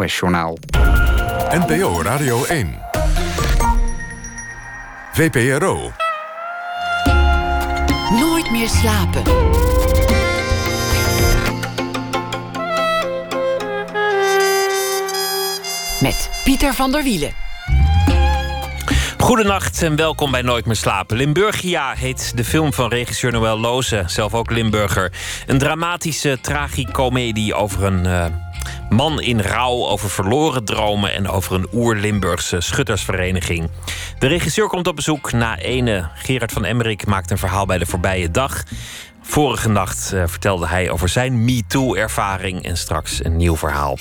NOS-journaal. NPO Radio 1. VPRO. Nooit meer slapen. Met Pieter van der Wielen. Goedenacht en welkom bij Nooit meer slapen. Limburgia heet de film van regisseur Noël Loze, zelf ook Limburger. Een dramatische tragicomedie over een uh, man in rouw, over verloren dromen en over een oer-Limburgse schuttersvereniging. De regisseur komt op bezoek na ene. Gerard van Emmerik maakt een verhaal bij de voorbije dag. Vorige nacht uh, vertelde hij over zijn MeToo-ervaring en straks een nieuw verhaal.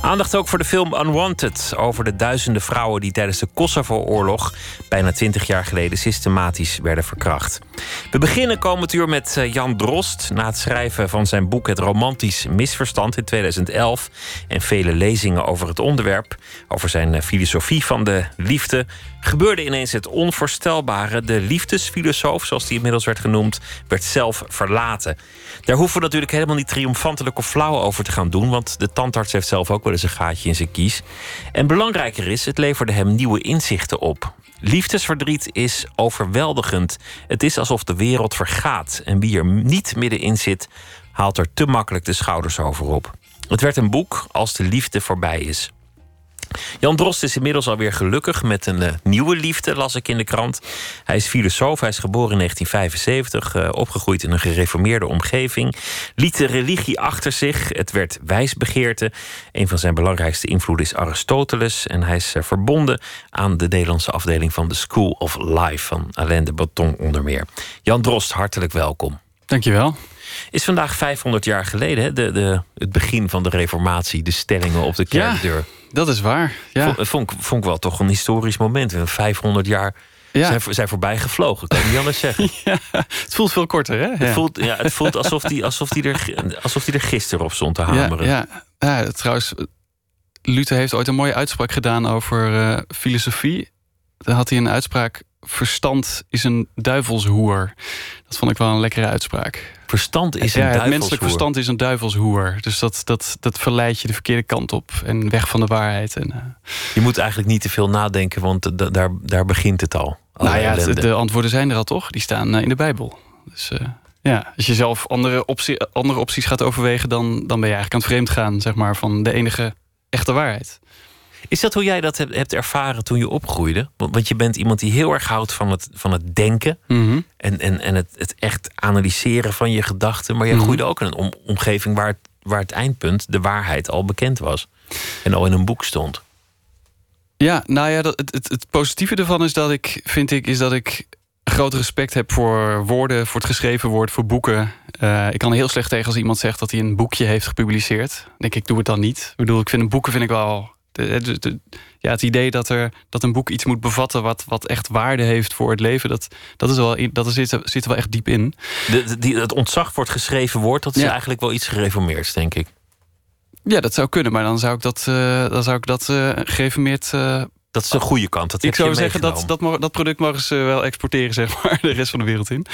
Aandacht ook voor de film Unwanted over de duizenden vrouwen die tijdens de Kosovo-oorlog bijna twintig jaar geleden systematisch werden verkracht. We beginnen komend uur met eh, Jan Drost na het schrijven van zijn boek Het Romantisch Misverstand in 2011 en vele lezingen over het onderwerp, over zijn eh, filosofie van de liefde, gebeurde ineens het onvoorstelbare. De liefdesfilosoof, zoals die inmiddels werd genoemd, werd zelf verlaten. Daar hoeven we natuurlijk helemaal niet triomfantelijk of flauw over te gaan doen, want de tandarts heeft zelf ook wel eens een gaatje in zijn kies. En belangrijker is, het leverde hem nieuwe inzichten op. Liefdesverdriet is overweldigend. Het is alsof de wereld vergaat en wie er niet middenin zit, haalt er te makkelijk de schouders over op. Het werd een boek als de liefde voorbij is. Jan Drost is inmiddels alweer gelukkig met een uh, nieuwe liefde, las ik in de krant. Hij is filosoof, hij is geboren in 1975, uh, opgegroeid in een gereformeerde omgeving. Liet de religie achter zich, het werd wijsbegeerte. Een van zijn belangrijkste invloeden is Aristoteles. En hij is uh, verbonden aan de Nederlandse afdeling van de School of Life van Alain de Botton onder meer. Jan Drost, hartelijk welkom. Dankjewel. Is vandaag 500 jaar geleden, hè? De, de, het begin van de reformatie, de stellingen op de kerkdeur. Ja, dat is waar. Ja. Vond, vond, ik wel toch een historisch moment. 500 jaar ja. zijn, zijn voorbij gevlogen, kan ik niet anders zeggen. Ja, het voelt veel korter, hè? Het, voelt, ja, het voelt alsof die, alsof, die er, alsof die er gisteren op stond te hameren. Ja, ja. ja trouwens, Luther heeft ooit een mooie uitspraak gedaan over uh, filosofie. Dan had hij een uitspraak verstand is een duivelshoer. Dat vond ik wel een lekkere uitspraak. Verstand is een ja, duivelshoer? Het menselijk verstand is een duivelshoer. Dus dat, dat, dat verleidt je de verkeerde kant op. En weg van de waarheid. En, uh... Je moet eigenlijk niet te veel nadenken, want daar, daar begint het al. Nou ja, de, de, antwoorden zijn er al toch? Die staan uh, in de Bijbel. Dus uh, ja, als je zelf andere, optie, andere opties gaat overwegen... Dan, dan ben je eigenlijk aan het vreemd gaan zeg maar, van de enige echte waarheid. Is dat hoe jij dat hebt ervaren toen je opgroeide? Want je bent iemand die heel erg houdt van het, van het denken mm -hmm. en, en, en het, het echt analyseren van je gedachten. Maar jij Mhm. groeide ook in een om, omgeving waar het, waar het eindpunt, de waarheid, al bekend was. En al in een boek stond. Ja, nou ja, dat, het, het, positieve ervan is dat ik, vind ik, is dat ik groot respect heb voor woorden, voor het geschreven woord, voor boeken. Uh, ik kan heel slecht tegen als iemand zegt dat hij een boekje heeft gepubliceerd. Dan denk ik, doe het dan niet. Ik bedoel, ik vind boeken vind ik wel de, de, de, ja, het idee dat, er, dat een boek iets moet bevatten wat, wat echt waarde heeft voor het leven, dat, dat, is wel, dat zit, zit er wel echt diep in. De, die, het ontzag voor het geschreven woord, dat is Ja. eigenlijk wel iets gereformeerds, denk ik. Ja, dat zou kunnen, maar dan zou ik dat, uh, dan zou ik dat uh, gereformeerd. Uh, Dat is de goede kant. Dat ik zou zeggen dat, dat, dat product mogen ze wel exporteren, zeg maar, de rest van de wereld in.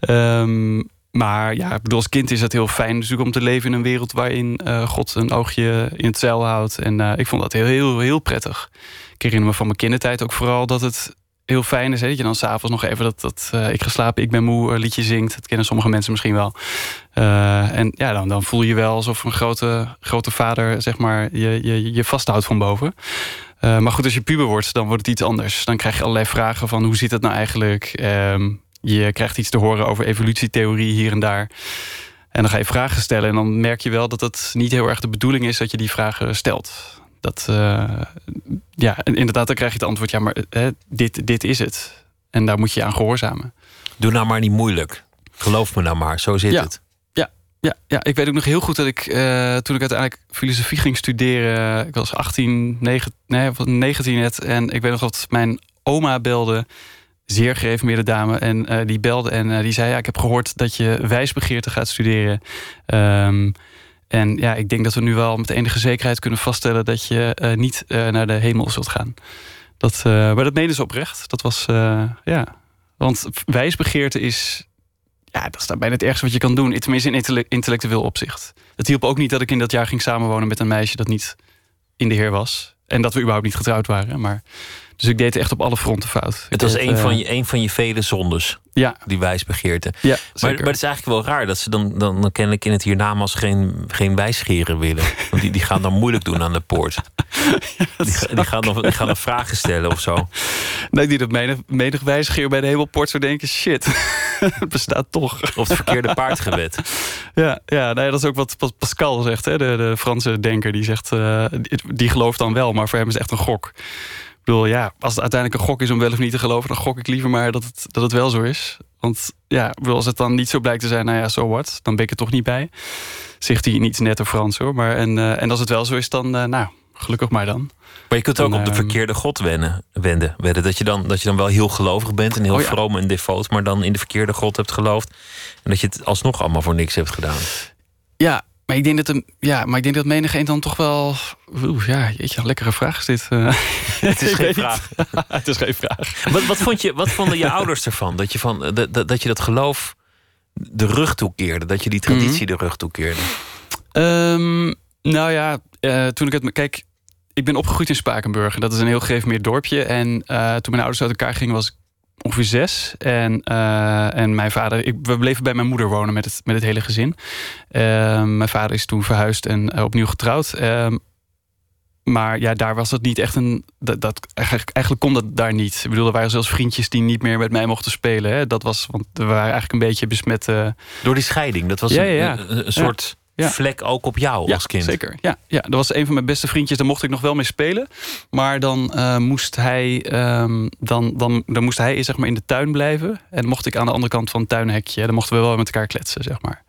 Ehm, maar ja, ik bedoel, als kind is het heel fijn natuurlijk om te leven in een wereld waarin eh, God een oogje in het zeil houdt. En eh, ik vond dat heel, heel, heel prettig. Ik herinner me van mijn kindertijd ook vooral dat het heel fijn is. Hè? Dat je dan s'avonds nog even dat, dat eh, ik ga slapen, ik ben moe liedje zingt. Dat kennen sommige mensen misschien wel. En ja, dan, dan voel je wel alsof een grote, grote vader zeg maar, je, je, je vasthoudt van boven. Maar goed, als je puber wordt, dan wordt het iets anders. Dan krijg je allerlei vragen van hoe zit dat nou eigenlijk? Ehm, je krijgt iets te horen over evolutietheorie hier en daar. En dan ga je vragen stellen. En dan merk je wel dat het niet heel erg de bedoeling is dat je die vragen stelt. Dat, eh, ja, en inderdaad, dan krijg je het antwoord: ja, maar hè, dit, dit is het. En daar moet je aan gehoorzamen. Doe nou maar niet moeilijk. Geloof me nou maar, zo zit Ja. het. Ja, ja, ik weet ook nog heel goed dat ik eh, toen ik uiteindelijk filosofie ging studeren, ik was 18, 9, nee, of 19 net. En ik weet nog dat mijn oma belde, zeer gereformeerde dame. En eh, die belde en eh, die zei: Ja, ik heb gehoord dat je wijsbegeerte gaat studeren. Ehm, en ja, ik denk dat we nu wel met enige zekerheid kunnen vaststellen dat je eh, niet naar de hemel zult gaan. Dat, maar dat meende ze oprecht. Dat was, ja. Want wijsbegeerte is ja, dat is bijna het ergste wat je kan doen. Tenminste in intelle- intellectueel opzicht. Het hielp ook niet dat ik in dat jaar ging samenwonen met een meisje dat niet in de Heer was. En dat we überhaupt niet getrouwd waren. Maar, dus ik deed echt op alle fronten fout. Het was een, van eh, je, een van je vele zondes, Ja, die wijsbegeerte. ja Maar, maar het is eigenlijk wel raar dat ze dan, dan, dan kennelijk in het hiernamaals geen, geen wijsgeren willen. Want die, die gaan dan moeilijk doen aan de poort. Die, ga- die, gaan dan, die gaan dan vragen stellen of zo. Nee, die dat menig, menig wijsgeer bij de hemelpoort zou denken... shit, het bestaat toch. Of het verkeerde paard gewet. Ja, ja nou ja, dat is ook wat Pascal zegt, hè, de, de Franse denker. Die zegt, eh, die, die gelooft dan wel, maar voor hem is het echt een gok. Ik bedoel, ja, als het uiteindelijk een gok is om wel of niet te geloven... dan gok ik liever maar dat het, dat het wel zo is. Want ja, bedoel, als het dan niet zo blijkt te zijn, nou ja, so what? Dan ben ik er toch niet bij. Zegt hij niet net of Frans hoor. Maar, en, eh, en als het wel zo is, dan, eh, nou, gelukkig maar dan. Maar je kunt ook op de ehm, verkeerde god wennen, wenden. Wedden. Dat, je dan, dat je dan wel heel gelovig bent en heel Oh ja. vroom en devoot... maar dan in de verkeerde god hebt geloofd. En dat je het alsnog allemaal voor niks hebt gedaan. Ja, maar ik denk dat, hem, ja, maar ik denk dat menig een dan toch wel... Oeh, ja, jeetje, een lekkere vraag is dit. eh. Het is geen vraag. het is geen vraag. Wat, wat, vond je, wat vonden je ouders ervan? Dat je, van, dat, dat, je dat geloof de rug toekeerde. Dat je die traditie de rug toekeerde. Ehm, nou ja, eh, toen ik het... Kijk, ik ben opgegroeid in Spakenburg. Dat is een heel gereformeerd dorpje. En eh, toen mijn ouders uit elkaar gingen was ik ongeveer zes. En, eh, en mijn vader... Ik, we bleven bij mijn moeder wonen met het, met het hele gezin. Ehm, mijn vader is toen verhuisd en eh, opnieuw getrouwd. Ehm, maar ja, daar was dat niet echt een. Dat, dat, eigenlijk, eigenlijk kon dat daar niet. Ik bedoel, er waren zelfs vriendjes die niet meer met mij mochten spelen. Hè. Dat was, want we waren eigenlijk een beetje besmet. eh, Door die scheiding. Dat was Ja, een, ja, een soort Ja. vlek ook op jou ja, als kind. Zeker. Ja, ja, dat was een van mijn beste vriendjes. Daar mocht ik nog wel mee spelen. Maar dan eh, moest hij, ehm, dan, dan, dan moest hij zeg maar, in de tuin blijven. En mocht ik aan de andere kant van het tuinhekje. Dan mochten we wel met elkaar kletsen, zeg maar.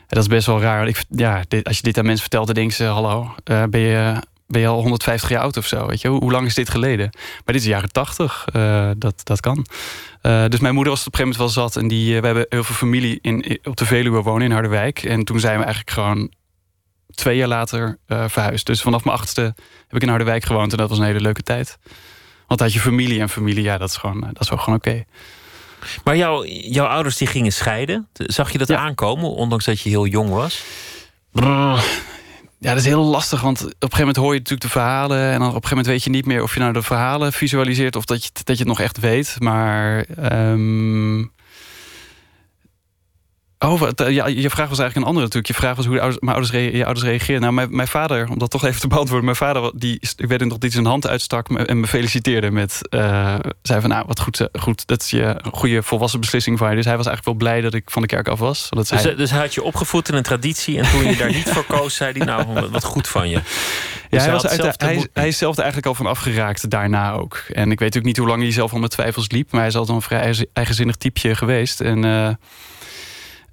En dat is best wel raar. Ik, ja, dit, als je dit aan mensen vertelt, dan denken ze: Hallo, eh, ben, je, ben je al 150 jaar oud of zo? Weet je? Hoe, hoe lang is dit geleden? Maar dit is de jaren 80. eh, dat, dat kan. Eh, dus mijn moeder was op een gegeven moment wel zat. En die, eh, we hebben heel veel familie in, op de Veluwe wonen in Harderwijk. En toen zijn we eigenlijk gewoon twee jaar later eh, verhuisd. Dus vanaf mijn achtste heb ik in Harderwijk gewoond. En dat was een hele leuke tijd. Want had je familie en familie, ja, dat is, gewoon, dat is wel gewoon oké. Maar jouw, jouw ouders die gingen scheiden. Zag je dat Ja. aankomen, ondanks dat je heel jong was? Brrr. Ja, dat is heel lastig, want op een gegeven moment hoor je natuurlijk de verhalen... en dan op een gegeven moment weet je niet meer of je nou de verhalen visualiseert... of dat je, dat je het nog echt weet. Maar ehm, Oh, eh, ja, je vraag was eigenlijk een andere natuurlijk. Je vraag was hoe de ouders, mijn ouders, je ouders reageerden. Nou, mijn, mijn vader, om dat toch even te beantwoorden. Mijn vader, die, ik weet nog, die zijn hand uitstak en me feliciteerde met... eh, zei van, nou, wat goed, eh, goed, dat is je een goede volwassen beslissing van je. Dus hij was eigenlijk wel blij dat ik van de kerk af was. Zodat Dus, hij, dus hij had je opgevoed in een traditie. En toen je daar niet voor koos, zei hij: Nou, wat goed van je. Ja, Dus hij, was uit, zelf hij, hij is zelf er eigenlijk al van afgeraakt daarna ook. En ik weet natuurlijk niet hoe lang hij zelf al met twijfels liep. Maar hij is altijd een vrij eigen- eigenzinnig typeje geweest. En,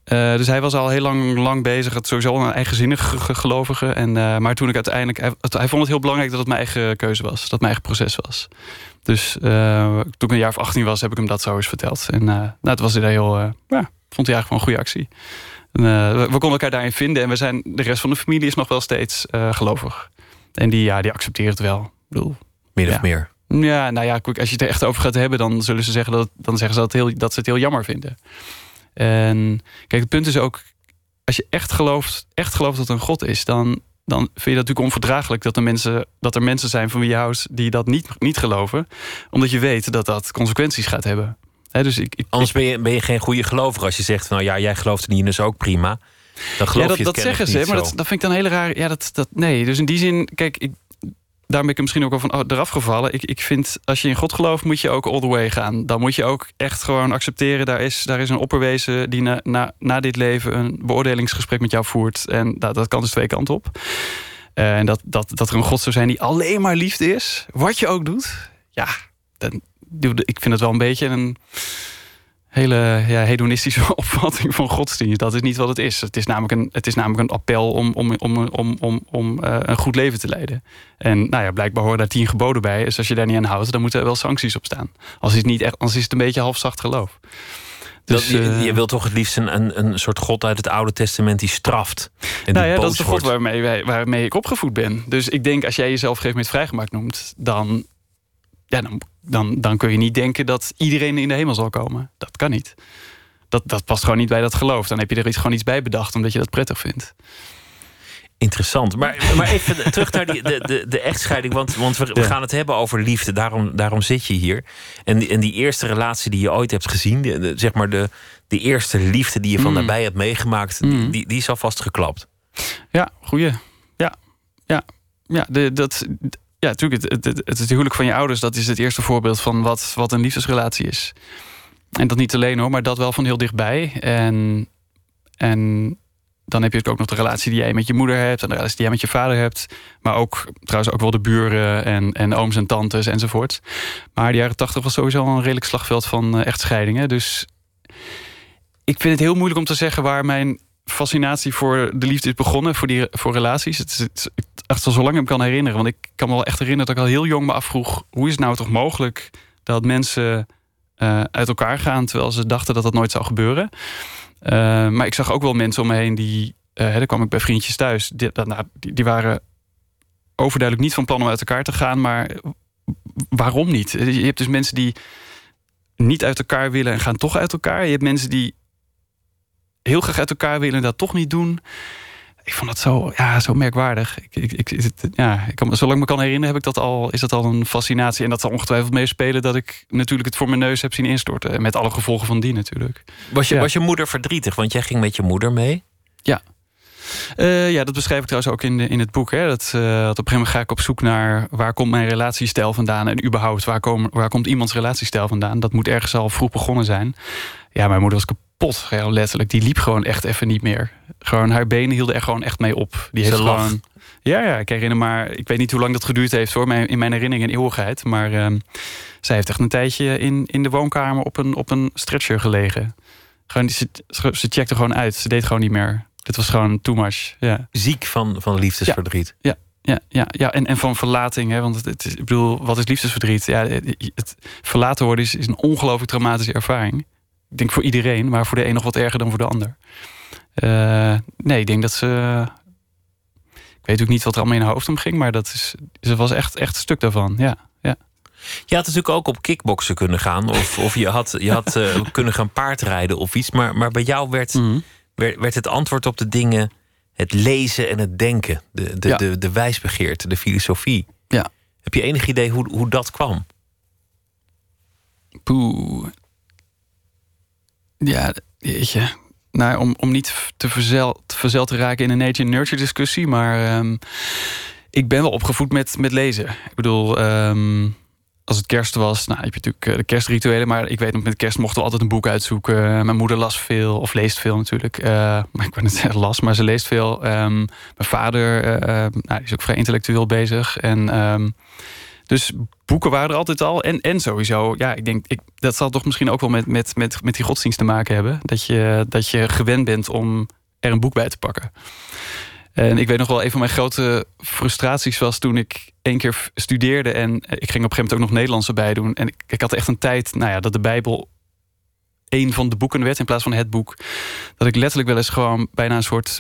eh, dus hij was al heel lang, lang bezig. Het sowieso een eigenzinnig ge- ge- gelovige. En, eh, maar toen ik uiteindelijk... Hij, vond het heel belangrijk dat het mijn eigen keuze was. Dat het mijn eigen proces was. Dus eh, toen ik een jaar of 18 was, heb ik hem dat zo eens verteld. En nou, het was hij heel... ja, vond hij eigenlijk wel een goede actie. En, we, we konden elkaar daarin vinden. En we zijn, de rest van de familie is nog wel steeds gelovig. En die, ja, die accepteert het wel. Ik bedoel, Min of Ja. meer. ja, nou ja, als je het er echt over gaat hebben, dan zullen ze zeggen dat, dan zeggen ze dat, heel, dat ze het heel jammer vinden. En kijk, het punt is ook, als je echt gelooft, echt gelooft dat er een God is, dan, dan vind je dat natuurlijk onverdraaglijk dat er mensen, dat er mensen zijn van wie je houdt die dat niet, niet geloven, omdat je weet dat dat consequenties gaat hebben. Dus ik, ik, Anders ben je, ben je geen goede gelover als je zegt: Nou ja, jij gelooft er niet in, dus ook prima. Dan geloof ja, dat, je dat zeggen ze, maar dat, dat vind ik dan heel raar. Ja, dat, dat, nee, dus in die zin, kijk, ik, daar ben ik misschien ook al van oh, eraf gevallen. Ik, ik vind, als je in God gelooft, moet je ook all the way gaan. Dan moet je ook echt gewoon accepteren. Daar is, daar is een opperwezen die na, na, na dit leven een beoordelingsgesprek met jou voert. En dat, dat kan dus twee kanten op. Eh, En dat, dat, dat er een God zou zijn die alleen maar liefde is, wat je ook doet. Ja, dan, ik vind het wel een beetje een hele ja, hedonistische opvatting van godsdienst. Dat is niet wat het is. Het is namelijk een, het is namelijk een appel om, om, om, om, om, om eh, een goed leven te leiden. En nou ja, blijkbaar horen daar tien geboden bij. Dus als je daar niet aan houdt, dan moeten er wel sancties op staan. Als is het niet echt, als is het een beetje halfzacht geloof. Dat, Dus, je, eh, je wilt toch het liefst een, een, een soort God uit het Oude Testament die straft. En nou ja, dat is de God waarmee, waarmee ik opgevoed ben. Dus ik denk, als jij jezelf gegeven moment vrijgemaakt noemt, dan, ja, dan, dan, dan kun je niet denken dat iedereen in de hemel zal komen. Dat kan niet. Dat, dat past gewoon niet bij dat geloof. Dan heb je er iets, gewoon iets bij bedacht, omdat je dat prettig vindt. Interessant. Maar, maar even terug naar die, de, de, de echtscheiding. Want, want we, we gaan het hebben over liefde. Daarom, daarom zit je hier. En die, en die eerste relatie die je ooit hebt gezien, de, de- zeg maar de, de eerste liefde die je van Mm. nabij hebt meegemaakt, Mm. die, die is alvast geklapt. Ja, goeie. Ja, ja, ja. De, dat, ja, natuurlijk. Het, het, het, het huwelijk van je ouders, dat is het eerste voorbeeld van wat, wat een liefdesrelatie is. En dat niet alleen hoor, maar dat wel van heel dichtbij. En, en dan heb je ook nog de relatie die jij met je moeder hebt en de relatie die jij met je vader hebt. Maar ook trouwens ook wel de buren en, en ooms en tantes enzovoort. Maar de jaren tachtig was sowieso al een redelijk slagveld van eh, echtscheidingen. Dus ik vind het heel moeilijk om te zeggen waar mijn fascinatie voor de liefde is begonnen, voor, die, voor relaties. Het is, het echt al zo lang ik me kan herinneren. Want ik kan me wel echt herinneren dat ik al heel jong me afvroeg... hoe is het nou toch mogelijk dat mensen eh, uit elkaar gaan... terwijl ze dachten dat dat nooit zou gebeuren. Eh, maar ik zag ook wel mensen om me heen die... eh daar kwam ik bij vriendjes thuis. Nou, die waren overduidelijk niet van plan om uit elkaar te gaan. Maar waarom niet? Je hebt dus mensen die niet uit elkaar willen en gaan toch uit elkaar. Je hebt mensen die heel graag uit elkaar willen en dat toch niet doen. Ik vond dat zo, ja, zo merkwaardig. Ik, ik, ik, het- ja, ik kan, zolang ik me kan herinneren, heb ik dat al, is dat al een fascinatie. En dat zal ongetwijfeld meespelen dat ik natuurlijk het voor mijn neus heb zien instorten. En Met alle gevolgen van die natuurlijk. Was je, Ja. was je moeder verdrietig? Want jij ging met je moeder mee. Eh, ja, dat beschrijf ik trouwens ook in, de, in het boek. Hè. Dat, eh, dat op een gegeven moment ga ik op zoek naar waar komt mijn relatiestijl vandaan. En überhaupt, waar, kom, waar komt iemands relatiestijl vandaan? Dat moet ergens al vroeg begonnen zijn. Ja, mijn moeder was kapot, heel letterlijk. Die liep gewoon echt even niet meer. Gewoon, haar benen hielden er gewoon echt mee op. Die Ze heeft gewoon. Ja, ja, ik herinner maar. Ik weet niet hoe lang dat geduurd heeft hoor. In mijn herinnering een eeuwigheid. Maar ehm, zij heeft echt een tijdje in, in de woonkamer op een, op een stretcher gelegen. Gewoon, ze, ze checkte gewoon uit. Ze deed gewoon niet meer. Dit was gewoon too much. Ja. Ziek van, van liefdesverdriet. Ja, ja, ja. En, en van verlating. Hè? Want het, het is, ik bedoel, wat is liefdesverdriet? Ja, het, het verlaten worden is, is een ongelooflijk traumatische ervaring. Ik denk voor iedereen, maar voor de een nog wat erger dan voor de ander. Eh, nee, ik denk dat ze. Ik weet ook niet wat er allemaal in haar hoofd omging, maar dat is, ze was echt, echt een stuk daarvan. Ja, ja. Je had natuurlijk ook op kickboksen kunnen gaan. Of, of je had, je had eh, kunnen gaan paardrijden of iets. Maar, maar bij jou werd, Mhm. werd, werd het antwoord op de dingen het lezen en het denken. De, de, Ja. de, de wijsbegeerte, de filosofie. Ja. Heb je enig idee hoe, hoe dat kwam? Poeh. Ja, jeetje. Nou, om, om niet te verzeld, te raken in een nature-nurture discussie, maar ehm, ik ben wel opgevoed met, met lezen. Ik bedoel, ehm, als het kerst was, nou heb je natuurlijk eh, de kerstrituelen, maar ik weet nog met kerst mochten we altijd een boek uitzoeken. Mijn moeder las veel, of leest veel natuurlijk. Eh, maar ik ben het zeggen las, maar ze leest veel. Ehm, mijn vader, eh, nou, is ook vrij intellectueel bezig. En dus boeken waren er altijd al. En, en sowieso, ja, ik denk, ik, dat zal toch misschien ook wel met, met, met, met die godsdienst te maken hebben. Dat je, dat je gewend bent om er een boek bij te pakken. En ik weet nog wel, een van mijn grote frustraties was toen ik één keer studeerde. En ik ging op een gegeven moment ook nog Nederlands erbij doen. En ik, ik had echt een tijd, nou ja, dat de Bijbel één van de boeken werd in plaats van het boek. Dat ik letterlijk wel eens gewoon bijna een soort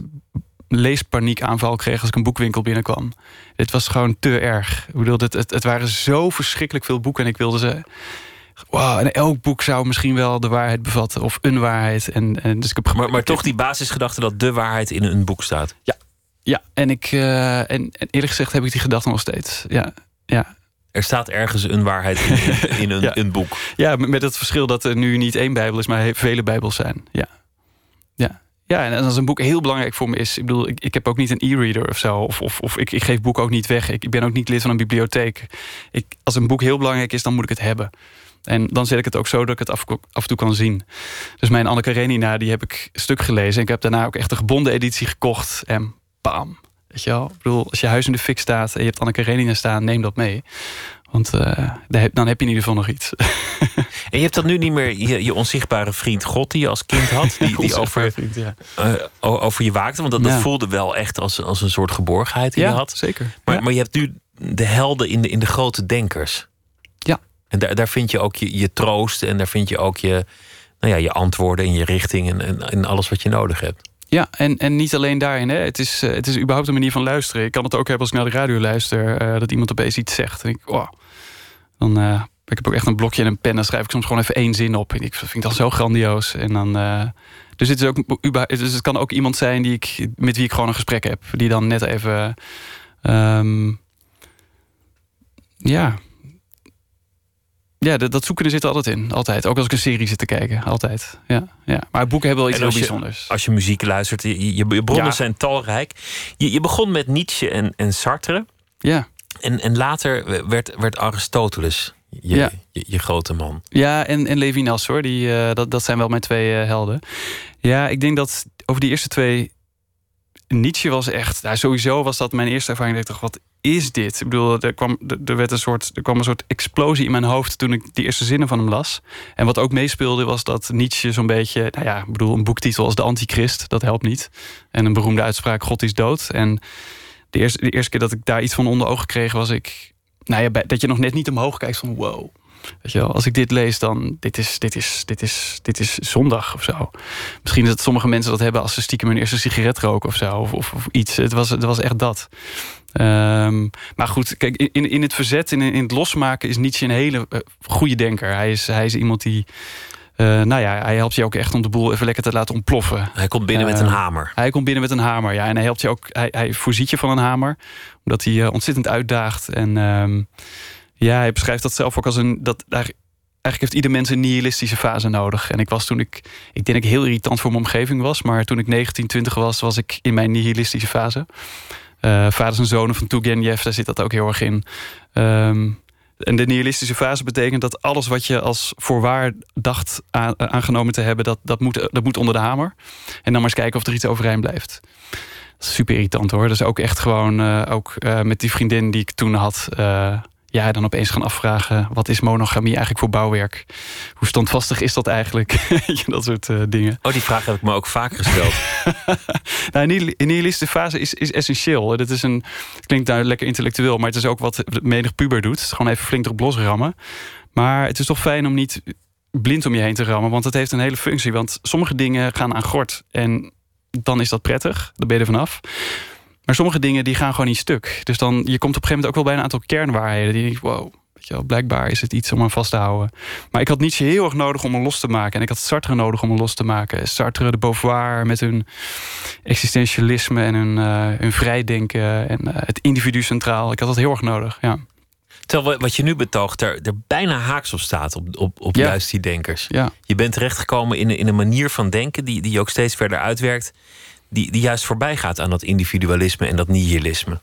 leespaniekaanval kreeg als ik een boekwinkel binnenkwam. Dit was gewoon te erg. Ik bedoel, het, het, het waren zo verschrikkelijk veel boeken en ik wilde ze. Wow, en elk boek zou misschien wel de waarheid bevatten of een waarheid. En, en dus ik heb Maar, maar toch die basisgedachte dat de waarheid in een boek staat. Ja, en ik eh, en, en eerlijk gezegd heb ik die gedachte nog steeds. Ja, ja. Er staat ergens een waarheid in, in een, Ja. een boek. ja, met het verschil dat er nu niet één Bijbel is, maar vele Bijbels zijn. Ja, ja. En als een boek heel belangrijk voor me is, ik bedoel, ik, ik heb ook niet een e-reader of zo, of, of, of ik, ik geef boeken ook niet weg. Ik, ik ben ook niet lid van een bibliotheek. Ik, als een boek heel belangrijk is, dan moet ik het hebben. En dan zet ik het ook zo dat ik het af, af en toe kan zien. Dus mijn Anne Karenina, die heb ik stuk gelezen. En ik heb daarna ook echt de gebonden editie gekocht. En bam. Weet je wel? Ik bedoel, als je huis in de fik staat en je hebt Anne Karenina staan, neem dat mee. Want eh, dan heb je in ieder geval nog iets. En je hebt dat nu niet meer, je, je onzichtbare vriend God die je als kind had. Die, die over, vriend, ja. eh, over je waakte. Want dat, voelde wel echt als, als een soort geborgenheid die je had. zeker. Maar, maar je hebt nu de helden in de, in de grote denkers. Ja. En daar, daar vind je ook je, je troost en daar vind je ook je, nou ja, je antwoorden en je richting en, en, en alles wat je nodig hebt. Ja, en, en niet alleen daarin. Hè. Het, is, eh, het is überhaupt een manier van luisteren. Ik kan het ook hebben als ik naar de radio luister. eh, dat iemand opeens iets zegt. En ik, wow. Dan, eh, ik heb ook echt een blokje en een pen. Dan schrijf ik soms gewoon even één zin op. En ik vind dat zo grandioos. En dan, Dus het, is ook, dus het kan ook iemand zijn die ik, met wie ik gewoon een gesprek heb. Die dan net even... Ehm, ja, ja, dat, dat zoeken er zit altijd in. Altijd. Ook als ik een serie zit te kijken. Altijd. Ja, ja. Maar boeken hebben wel iets heel bijzonders. Als je muziek luistert, je, je, bronnen zijn talrijk. Je, je begon met Nietzsche en, en Sartre. Ja. En, en later werd, werd Aristoteles je, ja. je, grote man. Ja, en, en Levinas hoor. Die, uh, dat, dat zijn wel mijn twee uh, helden. Ja, ik denk dat over die eerste twee... Nietzsche was echt... Nou, sowieso was dat mijn eerste ervaring. Ik dacht, wat is dit? Ik bedoel, er kwam, er, werd een soort, er kwam een soort explosie in mijn hoofd toen ik die eerste zinnen van hem las. En wat ook meespeelde was dat Nietzsche zo'n beetje, nou ja, ik bedoel, een boektitel als De Antichrist, dat helpt niet. En een beroemde uitspraak, God is dood. En de eerste, de eerste keer dat ik daar iets van onder ogen kreeg, was ik, nou ja, dat je nog net niet omhoog kijkt van wow. Weet je wel, als ik dit lees, dan dit is, dit is, dit is, dit is zondag of zo. Misschien dat sommige mensen dat hebben als ze stiekem hun eerste sigaret roken of zo. Of, of, of iets. Het was, het was echt dat. Um, maar goed, kijk, in, in het verzet, in, in het losmaken is Nietzsche een hele uh, goede denker. Hij is, hij is iemand die. Uh, nou ja, hij helpt je ook echt om de boel even lekker te laten ontploffen. Hij komt binnen uh, met een hamer. Hij komt binnen met een hamer, ja. En hij helpt je ook, hij, hij voorziet je van een hamer. Omdat hij uh, ontzettend uitdaagt. En um, ja, hij beschrijft dat zelf ook als een. Dat, eigenlijk heeft ieder mens een nihilistische fase nodig. En ik was toen ik. Ik denk dat ik heel irritant voor mijn omgeving was. Maar toen ik 19, 20 was, was ik in mijn nihilistische fase. Uh, vaders en zonen van Turgenev, daar zit dat ook heel erg in. Um, en de nihilistische fase betekent dat alles wat je als voorwaar dacht aangenomen te hebben, dat, dat, moet, dat moet onder de hamer. En dan maar eens kijken of er iets overeind blijft. Super irritant hoor. Dat is ook echt gewoon, uh, ook met die vriendin die ik toen had ja, dan opeens gaan afvragen... wat is monogamie eigenlijk voor bouwwerk? Hoe standvastig is dat eigenlijk? dat soort uh, dingen. Oh, die vraag heb ik me ook vaak gesteld. nou, in nihilistische fase is, is essentieel. Dat is een, klinkt nou lekker intellectueel... maar het is ook wat menig puber doet. Het is gewoon even flink erop losrammen. Maar het is toch fijn om niet blind om je heen te rammen... want het heeft een hele functie. Want sommige dingen gaan aan gort en dan is dat prettig. Dan ben je er vanaf. Maar sommige dingen die gaan gewoon niet stuk. Dus dan, je komt op een gegeven moment ook wel bij een aantal kernwaarheden. Die denk wow, weet je wel, blijkbaar is het iets om aan vast te houden. Maar ik had niet zo heel erg nodig om hem los te maken. En ik had Sartre nodig om hem los te maken. Sartre, de Beauvoir met hun existentialisme en hun, uh, hun vrijdenken. En uh, het individu centraal. Ik had dat heel erg nodig, ja. Terwijl wat je nu betoogt er, er bijna haaks op staat op, op, op ja. juist die denkers. Ja. Je bent terechtgekomen in, in een manier van denken die, die ook steeds verder uitwerkt die, die juist voorbij gaat aan dat individualisme en dat nihilisme.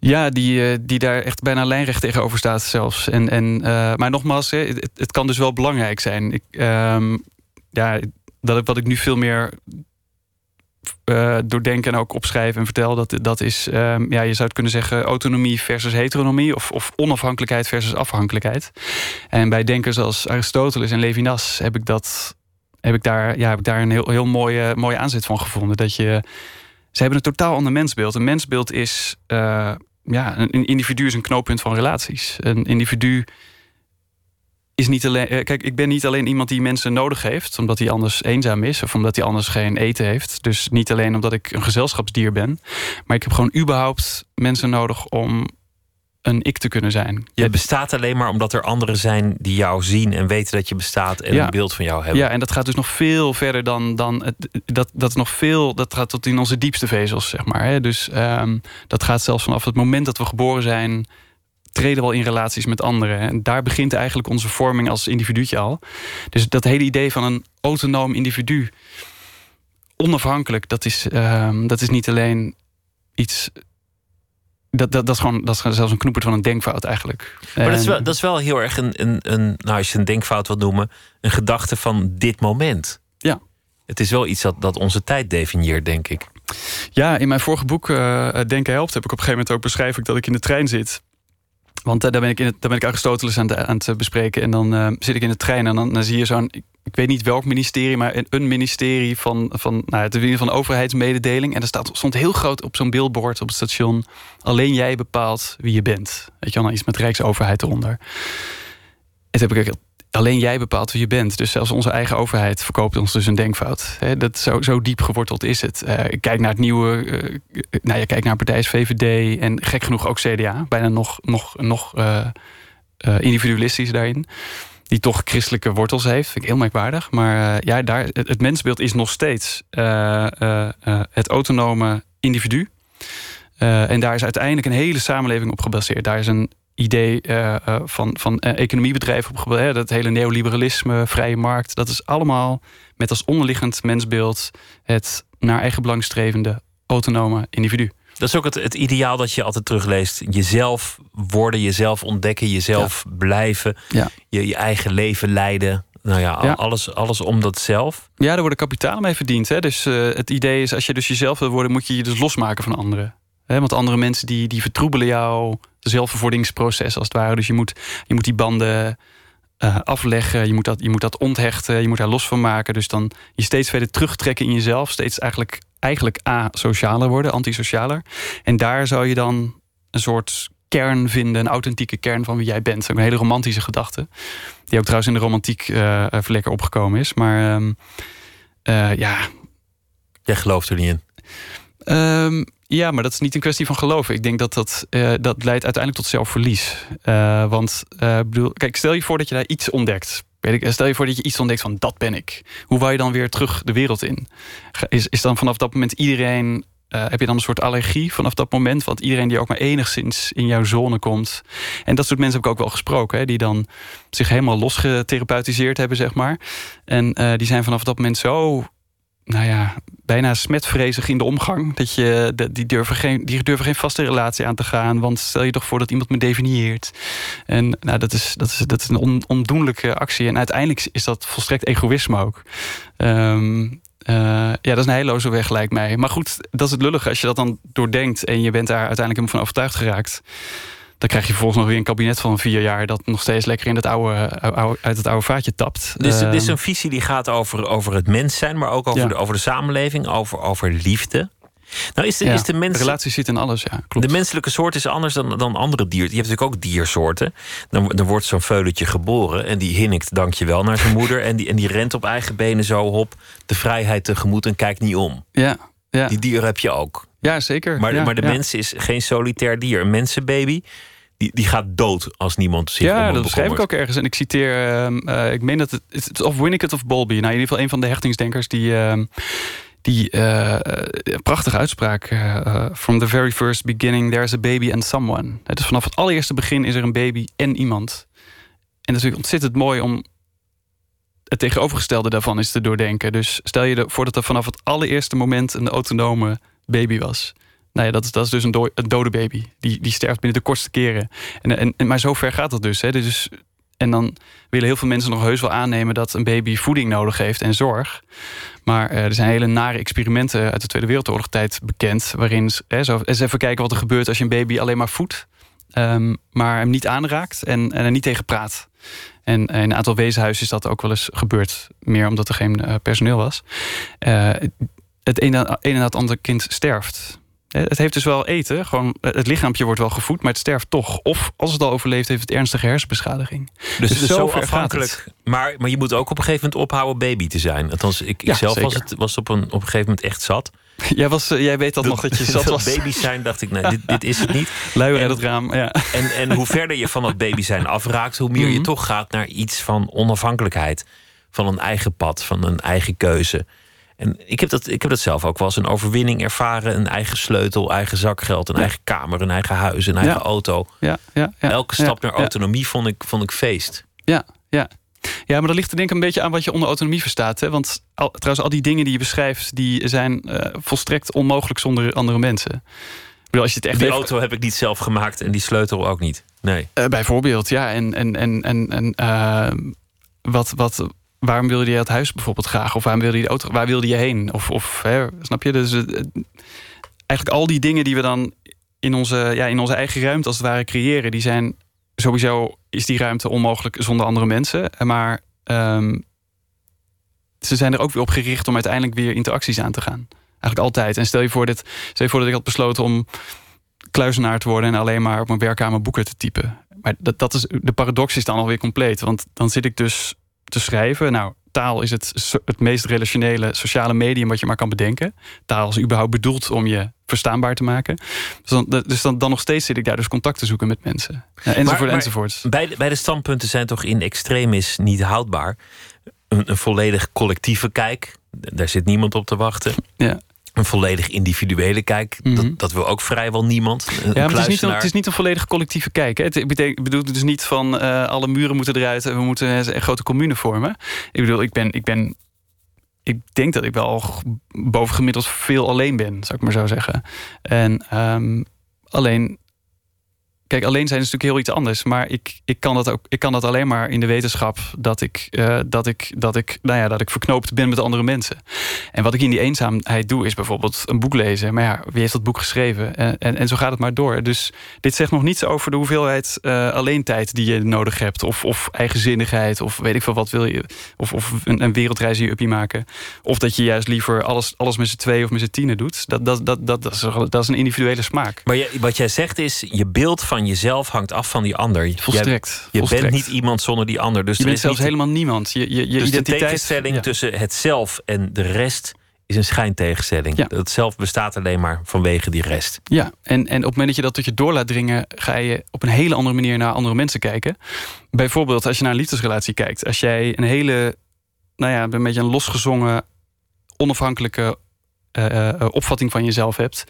Ja, die, eh, die daar echt bijna lijnrecht tegenover staat zelfs. En, en, uh, maar nogmaals, het, het, kan dus wel belangrijk zijn. Ik, um, ja, dat, wat ik nu veel meer uh, doordenken en ook opschrijven en vertel... dat, dat is, um, ja, je zou het kunnen zeggen... autonomie versus heteronomie... Of, of onafhankelijkheid versus afhankelijkheid. En bij denkers als Aristoteles en Levinas heb ik dat heb ik daar, ja, heb ik daar een heel, heel mooie, mooie aanzet van gevonden. Dat je, ze hebben een totaal ander mensbeeld. Een mensbeeld is, uh, ja, een individu is een knooppunt van relaties. Een individu is niet alleen. Eh, kijk, ik ben niet alleen iemand die mensen nodig heeft, omdat hij anders eenzaam is of omdat hij anders geen eten heeft. Dus niet alleen omdat ik een gezelschapsdier ben, maar ik heb gewoon überhaupt mensen nodig om een ik te kunnen zijn. Je bestaat alleen maar omdat er anderen zijn die jou zien en weten dat je bestaat en een beeld van jou hebben. Ja, en dat gaat dus nog veel verder dan, dan het, dat, dat nog veel, dat gaat tot in onze diepste vezels, zeg maar. Hè. Dus um, dat gaat zelfs vanaf het moment dat we geboren zijn, treden we al in relaties met anderen. En daar begint eigenlijk onze vorming als individuutje al. Dus dat hele idee van een autonoom individu, onafhankelijk, dat is, um, dat is niet alleen iets dat, dat, dat, is gewoon, dat is zelfs een knoepert van een denkfout eigenlijk. Maar dat, is wel, dat is wel heel erg een, een, een, nou als je een denkfout wilt noemen, een gedachte van dit moment. Ja. Het is wel iets dat, dat onze tijd definieert, denk ik. Ja, in mijn vorige boek uh, Denken helpt heb ik op een gegeven moment ook beschrijf ik dat ik in de trein zit. Want uh, daar, ben ik in daar ben ik Aristoteles aan, aan het bespreken. En dan zit ik in de trein en dan, dan zie je zo'n ik weet niet welk ministerie, maar een ministerie van, van, nou, het van overheidsmededeling. En er staat, stond heel groot op zo'n billboard op het station: alleen jij bepaalt wie je bent. Weet je wel, iets met Rijksoverheid eronder. En toen heb ik alleen jij bepaalt wie je bent. Dus zelfs onze eigen overheid verkoopt ons dus een denkfout. dat zo, zo diep geworteld is het. Uh, kijk naar het nieuwe, uh, nou, je kijkt naar partijs VVD en gek genoeg ook CDA. Bijna nog, nog, nog uh, individualistisch daarin. die toch christelijke wortels heeft. Vind ik heel merkwaardig. Maar ja, daar, het, het, mensbeeld is nog steeds het autonome individu. en daar is uiteindelijk een hele samenleving op gebaseerd. Daar is een idee van, van economiebedrijven op. Dat hele neoliberalisme, vrije markt. Dat is allemaal met als onderliggend mensbeeld... het naar eigen belang strevende autonome individu. Dat is ook het, het ideaal dat je altijd terugleest. Jezelf worden, jezelf ontdekken, jezelf blijven. Ja. Je, je eigen leven leiden. Nou ja, Alles, alles om dat zelf. Ja, daar worden kapitaal mee verdiend. Hè? Dus uh, het idee is, als je dus jezelf wil worden... moet je je dus losmaken van anderen. Hè? Want andere mensen die, die vertroebelen jouw zelfvervordingsproces als het ware. Dus je moet, je moet die banden uh, afleggen. Je moet, dat, je moet dat onthechten. Je moet daar los van maken. Dus dan je steeds verder terugtrekken in jezelf. Steeds eigenlijk, eigenlijk asocialer worden, antisocialer. En daar zou je dan een soort kern vinden. Een authentieke kern van wie jij bent. Een hele romantische gedachte. Die ook trouwens in de romantiek uh, lekker opgekomen is. Maar um, uh, ja... Jij gelooft er niet in? Um, ja, maar dat is niet een kwestie van geloven. Ik denk dat dat, uh, dat leidt uiteindelijk tot zelfverlies. Uh, want uh, bedoel, kijk, stel je voor dat je daar iets ontdekt. Stel je voor dat je iets ontdekt van dat ben ik. Hoe wou je dan weer terug de wereld in? Is, is dan vanaf dat moment iedereen heb je dan een soort allergie vanaf dat moment? Want iedereen die ook maar enigszins in jouw zone komt. En dat soort mensen heb ik ook wel gesproken. Hè, die dan zich helemaal losgetherapeutiseerd hebben, zeg maar. En die zijn vanaf dat moment zo nou ja, bijna smetvrezig in de omgang. Dat je, die, durven geen, die durven geen vaste relatie aan te gaan. Want stel je toch voor dat iemand me definieert. En nou, dat, is, dat, is, dat is een on, ondoenlijke actie. En uiteindelijk is dat volstrekt egoïsme ook. Um, uh, ja, dat is een heilloze weg, lijkt mij. Maar goed, dat is het lullige. Als je dat dan doordenkt en je bent daar uiteindelijk helemaal van overtuigd geraakt dan krijg je vervolgens nog weer een kabinet van vier jaar dat nog steeds lekker in het oude, uit het oude vaatje tapt. Dus dit is ehm, een visie die gaat over, over het mens zijn, maar ook over, de, over de samenleving, over, over liefde. Nou, is de, is de, mens... relatie zit in alles, ja. Klopt. De menselijke soort is anders dan, dan andere dieren. Je hebt natuurlijk ook diersoorten. Dan, dan wordt zo'n veuletje geboren en die hinnikt, dankjewel, naar zijn moeder. En die, en die rent op eigen benen zo op de vrijheid tegemoet en kijkt niet om. Ja, ja. Die dieren heb je ook. Ja, zeker. Maar, ja, maar de mens is geen solitair dier. Een mensenbaby die, die gaat dood als niemand zich Ja, dat beschrijf ik ook ergens. En ik citeer, uh, ik meen dat het, of Winnicott of Bowlby. Nou, in ieder geval een van de hechtingsdenkers die... Uh, die uh, prachtige uitspraak. Uh, from the very first beginning, there's a baby and someone. Is vanaf het allereerste begin is er een baby en iemand. En dat is natuurlijk ontzettend mooi om het tegenovergestelde daarvan is te doordenken. Dus stel je voor dat er vanaf het allereerste moment een autonome baby was. Nou ja, dat is, dat is dus een, dode baby. Die, die sterft binnen de kortste keren. En, en, maar zo ver gaat dat dus. Hè. dus. En dan willen heel veel mensen nog heus wel aannemen dat een baby voeding nodig heeft en zorg. Maar uh, er zijn hele nare experimenten uit de Tweede Wereldoorlog tijd bekend. Waarin hè, zo, eens even kijken wat er gebeurt als je een baby alleen maar voedt. Um, maar hem niet aanraakt en, en er niet tegen praat. En in een aantal wezenhuizen is dat ook wel eens gebeurd. Meer omdat er geen uh, personeel was. Uh, het een, een en het andere kind sterft. Eh, het heeft dus wel eten. Gewoon, eh, het lichaampje wordt wel gevoed, maar het sterft toch. Of als het al overleeft, heeft het ernstige hersenbeschadiging. Dus, dus, zo, afhankelijk. Maar, maar je moet ook op een gegeven moment ophouden baby te zijn. Althans, ik, ik zelf was, het, was op, een, op een gegeven moment echt zat. Jij, was, eh, jij weet dat nog dat je zat was. baby zijn, dacht ik, nee, dit, dit is het niet. Luier in het raam, ja. En, en hoe verder je van dat baby zijn afraakt, hoe meer je mhm. toch gaat naar iets van onafhankelijkheid. Van een eigen pad, van een eigen keuze. En ik heb, dat, ik heb dat zelf ook wel eens een overwinning ervaren. Een eigen sleutel, eigen zakgeld, een eigen kamer, een eigen huis, een eigen auto. Ja, ja, Elke stap naar autonomie vond, ik, vond ik feest. Ja, ja. Ja, maar dat ligt er denk ik een beetje aan wat je onder autonomie verstaat. Hè? Want al, trouwens, al die dingen die je beschrijft... die zijn uh, volstrekt onmogelijk zonder andere mensen. Bedoel, als je het echt die auto heb ik niet zelf gemaakt en die sleutel ook niet. Nee. Uh, bijvoorbeeld, ja. En, en, en, en, en uh, wat, wat, waarom wilde je het huis bijvoorbeeld graag? Of waarom wilde je de auto, waar wilde je heen? Of, of hè, snap je? Dus eigenlijk al die dingen die we dan in onze, ja, in onze eigen ruimte als het ware creëren, die zijn sowieso is die ruimte onmogelijk zonder andere mensen. Maar um, ze zijn er ook weer op gericht om uiteindelijk weer interacties aan te gaan. Eigenlijk altijd. En stel je voor, dit, stel je voor dat ik had besloten om kluizenaar te worden en alleen maar op mijn werkkamer boeken te typen. Maar dat, dat is, de paradox is dan alweer compleet. Want dan zit ik dus te schrijven. Nou, taal is het, het meest relationele sociale medium wat je maar kan bedenken. Taal is überhaupt bedoeld om je verstaanbaar te maken. Dus dan, dus dan, dan nog steeds zit ik daar dus contact te zoeken met mensen. Ja, enzovoort, enzovoort. Beide, beide standpunten zijn toch in extremis niet houdbaar. Een, een volledig collectieve kijk, daar zit niemand op te wachten. Ja een volledig individuele kijk. dat, Mhm. dat wil ook vrijwel niemand. Een Ja, maar het is, niet een, het is niet een volledig collectieve kijk. Hè. Het, ik betek- ik bedoel dus niet van eh, alle muren moeten eruit en we moeten een, een grote commune vormen. Ik bedoel, ik ben, ik ben. Ik denk dat ik wel bovengemiddeld veel alleen ben, zou ik maar zo zeggen. En ehm, alleen. Kijk, alleen zijn is natuurlijk heel iets anders. Maar ik, ik, kan dat ook, ik kan dat alleen maar in de wetenschap dat ik, eh, dat, ik, dat, ik, nou ja, dat ik verknoopt ben met andere mensen. En wat ik in die eenzaamheid doe, is bijvoorbeeld een boek lezen. Maar ja, wie heeft dat boek geschreven? En, en, en zo gaat het maar door. Dus dit zegt nog niets over de hoeveelheid eh alleentijd die je nodig hebt. Of, of eigenzinnigheid, of weet ik veel wat wil je. Of, of een, een wereldreis je uppie maken. Of dat je juist liever alles, alles met z'n twee of met z'n tienen doet. Dat, dat, dat, dat, dat, is, een individuele smaak. Maar wat jij zegt is, je beeld van jezelf hangt af van die ander. Jij- Volstrekt. je volstrekt. bent niet iemand zonder die ander. Dus Je er bent is zelfs niet- helemaal niemand. Je, je, je dus de tegenstelling ja. tussen het zelf en de rest is een schijntegenstelling. Ja. Het zelf bestaat alleen maar vanwege die rest. Ja, en, en op het moment dat je dat tot je door laat dringen, ga je op een hele andere manier naar andere mensen kijken. Bijvoorbeeld als je naar een liefdesrelatie kijkt. Als jij een hele, nou ja, een beetje een losgezongen, onafhankelijke eh, eh, opvatting van jezelf hebt.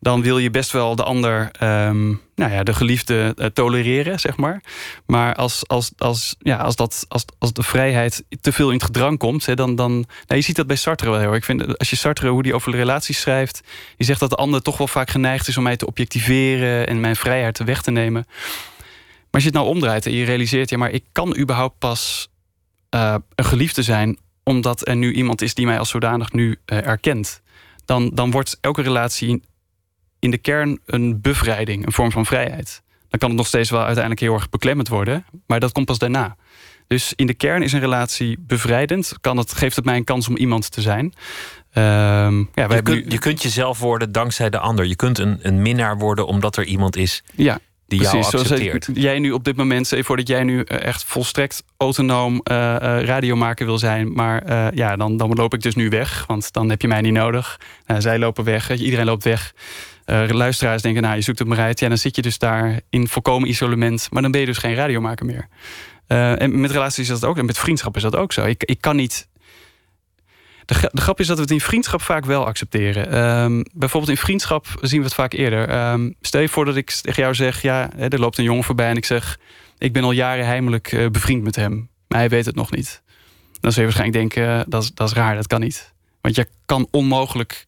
Dan wil je best wel de ander, ehm, nou ja, de geliefde eh, tolereren, zeg maar. Maar als, als, als, ja, als, dat, als, als de vrijheid te veel in het gedrang komt, hè, dan. dan nou, je ziet dat bij Sartre wel heel erg. Ik vind, als je Sartre, hoe die over de relaties schrijft, die zegt dat de ander toch wel vaak geneigd is om mij te objectiveren en mijn vrijheid weg te nemen. Maar als je het nou omdraait en je realiseert, ja, maar ik kan überhaupt pas eh, een geliefde zijn omdat er nu iemand is die mij als zodanig nu eh, erkent. Dan, dan wordt elke relatie in de kern een bevrijding, een vorm van vrijheid. Dan kan het nog steeds wel uiteindelijk heel erg beklemmend worden, maar dat komt pas daarna. Dus in de kern is een relatie bevrijdend. Kan het, geeft het mij een kans om iemand te zijn. Ehm, ja, Je nu- je kunt jezelf worden dankzij de ander. Je kunt een, een minnaar worden omdat er iemand is ja, die jou Precies, zoals accepteert. jij nu op dit moment, stel je voor dat jij nu eh, echt volstrekt autonoom eh eh, radiomaker wil zijn. Maar eh, ja, dan, dan loop ik dus nu weg, want dan heb je mij niet nodig. Nou, zij lopen weg, iedereen loopt weg. Eh, luisteraars denken, nou, je zoekt het maar uit. Ja, dan zit je dus daar in volkomen isolement. Maar dan ben je dus geen radiomaker meer. Eh, en met relaties is dat ook, en met vriendschap is dat ook zo. Ik, ik kan niet... De, gra- de grap is dat we het in vriendschap vaak wel accepteren. Ehm, bijvoorbeeld in vriendschap zien we het vaak eerder. Ehm, stel je voor dat ik tegen jou zeg... ja, er loopt een jongen voorbij en ik zeg... ik ben al jaren heimelijk eh, bevriend met hem. Maar hij weet het nog niet. Dan zul je waarschijnlijk denken, dat, is, dat is raar, dat kan niet. Want je kan onmogelijk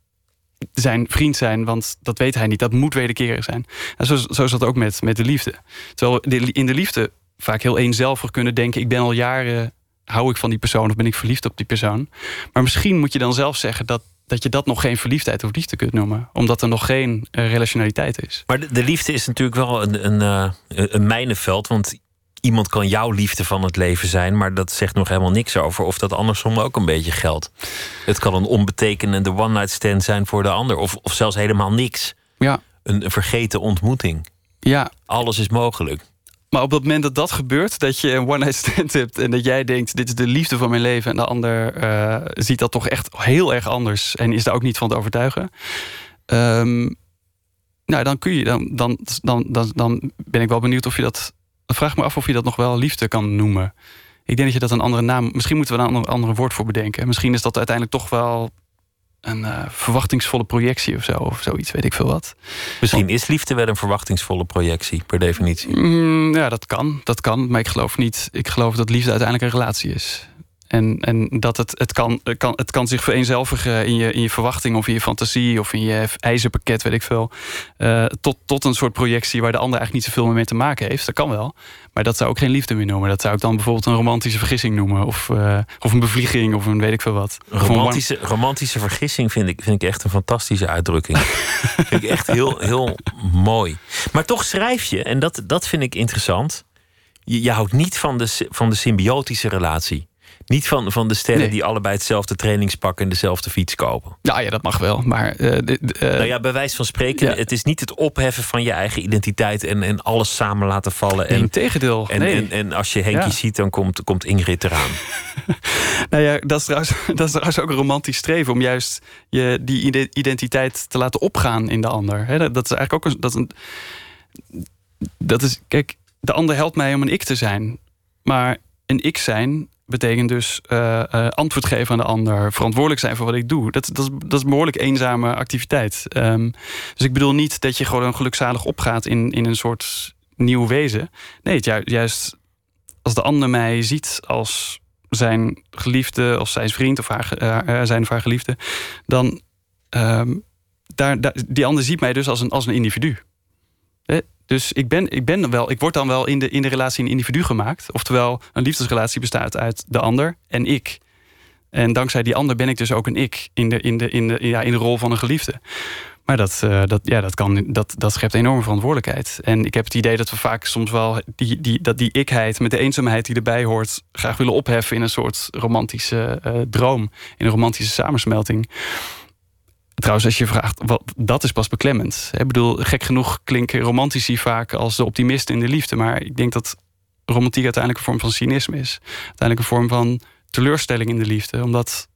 zijn vriend zijn, want dat weet hij niet. Dat moet wederkerig zijn. En zo, zo is dat ook met, met de liefde. Terwijl in de liefde vaak heel eenzelvig kunnen denken... ik ben al jaren, hou ik van die persoon of ben ik verliefd op die persoon. Maar misschien moet je dan zelf zeggen dat, dat je dat nog geen verliefdheid of liefde kunt noemen. Omdat er nog geen eh, relationaliteit is. Maar de, de liefde is natuurlijk wel een, een, eh, een mijnenveld. Want iemand kan jouw liefde van het leven zijn. Maar dat zegt nog helemaal niks over of dat andersom ook een beetje geldt. Het kan een onbetekenende one-night stand zijn voor de ander. Of, of zelfs helemaal niks. Ja, Een, een vergeten ontmoeting. ja, Alles is mogelijk. Maar op het moment dat dat gebeurt, dat je een one-night stand hebt en dat jij denkt: dit is de liefde van mijn leven, en de ander eh, ziet dat toch echt heel erg anders en is daar ook niet van te overtuigen. Ehm, nou, dan kun je, dan, dan, dan, dan, dan ben ik wel benieuwd of je dat. Dan vraag ik me af of je dat nog wel liefde kan noemen. Ik denk dat je dat een andere naam. Misschien moeten we daar een ander, andere woord voor bedenken. Misschien is dat uiteindelijk toch wel een eh, verwachtingsvolle projectie of zo, of zoiets, weet ik veel wat. Misschien is liefde wel een verwachtingsvolle projectie, per definitie. Mm, ja, dat kan. Dat kan. Maar ik geloof niet. Ik geloof dat liefde uiteindelijk een relatie is. En, en dat het, het, kan, het, kan, het kan zich vereenzelvigen in je, in je verwachting of in je fantasie of in je ijzerpakket, weet ik veel. eh, tot, tot een soort projectie waar de ander eigenlijk niet zoveel meer mee te maken heeft. Dat kan wel. Maar dat zou ik geen liefde meer noemen. Dat zou ik dan bijvoorbeeld een romantische vergissing noemen. Of, eh, of een bevlieging of een weet ik veel wat. Romantische, romantische vergissing vind ik, vind ik echt een fantastische uitdrukking. vind ik echt heel, heel mooi. Maar toch schrijf je, en dat, dat vind ik interessant. Je, je houdt niet van de, van de symbiotische relatie. Niet van, van de sterren die allebei hetzelfde trainingspak en dezelfde fiets kopen. Nou ja, dat mag wel. Maar, uh, nou ja, bij wijze van spreken, het is niet het opheffen van je eigen identiteit en, en alles samen laten vallen. En, tegendeel. En, nee. en, en, als je Henkie ziet, dan komt, komt Ingrid eraan. nou ja, dat is, trouwens, dat is trouwens ook een romantisch streven om juist je, die identiteit te laten opgaan in de ander. dat is eigenlijk ook een, dat een. Dat is, kijk, de ander helpt mij om een ik te zijn. Maar een ik zijn betekent dus uh, antwoord geven aan de ander, verantwoordelijk zijn voor wat ik doe. Dat, dat, is, dat is een behoorlijk eenzame activiteit. Um, dus ik bedoel niet dat je gewoon gelukzalig opgaat in, in een soort nieuw wezen. Nee, juist als de ander mij ziet als zijn geliefde, of zijn vriend of haar, uh, zijn of haar geliefde, dan um, daar, die ander ziet mij dus als een, als een individu. Dus ik ben, ik ben wel, ik word dan wel in de, in de relatie een individu gemaakt. Oftewel, een liefdesrelatie bestaat uit de ander en ik. En dankzij die ander ben ik dus ook een ik in de, in de, in de, ja, in de rol van een geliefde. Maar dat, uh, dat, ja, dat, kan, dat, dat schept enorme verantwoordelijkheid. En ik heb het idee dat we vaak soms wel die, die, dat die ikheid met de eenzaamheid die erbij hoort, graag willen opheffen in een soort romantische uh, droom, in een romantische samensmelting. Trouwens, als je vraagt, wat, dat is pas beklemmend. Ik bedoel, gek genoeg klinken romantici vaak als de optimisten in de liefde. Maar ik denk dat romantiek uiteindelijk een vorm van cynisme is. Uiteindelijk een vorm van teleurstelling in de liefde. Omdat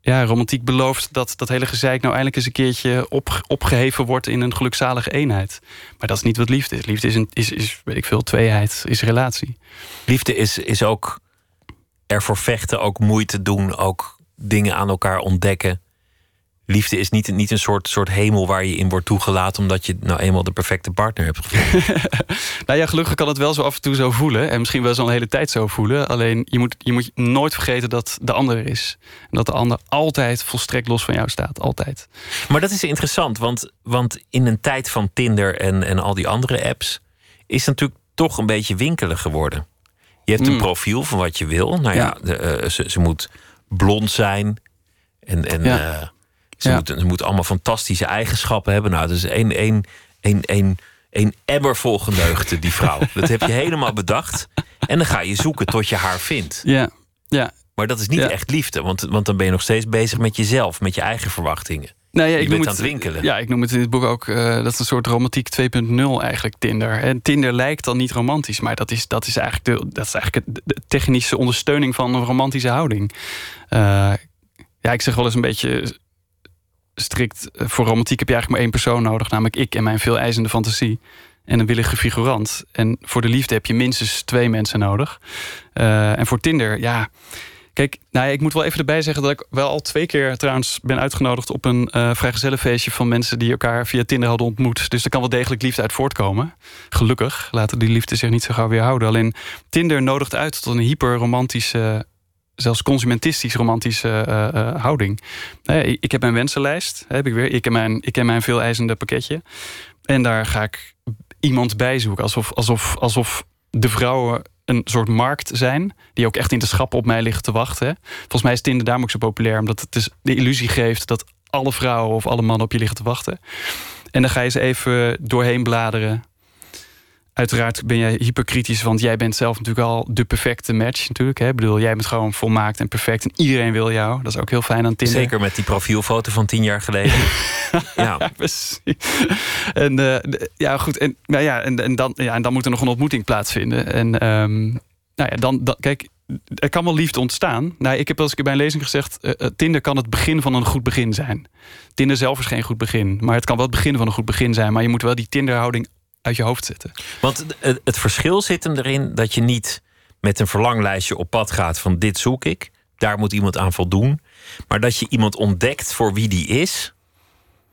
ja, romantiek belooft dat dat hele gezeik nou eindelijk eens een keertje op, opgeheven wordt in een gelukzalige eenheid. Maar dat is niet wat liefde is. Liefde is, een, is, is weet ik veel, tweeheid, is relatie. Liefde is, is ook ervoor vechten, ook moeite doen, ook dingen aan elkaar ontdekken liefde is niet, niet een soort, soort hemel waar je in wordt toegelaten omdat je nou eenmaal de perfecte partner hebt gevonden. nou ja, gelukkig kan het wel zo af en toe zo voelen. En misschien wel zo'n hele tijd zo voelen. Alleen je moet, je moet nooit vergeten dat de ander er is. En dat de ander altijd volstrekt los van jou staat. Altijd. Maar dat is interessant, want, want in een tijd van Tinder en, en al die andere apps is het natuurlijk toch een beetje winkelig geworden. Je hebt een mm. profiel van wat je wil. Nou ja, De, uh, ze, ze moet blond zijn. En, en ja. uh, ze, ja. moet, ze moet allemaal fantastische eigenschappen hebben. Nou, dus één, één, één, één, één emmer vol geneugten, die vrouw. dat heb je helemaal bedacht. En dan ga je zoeken tot je haar vindt. Ja, ja. Maar dat is niet echt liefde, want, want dan ben je nog steeds bezig met jezelf, met je eigen verwachtingen. Nou ja, ik noem aan het winkelen. Ja, ik noem het in het boek ook. Uh, dat is een soort romantiek 2.0 eigenlijk, Tinder. En Tinder lijkt dan niet romantisch, maar dat is, dat is eigenlijk, de, dat is eigenlijk de technische ondersteuning van een romantische houding. Uh, ja, ik zeg wel eens een beetje strikt eh, voor romantiek heb je eigenlijk maar één persoon nodig, namelijk ik en mijn veel eisende fantasie. En een willige figurant. En voor de liefde heb je minstens twee mensen nodig. Uh, en voor Tinder, ja. Kijk, nou ja, ik moet wel even erbij zeggen dat ik wel al twee keer trouwens ben uitgenodigd op een uh, vrijgezellenfeestje van mensen die elkaar via Tinder hadden ontmoet. Dus er kan wel degelijk liefde uit voortkomen. Gelukkig laten die liefde zich niet zo gauw weer houden. Alleen Tinder nodigt uit tot een hyperromantische zelfs consumentistisch romantische uh, uh, houding. ik heb mijn wensenlijst, heb ik weer. Ik heb mijn, ik heb mijn veel eisende pakketje. En daar ga ik iemand bij zoeken. Alsof, alsof, alsof de vrouwen een soort markt zijn. Die ook echt in de schappen op mij liggen te wachten. Volgens mij is Tinder daarom ook zo populair. Omdat het dus de illusie geeft dat alle vrouwen of alle mannen op je liggen te wachten. En dan ga je ze even doorheen bladeren. Uiteraard ben jij hyperkritisch, want jij bent zelf natuurlijk al de perfecte match. Natuurlijk, hè? Ik bedoel, jij bent gewoon volmaakt en perfect en iedereen wil jou. Dat is ook heel fijn aan Tinder. Zeker met die profielfoto van tien jaar geleden. ja, precies. En uh, ja, goed. En, nou ja, en, en, dan, ja, en dan moet er nog een ontmoeting plaatsvinden. En um, nou ja, dan, dan kijk, er kan wel liefde ontstaan. Nou, ik heb als ik bij een lezing gezegd: uh, Tinder kan het begin van een goed begin zijn. Tinder zelf is geen goed begin, maar het kan wel het begin van een goed begin zijn. Maar je moet wel die Tinderhouding uit je hoofd zetten. Want het, het verschil zit hem erin dat je niet met een verlanglijstje op pad gaat van dit zoek ik, daar moet iemand aan voldoen, maar dat je iemand ontdekt voor wie die is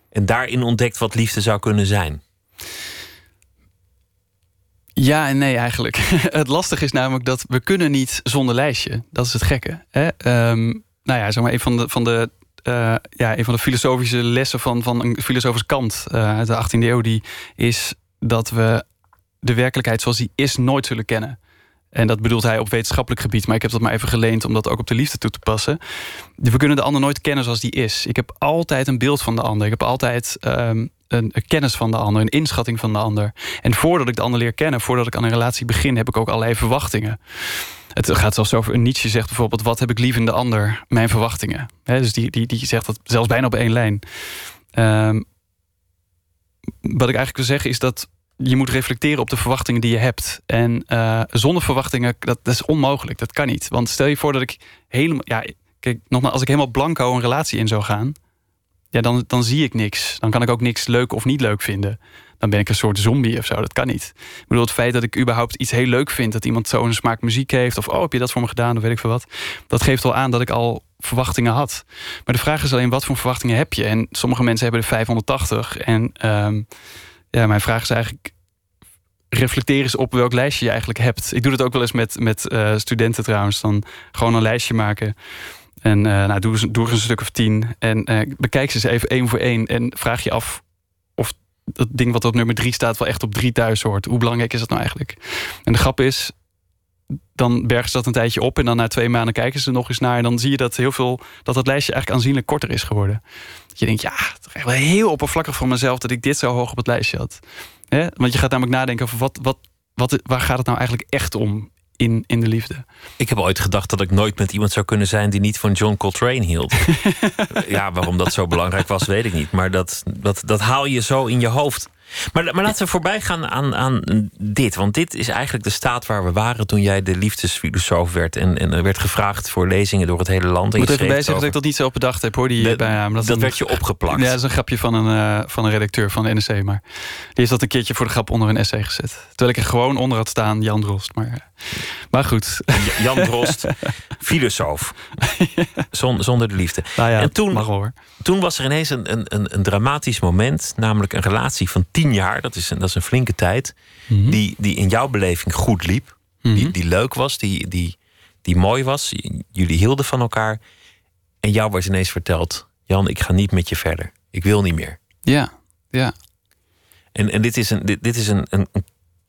en daarin ontdekt wat liefde zou kunnen zijn. Ja en nee eigenlijk. Het lastige is namelijk dat we kunnen niet zonder lijstje. Dat is het gekke. Hè? Um, nou ja, zeg maar een van de, van de uh, ja, een van de filosofische lessen van, van een filosofische kant uh, uit de 18e eeuw, die is dat we de werkelijkheid zoals die is nooit zullen kennen. En dat bedoelt hij op wetenschappelijk gebied, maar ik heb dat maar even geleend om dat ook op de liefde toe te passen. We kunnen de ander nooit kennen zoals die is. Ik heb altijd een beeld van de ander. Ik heb altijd um, een, kennis van de ander, een inschatting van de ander. En voordat ik de ander leer kennen, voordat ik aan een relatie begin, heb ik ook allerlei verwachtingen. Het gaat zelfs over Nietzsche zegt bijvoorbeeld: wat heb ik lief in de ander? Mijn verwachtingen. dus die, die, die zegt dat zelfs bijna op één lijn. Um, wat ik eigenlijk wil zeggen is dat je moet reflecteren op de verwachtingen die je hebt. En uh, zonder verwachtingen, dat, is onmogelijk. Dat kan niet. Want stel je voor dat ik helemaal. Ja, kijk, nogmaals, als ik helemaal blanco een relatie in zou gaan. Ja, dan, dan zie ik niks. Dan kan ik ook niks leuk of niet leuk vinden. Dan ben ik een soort zombie of zo. Dat kan niet. Ik bedoel, het feit dat ik überhaupt iets heel leuk vind. Dat iemand zo een smaak muziek heeft. Of oh, heb je dat voor me gedaan? Of weet ik veel wat. Dat geeft al aan dat ik al verwachtingen had. Maar de vraag is alleen, wat voor verwachtingen heb je? En sommige mensen hebben er 580. En um, ja, mijn vraag is eigenlijk reflecteer eens op welk lijstje je eigenlijk hebt. Ik doe het ook wel eens met, met uh, studenten trouwens. Dan gewoon een lijstje maken. En uh, nou, doe, eens, een stuk of tien. En uh, bekijk ze eens even één voor één. En vraag je af of dat ding wat op nummer drie staat... wel echt op drie thuis hoort. Hoe belangrijk is dat nou eigenlijk? En de grap is, dan bergen ze dat een tijdje op. En dan na twee maanden kijken ze er nog eens naar. En dan zie je dat heel veel dat het lijstje eigenlijk aanzienlijk korter is geworden. Dat je denkt, ja, het is wel heel oppervlakkig van mezelf dat ik dit zo hoog op het lijstje had. Want je gaat namelijk nadenken over wat, wat, wat, waar gaat het nou eigenlijk echt om in, in de liefde. Ik heb ooit gedacht dat ik nooit met iemand zou kunnen zijn die niet van John Coltrane hield. ja, waarom dat zo belangrijk was, weet ik niet. Maar dat, dat, dat haal je zo in je hoofd. Maar, maar laten we voorbij gaan aan, aan dit. Want dit is eigenlijk de staat waar we waren toen jij de liefdesfilosoof werd. En, en er werd gevraagd voor lezingen door het hele land. Ik moet even bijzeggen dat ik dat niet zo bedacht heb hoor. Die, de, bij, dat, dat werd je opgeplakt. Ja, dat is een grapje van een, uh, van een redacteur van de NRC. Maar die heeft dat een keertje voor de grap onder een essay gezet. Terwijl ik er gewoon onder had staan, Jan Drost. Maar, maar goed. Jan Drost, filosoof. Zonder, de liefde. Nou ja, en toen, mag hoor. toen was er ineens een, een, een dramatisch moment. Namelijk een relatie van tien jaar, dat is een, dat is een flinke tijd, mhm. die, die in jouw beleving goed liep, die, mhm. die leuk was, die, die, die mooi was. Jullie hielden van elkaar. En jou was ineens verteld: Jan, ik ga niet met je verder. Ik wil niet meer. Ja, ja. En, en dit is, een, dit, dit is een, een,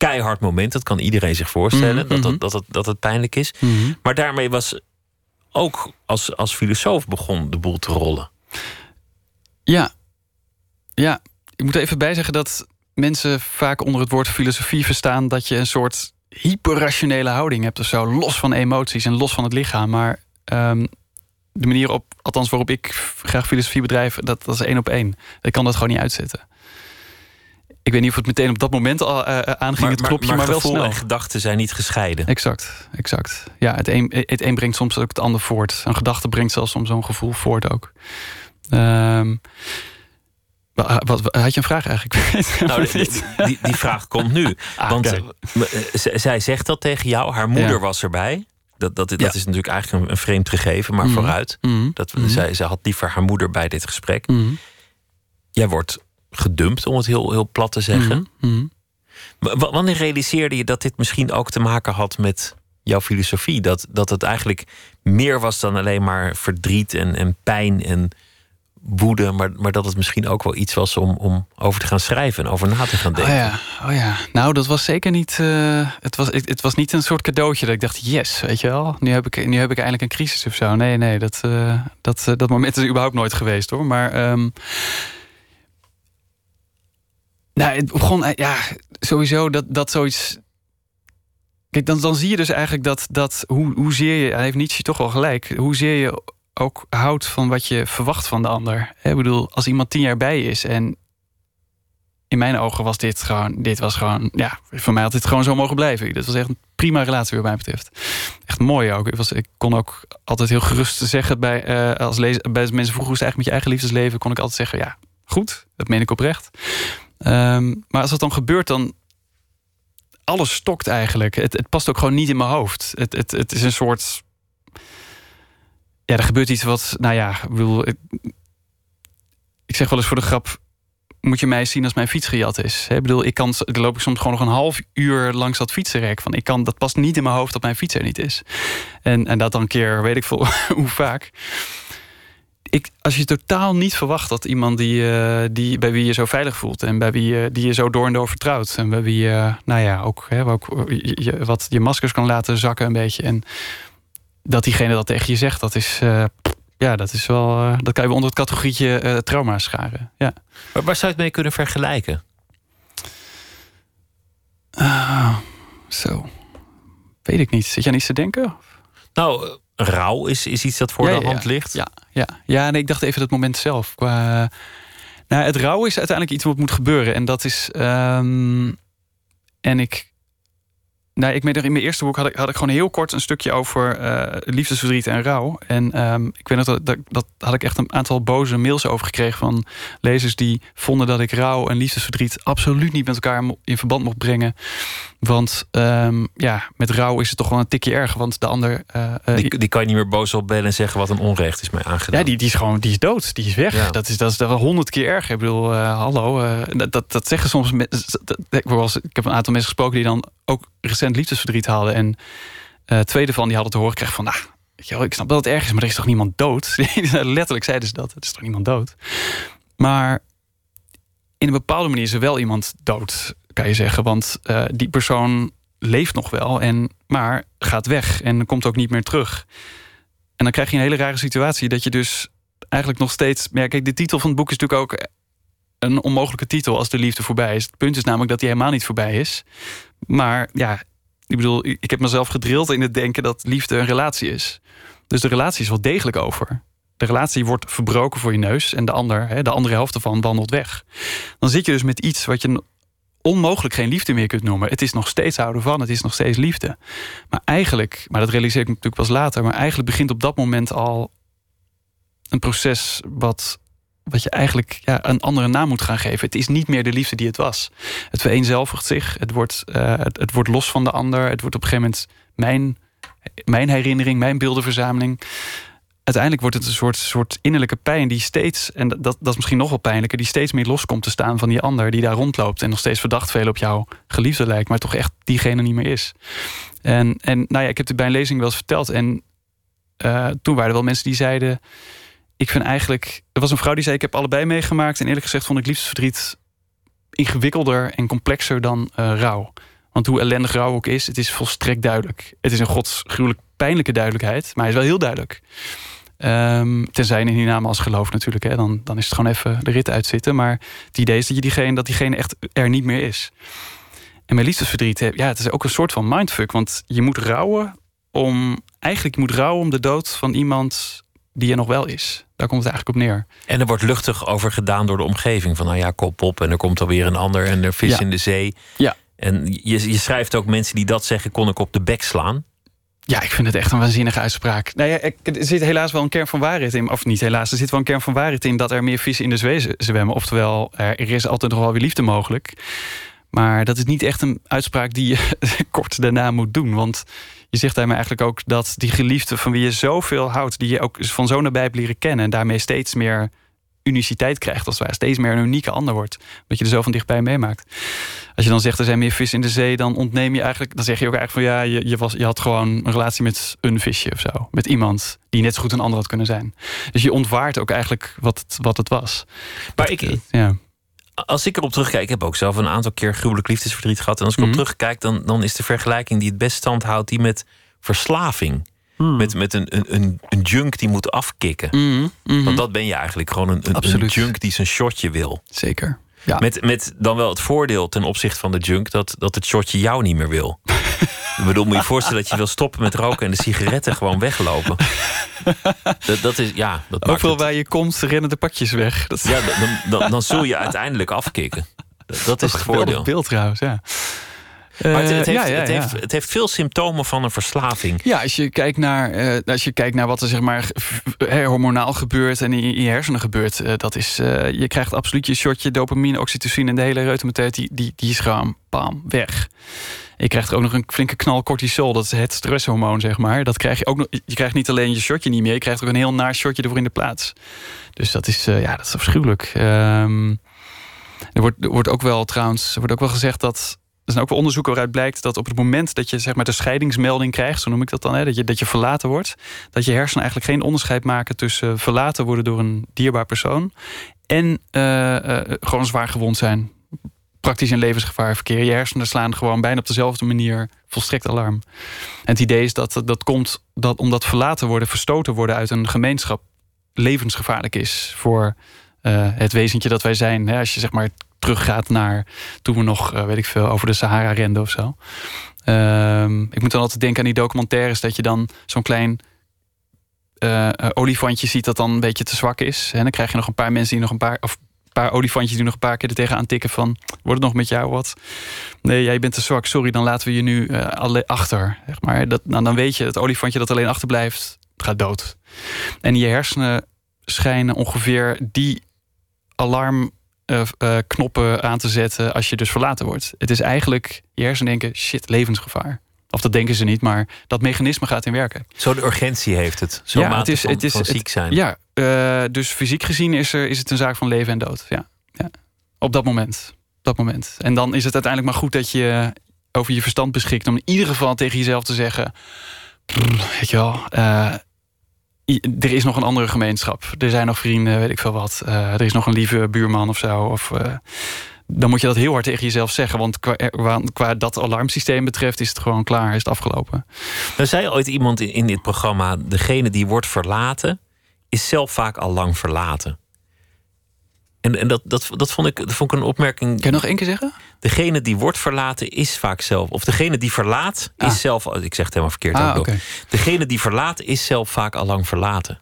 keihard moment. Dat kan iedereen zich voorstellen, mhm, dat, dat, dat, het, dat het pijnlijk is. Maar daarmee was ook als, als filosoof begon de boel te rollen. Ja, ja. Ik moet even bijzeggen dat mensen vaak onder het woord filosofie verstaan dat je een soort hyperrationele houding hebt of zo, los van emoties en los van het lichaam. Maar um, de manier op, althans waarop ik graag filosofie bedrijf, dat, dat is één op één. Ik kan dat gewoon niet uitzetten. Ik weet niet of het meteen op dat moment al uh, aanging, het knopje, maar, maar, wel snel. en gedachten zijn niet gescheiden. Exact, exact. Ja, het een, het een brengt soms ook het ander voort. Een gedachte brengt zelfs soms zo'n gevoel voort ook. Um, wat, had je een vraag eigenlijk? Nou, die, die, die, vraag komt nu. Ah, Want eh, zij zegt dat tegen jou. Haar moeder was erbij. Dat, dat, dat is natuurlijk eigenlijk een, vreemd gegeven, maar mhm. vooruit. Mhm. Dat, mm zij, zij had liever haar moeder bij dit gesprek. Mhm. Jij wordt gedumpt, om het heel, heel plat te zeggen. Wanneer realiseerde je dat dit misschien ook te maken had met jouw filosofie? Dat, dat het eigenlijk meer was dan alleen maar verdriet en, en pijn en woede, maar, maar dat het misschien ook wel iets was om, om over te gaan schrijven en over na te gaan denken. Oh ja, oh ja. nou dat was zeker niet. Uh, het, was, het, het, was niet een soort cadeautje dat ik dacht, yes, weet je wel. Nu heb ik, nu heb ik eindelijk een crisis of zo. Nee, nee, dat, uh, dat, uh, dat moment is überhaupt nooit geweest hoor. Maar. Um, nou, het begon, ja, sowieso dat, dat zoiets. Kijk, dan, dan zie je dus eigenlijk dat, dat hoe, hoezeer je, hij heeft Nietzsche toch wel gelijk, hoezeer je ook houdt van wat je verwacht van de ander. Ik bedoel, als iemand tien jaar bij is en in mijn ogen was dit gewoon, dit was gewoon, ja, voor mij had dit gewoon zo mogen blijven. Dit was echt een prima relatie wat mij betreft. Echt mooi ook. Ik, was, ik kon ook altijd heel gerust zeggen bij, uh, als lezer, bij mensen vroegen hoe eigenlijk met je eigen liefdesleven, kon ik altijd zeggen, ja, goed, dat meen ik oprecht. Um, maar als dat dan gebeurt, dan alles stokt eigenlijk. Het, het past ook gewoon niet in mijn hoofd. Het, het, het is een soort ja, er gebeurt iets wat, nou ja, ik, ik, zeg wel eens voor de grap, moet je mij zien als mijn fiets gejat is. Ik bedoel, ik kan, loop ik soms gewoon nog een half uur langs dat fietsenrek. Van, ik kan, dat past niet in mijn hoofd dat mijn fiets er niet is. En, en dat dan een keer, weet ik veel hoe vaak. Ik, als je totaal niet verwacht dat iemand die, uh, die, bij wie je zo veilig voelt... en bij wie je, die je zo door en door vertrouwt... en bij wie je, nou ja, ook, hè, ook je, wat je maskers kan laten zakken een beetje... en dat diegene dat tegen je zegt, dat is. Uh, ja, dat is wel. eh, dat kan je onder het categorietje eh, trauma scharen. Ja. Waar, waar zou je het mee kunnen vergelijken? Ah, zo. Weet ik niet. Zit je aan iets te denken? Nou, eh, rouw is, is iets dat voor Ja, de hand ligt. Ja, ja. ja nee, ik dacht even dat moment zelf. Qua, nou, het rouw is uiteindelijk iets wat moet gebeuren. En dat is. ehm, en ik. Nou, ik meen in mijn eerste boek had ik, had ik gewoon heel kort een stukje over eh, liefdesverdriet en rouw. En ehm, ik weet nog dat, dat, dat had ik echt een aantal boze mails over gekregen van lezers die vonden dat ik rouw en liefdesverdriet absoluut niet met elkaar in verband mocht brengen. Want ehm, ja, met rouw is het toch wel een tikje erger. Want de ander. eh, eh, Die, die kan je niet meer boos opbellen en zeggen wat een onrecht is mij aangedaan. ja, die, die is gewoon die is dood. Die is weg. Ja. Dat is dat is wel honderd keer erger. Ik bedoel, hallo. dat, dat, dat zeggen soms Ik, ik heb een aantal mensen gesproken die dan ook recent liefdesverdriet hadden. En eh twee daarvan die hadden te horen gekregen van. Nou, je wel, ik snap dat het erg is, maar er is toch niemand dood? Letterlijk zeiden ze dat. Het is toch niemand dood? Maar in een bepaalde manier is er wel iemand dood, kan je zeggen. Want eh, die persoon leeft nog wel, en, maar gaat weg en komt ook niet meer terug. En dan krijg je een hele rare situatie dat je dus eigenlijk nog steeds. Ja, kijk, de titel van het boek is natuurlijk ook een onmogelijke titel als de liefde voorbij is. Het punt is namelijk dat die helemaal niet voorbij is. Maar ja, ik bedoel, ik heb mezelf gedrild in het denken dat liefde een relatie is. Dus de relatie is wel degelijk over. De relatie wordt verbroken voor je neus en de, ander, de andere helft ervan wandelt weg. Dan zit je dus met iets wat je onmogelijk geen liefde meer kunt noemen. Het is nog steeds houden van, het is nog steeds liefde. Maar eigenlijk, maar dat realiseer ik natuurlijk pas later, maar eigenlijk begint op dat moment al een proces wat, wat je eigenlijk ja, een andere naam moet gaan geven. Het is niet meer de liefde die het was. Het vereenzelvigt zich, het wordt, eh, het, wordt los van de ander, het wordt op een gegeven moment mijn, mijn herinnering, mijn beeldenverzameling. Uiteindelijk wordt het een soort, soort innerlijke pijn die steeds, en dat, dat is misschien nog wel pijnlijker, die steeds meer los komt te staan van die ander die daar rondloopt en nog steeds verdacht veel op jouw geliefde lijkt, maar toch echt diegene niet meer is. En, en nou ja, ik heb het bij een lezing wel eens verteld. En eh, toen waren er wel mensen die zeiden. Ik vind eigenlijk. Er was een vrouw die zei: Ik heb allebei meegemaakt. En eerlijk gezegd vond ik liefdesverdriet ingewikkelder en complexer dan eh, rouw. Want hoe ellendig rouw ook is, het is volstrekt duidelijk. Het is een godsgruwelijk pijnlijke duidelijkheid, maar hij is wel heel duidelijk. Ehm, tenzij in die naam als geloof natuurlijk, hè, dan, dan is het gewoon even de rit uitzitten. Maar het idee is dat, je diegene, dat diegene echt er niet meer is. En met liefdesverdriet, hè, ja, het is ook een soort van mindfuck. Want je moet rouwen om. Eigenlijk je moet rouwen om de dood van iemand die er nog wel is. Daar komt het eigenlijk op neer. En er wordt luchtig over gedaan door de omgeving. Van nou ja, kop op en er komt alweer een ander en er vis Ja. in de zee. Ja. En je, je schrijft ook mensen die dat zeggen, kon ik op de bek slaan. Ja, ik vind het echt een waanzinnige uitspraak. Nou ja, ik- er zit helaas wel een kern van waarheid in. Of niet helaas, er zit wel een kern van waarheid in dat er meer vissen in de zee zwemmen. Oftewel, er er is altijd nog wel weer liefde mogelijk. Maar dat is niet echt een uitspraak die je kort daarna moet doen. Want je zegt daarmee eigenlijk ook dat die geliefde van wie je zoveel houdt, die je ook van zo nabij hebt leren kennen, en daarmee steeds meer uniciteit krijgt, als ware. Steeds meer een unieke ander wordt. Omdat je er zo van dichtbij meemaakt. Als je dan zegt er zijn meer vissen in de zee, dan ontneem je eigenlijk. Dan zeg je ook eigenlijk van ja, je, je, was, je had gewoon een relatie met een visje of zo. Met iemand die net zo goed een ander had kunnen zijn. Dus je ontwaart ook eigenlijk wat het, wat het was. Maar ik, Ja. Als ik erop terugkijk, ik heb ook zelf een aantal keer gruwelijk liefdesverdriet gehad. En als ik Mhm. op terugkijk, dan, dan is de vergelijking die het best stand houdt, die met verslaving. Hmm. Met, met een, een, een, een junk die moet afkicken. Mhm, mhm. Want dat ben je eigenlijk gewoon een, een, een Absoluut. junk die zijn shotje wil. Zeker. Ja. Met, met dan wel het voordeel ten opzichte van de junk dat, dat het shotje jou niet meer wil. Ik bedoel, moet je je voorstellen dat je wil stoppen met roken en de sigaretten gewoon weglopen. Dat, dat is, ja, dat Overal het- waar je komt, rennen de pakjes weg. Dat, ja, dan, dan, dan zul je uiteindelijk afkicken. Dat, dat is het voordeel. beeld trouwens, ja. Maar het, het Eh, heeft, ja, ja, het, heeft, het heeft veel symptomen van een verslaving. Ja, als je kijkt naar, eh, als je kijkt naar wat er zeg maar hormonaal gebeurt en in, je hersenen gebeurt, eh, dat is, je krijgt absoluut je shotje dopamine, oxytocine en de hele reutemeteut, die, die, die is gewoon bam, weg. Je krijgt ook nog een flinke knal cortisol, dat is het stresshormoon, zeg maar. Dat krijg je ook nog. Je krijgt niet alleen je shotje niet meer, je krijgt ook een heel naar shotje ervoor in de plaats. Dus dat is, eh, ja, dat is afschuwelijk. Ehm, er, wordt, er wordt ook wel trouwens, er wordt ook wel gezegd dat er zijn ook wel onderzoeken waaruit blijkt dat op het moment dat je zeg maar, de scheidingsmelding krijgt, zo noem ik dat dan, hè, dat, je, dat je verlaten wordt, dat je hersenen eigenlijk geen onderscheid maken tussen verlaten worden door een dierbaar persoon en eh, eh, gewoon zwaar gewond zijn. Praktisch in levensgevaar verkeer. Je hersenen slaan gewoon bijna op dezelfde manier volstrekt alarm. En het idee is dat dat komt dat omdat verlaten worden, verstoten worden uit een gemeenschap, levensgevaarlijk is voor eh, het wezentje dat wij zijn. Hè, als je zeg maar teruggaat naar toen we nog, weet ik veel, over de Sahara renden of zo. Ehm, ik moet dan altijd denken aan die documentaires dat je dan zo'n klein olifantje ziet dat dan een beetje te zwak is. En dan krijg je nog een paar mensen die nog een paar, of paar olifantjes die nog een paar keer er tegenaan tikken van... wordt het nog met jou wat? Nee, jij bent te zwak, sorry, dan laten we je nu uh, achter. Zeg maar. dat, nou, dan weet je, het olifantje dat alleen achterblijft, gaat dood. En je hersenen schijnen ongeveer die alarmknoppen uh, uh, aan te zetten... als je dus verlaten wordt. Het is eigenlijk, je hersenen denken, shit, levensgevaar. Of dat denken ze niet, maar dat mechanisme gaat in werken. Zo'n urgentie heeft het. Zo'n ja, het is, van, het is, van ziek zijn. ja, uh, dus fysiek gezien is, er, is het een zaak van leven en dood. Ja, ja. Op dat moment. dat moment. En dan is het uiteindelijk maar goed dat je over je verstand beschikt... om in ieder geval tegen jezelf te zeggen... Weet je wel, uh, er is nog een andere gemeenschap. Er zijn nog vrienden, weet ik veel wat. Uh, er is nog een lieve buurman of zo. Of dan moet je dat heel hard tegen jezelf zeggen. Want qua, qua dat alarmsysteem betreft is het gewoon klaar, is het afgelopen. Er zei ooit iemand in, in dit programma: degene die wordt verlaten, is zelf vaak al lang verlaten. En, en dat, dat, dat, vond ik, dat vond ik een opmerking. Kan je nog één keer zeggen? Degene die wordt verlaten is vaak zelf. Of degene die verlaat is ah. zelf. Ik zeg het helemaal verkeerd. Ah, okay. Degene die verlaat is zelf vaak al lang verlaten.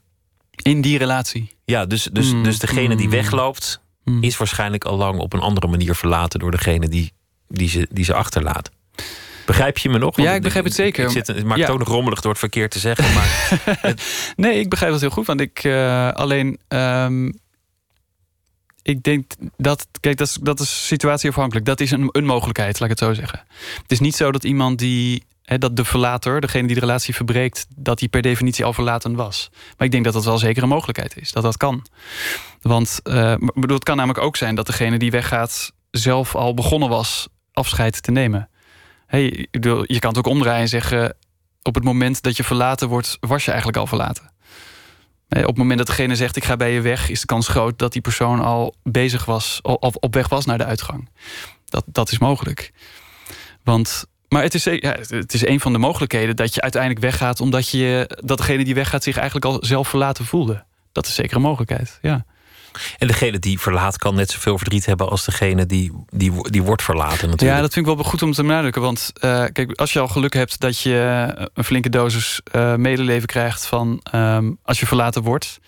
In die relatie. Ja, dus, dus, mm. dus degene die mm. wegloopt, Hmm. is waarschijnlijk al lang op een andere manier verlaten door degene die, die, ze, die ze achterlaat. Begrijp je me nog? ja, ik begrijp het zeker. Ik zit, het maakt het ook nog rommelig door het verkeer te zeggen. Maar nee, ik begrijp het heel goed. Want ik uh, alleen. Um, ik denk dat. Kijk, dat is, dat is situatieafhankelijk. Dat is een, een mogelijkheid, laat ik het zo zeggen. Het is niet zo dat iemand die dat de verlater, degene die de relatie verbreekt, dat die per definitie al verlaten was. Maar ik denk dat dat wel zeker een mogelijkheid is, dat dat kan. Want uh, bedoel, het kan namelijk ook zijn dat degene die weggaat zelf al begonnen was afscheid te nemen. Hey, je kan het ook omdraaien en zeggen: op het moment dat je verlaten wordt, was je eigenlijk al verlaten. Op het moment dat degene zegt: Ik ga bij je weg, is de kans groot dat die persoon al bezig was, of op weg was naar de uitgang. Dat, dat is mogelijk. Want maar het is, ja, het is een van de mogelijkheden dat je uiteindelijk weggaat... omdat je, dat degene die weggaat zich eigenlijk al zelf verlaten voelde. Dat is zeker een mogelijkheid, ja. En degene die verlaat kan net zoveel verdriet hebben... als degene die, die, die wordt verlaten natuurlijk. Ja, dat vind ik wel goed om te benadrukken. Want uh, kijk, als je al geluk hebt dat je een flinke dosis uh, medeleven krijgt... van um, als je verlaten wordt...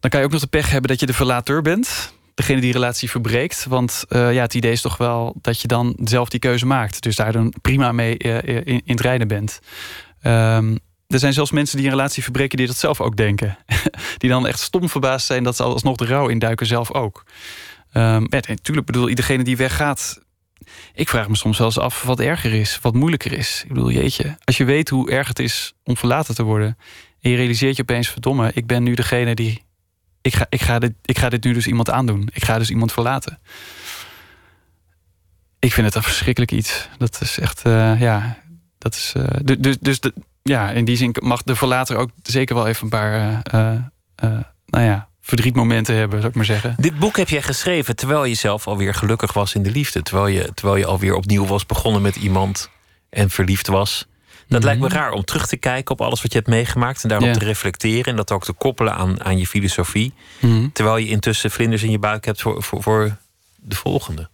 dan kan je ook nog de pech hebben dat je de verlater bent degene die relatie verbreekt. Want uh, ja, het idee is toch wel dat je dan zelf die keuze maakt. Dus daar dan prima mee uh, in, in, het rijden bent. Um, er zijn zelfs mensen die een relatie verbreken die dat zelf ook denken. die dan echt stom verbaasd zijn dat ze alsnog de rouw induiken zelf ook. Um, ja, natuurlijk bedoel, iedereen die weggaat... Ik vraag me soms eens af wat erger is, wat moeilijker is. Ik bedoel, jeetje, als je weet hoe erg het is om verlaten te worden... en je realiseert je opeens, verdomme, ik ben nu degene die ik ga, ik, ga dit, ik ga dit nu dus iemand aandoen. Ik ga dus iemand verlaten. Ik vind het een verschrikkelijk iets. Dat is echt, uh, ja, dat is. Dus, dus de, ja, in die zin mag de verlater ook zeker wel even een paar, uh, nou ja, verdrietmomenten hebben, zou ik maar zeggen. Dit boek heb jij geschreven terwijl je zelf alweer gelukkig was in de liefde. Terwijl je, terwijl je alweer opnieuw was begonnen met iemand en verliefd was. Dat lijkt me mhm. raar om terug te kijken op alles wat je hebt meegemaakt en daarop te reflecteren en dat ook te koppelen aan, aan je filosofie. Mhm. Terwijl je intussen vlinders in je buik hebt voor, voor, voor de volgende.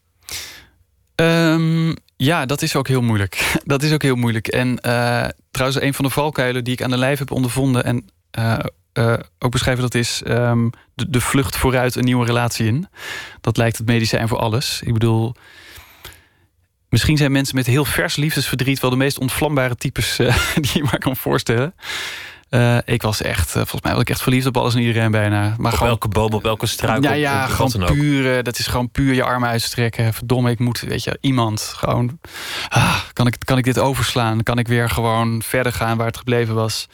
Um, ja, dat is ook heel moeilijk. dat is ook heel moeilijk. En uh, trouwens, een van de valkuilen die ik aan de lijf heb ondervonden en uh, uh, ook beschrijven, dat is um, de, de, vlucht vooruit een nieuwe relatie in. Dat lijkt het medicijn voor alles. Ik bedoel, Misschien zijn mensen met heel vers liefdesverdriet wel de meest ontvlambare types uh, die je maar kan voorstellen. Uh, ik was echt, uh, volgens mij was ik echt verliefd op alles en iedereen bijna. Maar op gewoon, welke boom, op welke struik? Ja, ja, op, gewoon puur. Dat is gewoon puur je armen uitstrekken. Verdomme, ik moet, weet je, iemand gewoon. Ah, kan, ik, kan ik dit overslaan? Kan ik weer gewoon verder gaan waar het gebleven was?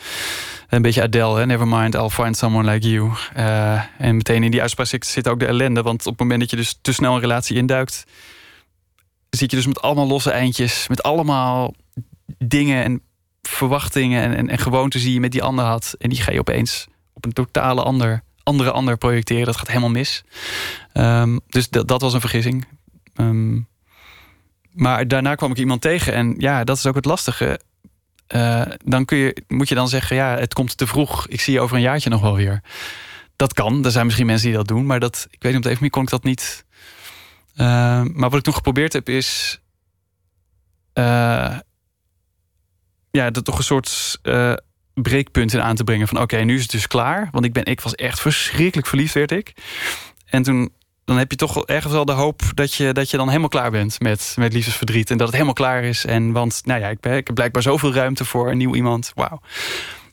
Een beetje Adele, hè? Never mind, I'll find someone like you. Uh, en meteen in die uitspraak zit ook de ellende. Want op het moment dat je dus te snel een relatie induikt zit je dus met allemaal losse eindjes. Met allemaal dingen en verwachtingen en, en, gewoontes die je met die ander had. En die ga je opeens op een totale ander, andere ander projecteren. Dat gaat helemaal mis. Um, dus dat was een vergissing. Um, maar daarna kwam ik iemand tegen. En ja, dat is ook het lastige. Uh, dan kun je, moet je dan zeggen, ja, het komt te vroeg. Ik zie je over een jaartje nog wel weer. dat kan. Er zijn misschien mensen die dat doen, maar dat, ik weet niet op de kon ik dat niet. Uh, maar wat ik toen geprobeerd heb is. Uh, ja, dat toch een soort uh, breekpunt in aan te brengen. Van oké, nu is het dus klaar. Want ik, ben, ik was echt verschrikkelijk verliefd, werd ik. En toen dan heb je toch ergens wel de hoop dat je, dat je dan helemaal klaar bent met, met liefdesverdriet. En dat het helemaal klaar is. En want, nou ja, ik, ik heb blijkbaar zoveel ruimte voor een nieuw iemand. Wauw.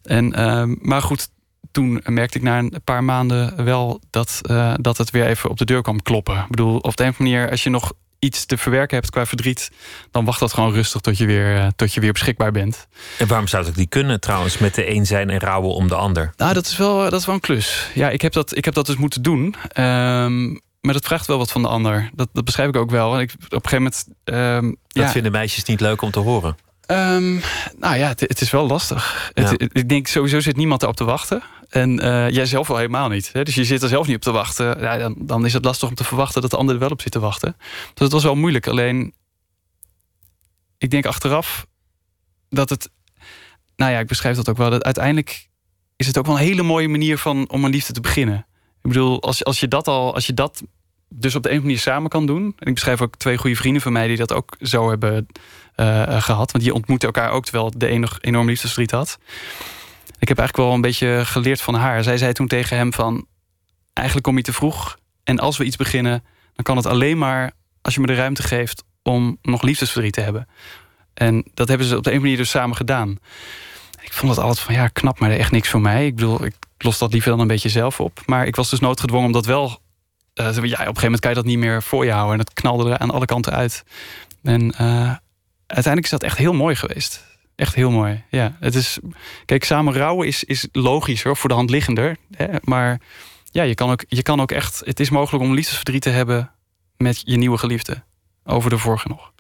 En, uh, maar goed, toen merkte ik na een paar maanden wel dat, uh, dat het weer even op de deur kwam kloppen. Ik bedoel, op de een manier, als je nog iets te verwerken hebt qua verdriet, dan wacht dat gewoon rustig tot je weer, uh, tot je weer beschikbaar bent. En waarom zou het ook niet kunnen trouwens, met de een zijn en rouwen om de ander? Nou, dat is wel, dat is wel een klus. Ja, ik heb dat, ik heb dat dus moeten doen. Um, maar dat vraagt wel wat van de ander. Dat, dat beschrijf ik ook wel. Ik, op een gegeven moment. Um, dat ja. vinden meisjes niet leuk om te horen. Um, nou ja, het, het, is wel lastig. Ja. Het, ik denk sowieso zit niemand erop te wachten. En uh, jij zelf wel helemaal niet. Hè? Dus je zit er zelf niet op te wachten. Ja, dan, dan is het lastig om te verwachten dat de ander er wel op zit te wachten. Dus het was wel moeilijk. Alleen, ik denk achteraf dat het. Nou ja, ik beschrijf dat ook wel. Dat uiteindelijk is het ook wel een hele mooie manier van om een liefde te beginnen. Ik bedoel, als, als je dat al, als je dat dus op de een manier samen kan doen. En ik beschrijf ook twee goede vrienden van mij die dat ook zo hebben uh, gehad. Want die ontmoeten elkaar ook terwijl de een nog enorm liefdesverdriet had. Ik heb eigenlijk wel een beetje geleerd van haar. Zij zei toen tegen hem van... eigenlijk kom je te vroeg. En als we iets beginnen, dan kan het alleen maar... als je me de ruimte geeft om nog liefdesverdriet te hebben. En dat hebben ze op de een manier dus samen gedaan. Ik vond dat altijd van, ja, knap, maar echt niks voor mij. Ik bedoel, ik los dat liever dan een beetje zelf op. Maar ik was dus noodgedwongen om dat wel... Uh, ja, op een gegeven moment kan je dat niet meer voor je houden. En dat knalde er aan alle kanten uit. En uh, uiteindelijk is dat echt heel mooi geweest. Echt heel mooi. Ja, het is. Kijk, samen rouwen is, is logischer, voor de hand liggender. Hè? Maar ja, je kan, ook, je kan ook echt. Het is mogelijk om liefdesverdriet te hebben met je nieuwe geliefde. Over de vorige nog.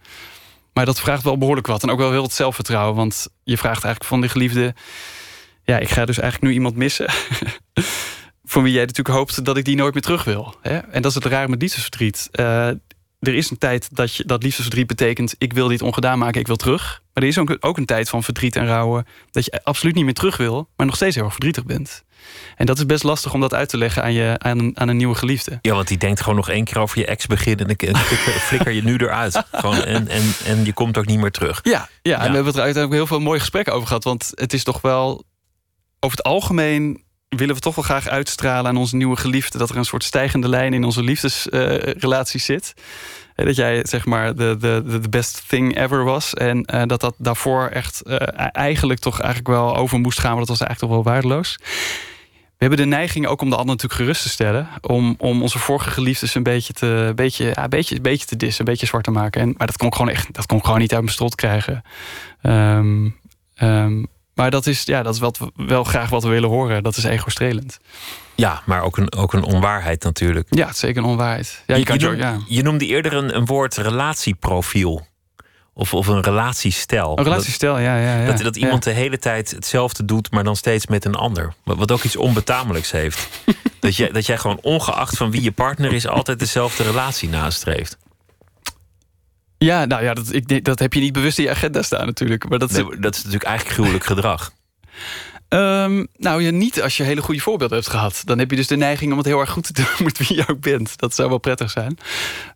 Maar dat vraagt wel behoorlijk wat. En ook wel heel het zelfvertrouwen. Want je vraagt eigenlijk van die geliefde ja, ik ga dus eigenlijk nu iemand missen. van wie jij natuurlijk hoopt dat ik die nooit meer terug wil. Hè? En dat is het raar met liefdesverdriet. Uh, er is een tijd dat, je, dat liefdesverdriet betekent... ik wil dit ongedaan maken, ik wil terug. Maar er is ook, ook een tijd van verdriet en rouwen... dat je absoluut niet meer terug wil, maar nog steeds heel erg verdrietig bent. En dat is best lastig om dat uit te leggen aan, je, aan, een, aan een nieuwe geliefde. Ja, want die denkt gewoon nog één keer over je ex beginnen... en dan flikker je nu eruit. Gewoon, en, en, en je komt ook niet meer terug. Ja, ja, ja. en we hebben er uiteindelijk heel veel mooie gesprekken over gehad. Want het is toch wel over het algemeen willen we toch wel graag uitstralen aan onze nieuwe geliefde dat er een soort stijgende lijn in onze liefdesrelatie uh, zit. Dat jij zeg maar de, de, de best thing ever was. En uh, dat dat daarvoor echt uh, eigenlijk toch eigenlijk wel over moest gaan. Maar dat was eigenlijk toch wel waardeloos. We hebben de neiging ook om de ander natuurlijk gerust te stellen. Om, om onze vorige geliefdes een beetje te, een beetje, ja, een beetje, beetje te dissen, een beetje zwart te maken. En, maar dat kon ik gewoon echt dat kon ik gewoon niet uit mijn strot krijgen. Um, maar dat is, ja, dat is wat we, wel graag wat we willen horen. Dat is ego-strelend. Ja, maar ook een, ook een onwaarheid natuurlijk. Ja, het is zeker een onwaarheid. Ja, je, je, kan je, noemde, ja. je noemde eerder een, een woord relatieprofiel. Of, of een relatiestijl. Een relatiestijl, ja. ja, ja. Dat, dat iemand ja. de hele tijd hetzelfde doet, maar dan steeds met een ander. Wat, wat ook iets onbetamelijks heeft. dat, jij, dat jij gewoon ongeacht van wie je partner is, altijd dezelfde relatie nastreeft. Ja, nou ja, dat, ik, dat heb je niet bewust in je agenda staan natuurlijk. Maar dat, nee, dat is natuurlijk eigenlijk gruwelijk gedrag. Um, nou ja, niet als je hele goede voorbeelden hebt gehad. Dan heb je dus de neiging om het heel erg goed te doen met wie je ook bent. Dat zou wel prettig zijn.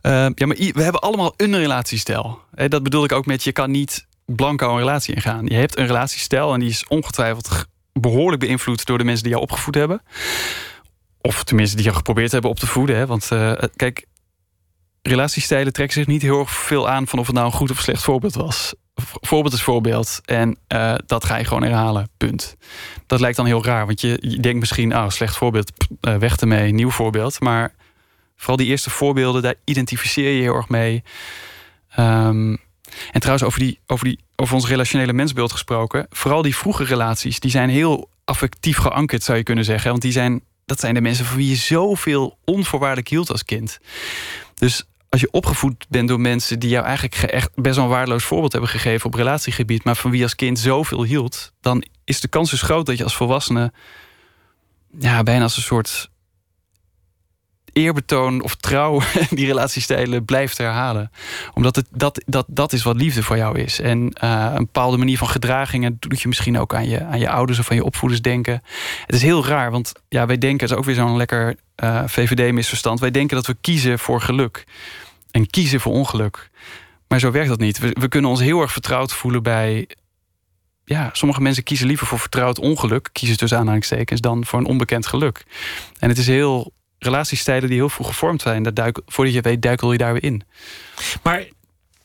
Uh, ja, maar we hebben allemaal een relatiestijl. Dat bedoel ik ook met je kan niet blanco een relatie ingaan. Je hebt een relatiestijl en die is ongetwijfeld behoorlijk beïnvloed door de mensen die jou opgevoed hebben. Of tenminste die jou geprobeerd hebben op te voeden. Hè? Want uh, kijk, relatiestijlen trekken zich niet heel erg veel aan van of het nou een goed of slecht voorbeeld was. Voorbeeld is voorbeeld en uh, dat ga je gewoon herhalen. Punt. Dat lijkt dan heel raar, want je, denkt misschien, oh, slecht voorbeeld, uh, weg ermee, nieuw voorbeeld. Maar vooral die eerste voorbeelden, daar identificeer je heel erg mee. Um, en trouwens, over, die, over, die, over ons relationele mensbeeld gesproken, vooral die vroege relaties, die zijn heel affectief geankerd, zou je kunnen zeggen. Want die zijn, dat zijn de mensen voor wie je zoveel onvoorwaardelijk hield als kind. Dus als je opgevoed bent door mensen die jou eigenlijk echt best wel een waardeloos voorbeeld hebben gegeven op relatiegebied, maar van wie als kind zoveel hield, dan is de kans dus groot dat je als volwassene ja, bijna als een soort eerbetoon of trouw die relatiestijlen blijft herhalen. Omdat het, dat, dat, dat is wat liefde voor jou is. En uh, een bepaalde manier van gedragingen doet je misschien ook aan je, aan je ouders of aan je opvoeders denken. Het is heel raar, want ja, wij denken, het is ook weer zo'n lekker uh, VVD-misverstand. Wij denken dat we kiezen voor geluk en kiezen voor ongeluk. Maar zo werkt dat niet. We, we kunnen ons heel erg vertrouwd voelen bij ja, sommige mensen kiezen liever voor vertrouwd ongeluk, kiezen tussen aanhalingstekens, dan voor een onbekend geluk. En het is heel relatiestijlen die heel vroeg gevormd zijn. Dat duik, voordat je weet, duikel je daar weer in. Maar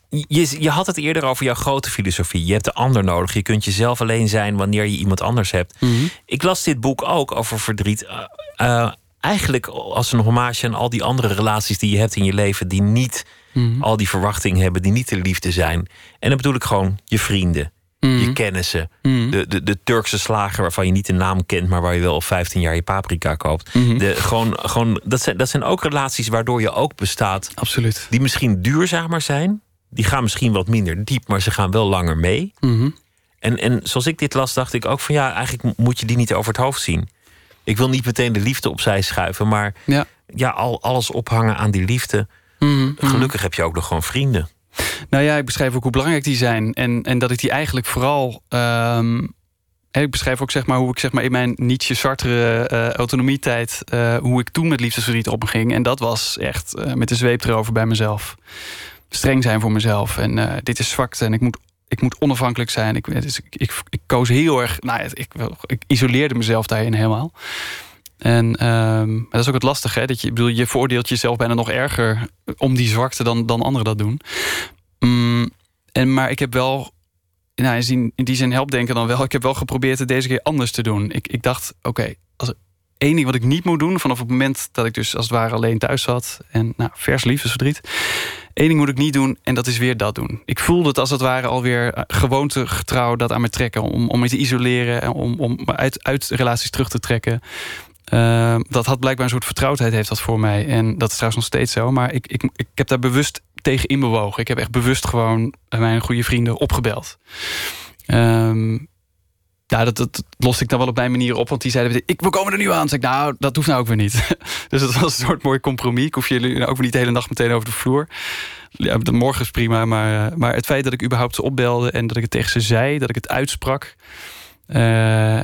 je, je had het eerder over jouw grote filosofie. Je hebt de ander nodig. Je kunt jezelf alleen zijn wanneer je iemand anders hebt. Mhm. Ik las dit boek ook over verdriet. Uh, uh, eigenlijk als een hommage aan al die andere relaties die je hebt in je leven, die niet Mhm. al die verwachtingen hebben, die niet de liefde zijn. En dan bedoel ik gewoon je vrienden, Mhm. je kennissen, Mhm. de, de, de Turkse slager waarvan je niet de naam kent, maar waar je wel op 15 jaar je paprika koopt. De, gewoon, gewoon, dat, zijn, dat zijn ook relaties waardoor je ook bestaat, Absoluut. die misschien duurzamer zijn. Die gaan misschien wat minder diep, maar ze gaan wel langer mee. En, en zoals ik dit las, dacht ik ook van ja, eigenlijk moet je die niet over het hoofd zien. Ik wil niet meteen de liefde opzij schuiven, maar Ja. ja, al, alles ophangen aan die liefde. Mhm. Mhm. Gelukkig heb je ook nog gewoon vrienden. Nou ja, ik beschrijf ook hoe belangrijk die zijn. En, en dat ik die eigenlijk vooral. ehm, ik beschrijf ook zeg maar, hoe ik zeg maar, in mijn Nietzsche-Sartre eh, autonomietijd. eh, hoe ik toen met liefdesverdriet omging. En dat was echt eh, met de zweep erover bij mezelf. Streng zijn voor mezelf. En dit is zwakte. En ik moet, ik moet onafhankelijk zijn. Ik, dus ik, ik, koos heel erg. Nou, ik, ik isoleerde mezelf daarin helemaal. En ehm, dat is ook het lastige, hè? Dat je, bedoel, je veroordeelt jezelf bijna nog erger om die zwakte dan, dan anderen dat doen. Mm, en, maar ik heb wel, nou, in, die, in die zin helpt denken dan wel. Ik heb wel geprobeerd het deze keer anders te doen. Ik, ik dacht, oké, één ding wat ik niet moet doen, vanaf het moment dat ik dus als het ware alleen thuis zat en nou, vers liefdesverdriet. Eén ding moet ik niet doen en dat is weer dat doen. Ik voelde het als het ware alweer eh, gewoontegetrouw dat aan me trekken. Om, om me te isoleren en om, om uit, uit relaties terug te trekken. Uh, dat had blijkbaar een soort vertrouwdheid heeft dat voor mij. En dat is trouwens nog steeds zo. Maar ik, ik, ik heb daar bewust tegen inbewogen. Ik heb echt bewust gewoon mijn goede vrienden opgebeld. Um, ja, dat, dat loste ik dan wel op mijn manier op. Want die zeiden, ik, we komen er nu aan. Zeg ik, nou, dat hoeft nou ook weer niet. dus dat was een soort mooi compromis. Ik hoef jullie ook weer niet de hele nacht meteen over de vloer. Ja, de morgen is prima. Maar, maar het feit dat ik überhaupt ze opbelde... en dat ik het tegen ze zei, dat ik het uitsprak... Uh,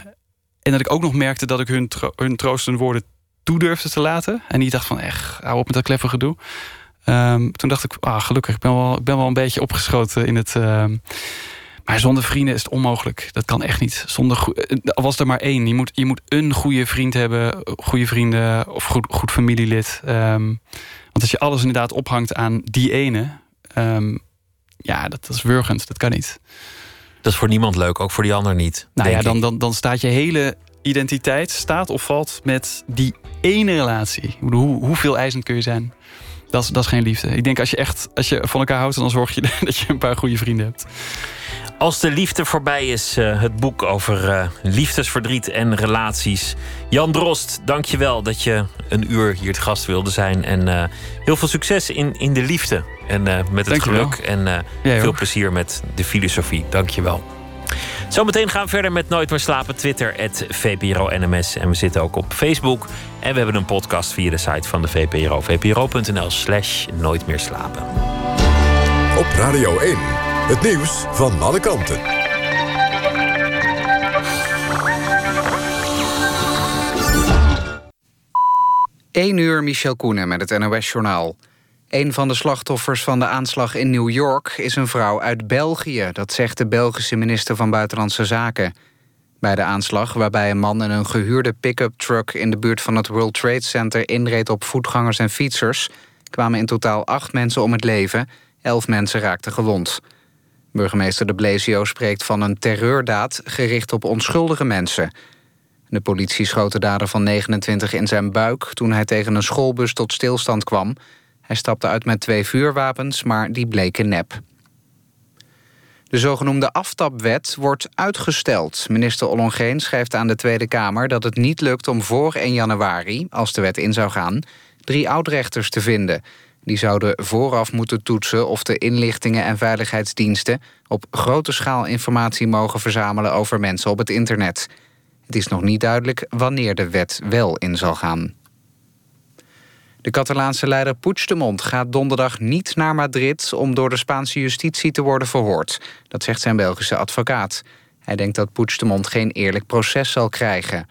en dat ik ook nog merkte dat ik hun, tro hun troostende woorden toe durfde te laten. En niet dacht van, echt, hou op met dat kleffe gedoe. Um, toen dacht ik, ah, gelukkig, ik ben wel, ik ben wel een beetje opgeschoten in het... Uh, maar zonder vrienden is het onmogelijk. Dat kan echt niet. Zonder was er maar één. Je moet, je moet een goede vriend hebben, goede vrienden of goed, goed familielid. Um, want als je alles inderdaad ophangt aan die ene, um, ja, dat, dat is wurgend. Dat kan niet. Dat is voor niemand leuk, ook voor die ander niet. Nou ja, dan, dan, dan staat je hele identiteit staat of valt met die ene relatie. Hoe, hoeveel eisend kun je zijn? Dat is, dat is geen liefde. Ik denk als je echt als je van elkaar houdt, dan zorg je dat je een paar goede vrienden hebt. Als de liefde voorbij is, uh, het boek over uh, liefdesverdriet en relaties. Jan Drost, dank je wel dat je een uur hier te gast wilde zijn. En uh, heel veel succes in, in de liefde en met het dank geluk. En veel ook. plezier met de filosofie. Dank je wel. Zometeen gaan we verder met Nooit meer slapen. Twitter, VPRO NMS. En we zitten ook op Facebook. En we hebben een podcast via de site van de VPRO. VPRO.nl slash Nooit meer slapen. Op Radio 1. Het nieuws van alle kanten. Eén uur Michel Koenen met het NOS-journaal. Een van de slachtoffers van de aanslag in New York is een vrouw uit België. Dat zegt de Belgische minister van Buitenlandse Zaken. Bij de aanslag, waarbij een man in een gehuurde pick-up truck... in de buurt van het World Trade Center inreed op voetgangers en fietsers... kwamen in totaal acht mensen om het leven. Elf mensen raakten gewond. Burgemeester de Blasio spreekt van een terreurdaad... gericht op onschuldige mensen... De politie schoot de dader van 29 in zijn buik... toen hij tegen een schoolbus tot stilstand kwam. Hij stapte uit met twee vuurwapens, maar die bleken nep. De zogenoemde aftapwet wordt uitgesteld. Minister Ollongeen schrijft aan de Tweede Kamer dat het niet lukt om voor 1 januari, als de wet in zou gaan, drie oudrechters te vinden. Die zouden vooraf moeten toetsen of de inlichtingen en veiligheidsdiensten op grote schaal informatie mogen verzamelen over mensen op het internet. Het is nog niet duidelijk wanneer de wet wel in zal gaan. De Catalaanse leider Puigdemont gaat donderdag niet naar Madrid... om door de Spaanse justitie te worden verhoord. Dat zegt zijn Belgische advocaat. Hij denkt dat Puigdemont geen eerlijk proces zal krijgen.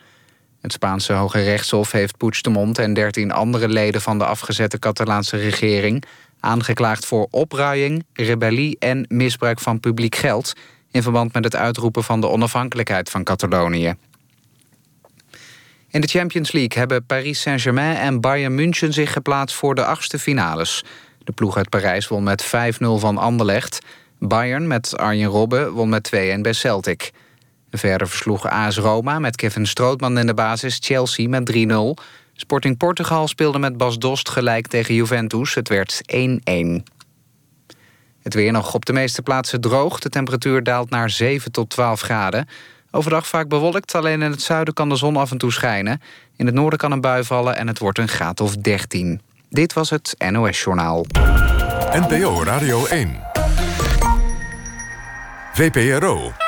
Het Spaanse Hoge Rechtshof heeft Puigdemont en 13 andere leden... van de afgezette Catalaanse regering aangeklaagd voor opruiing, rebellie en misbruik van publiek geld... in verband met het uitroepen van de onafhankelijkheid van Catalonië. In de Champions League hebben Paris Saint-Germain en Bayern München zich geplaatst voor de achtste finales. De ploeg uit Parijs won met 5-0 van Anderlecht. Bayern met Arjen Robben won met 2-1 bij Celtic. Verder versloeg AS Roma met Kevin Strootman in de basis Chelsea met 3-0. Sporting Portugal speelde met Bas Dost gelijk tegen Juventus. Het werd 1-1. Het weer nog op de meeste plaatsen droog. De temperatuur daalt naar 7 tot 12 graden. Overdag vaak bewolkt, alleen in het zuiden kan de zon af en toe schijnen. In het noorden kan een bui vallen en het wordt een graad of 13. Dit was het NOS Journaal. NPO Radio 1. VPRO.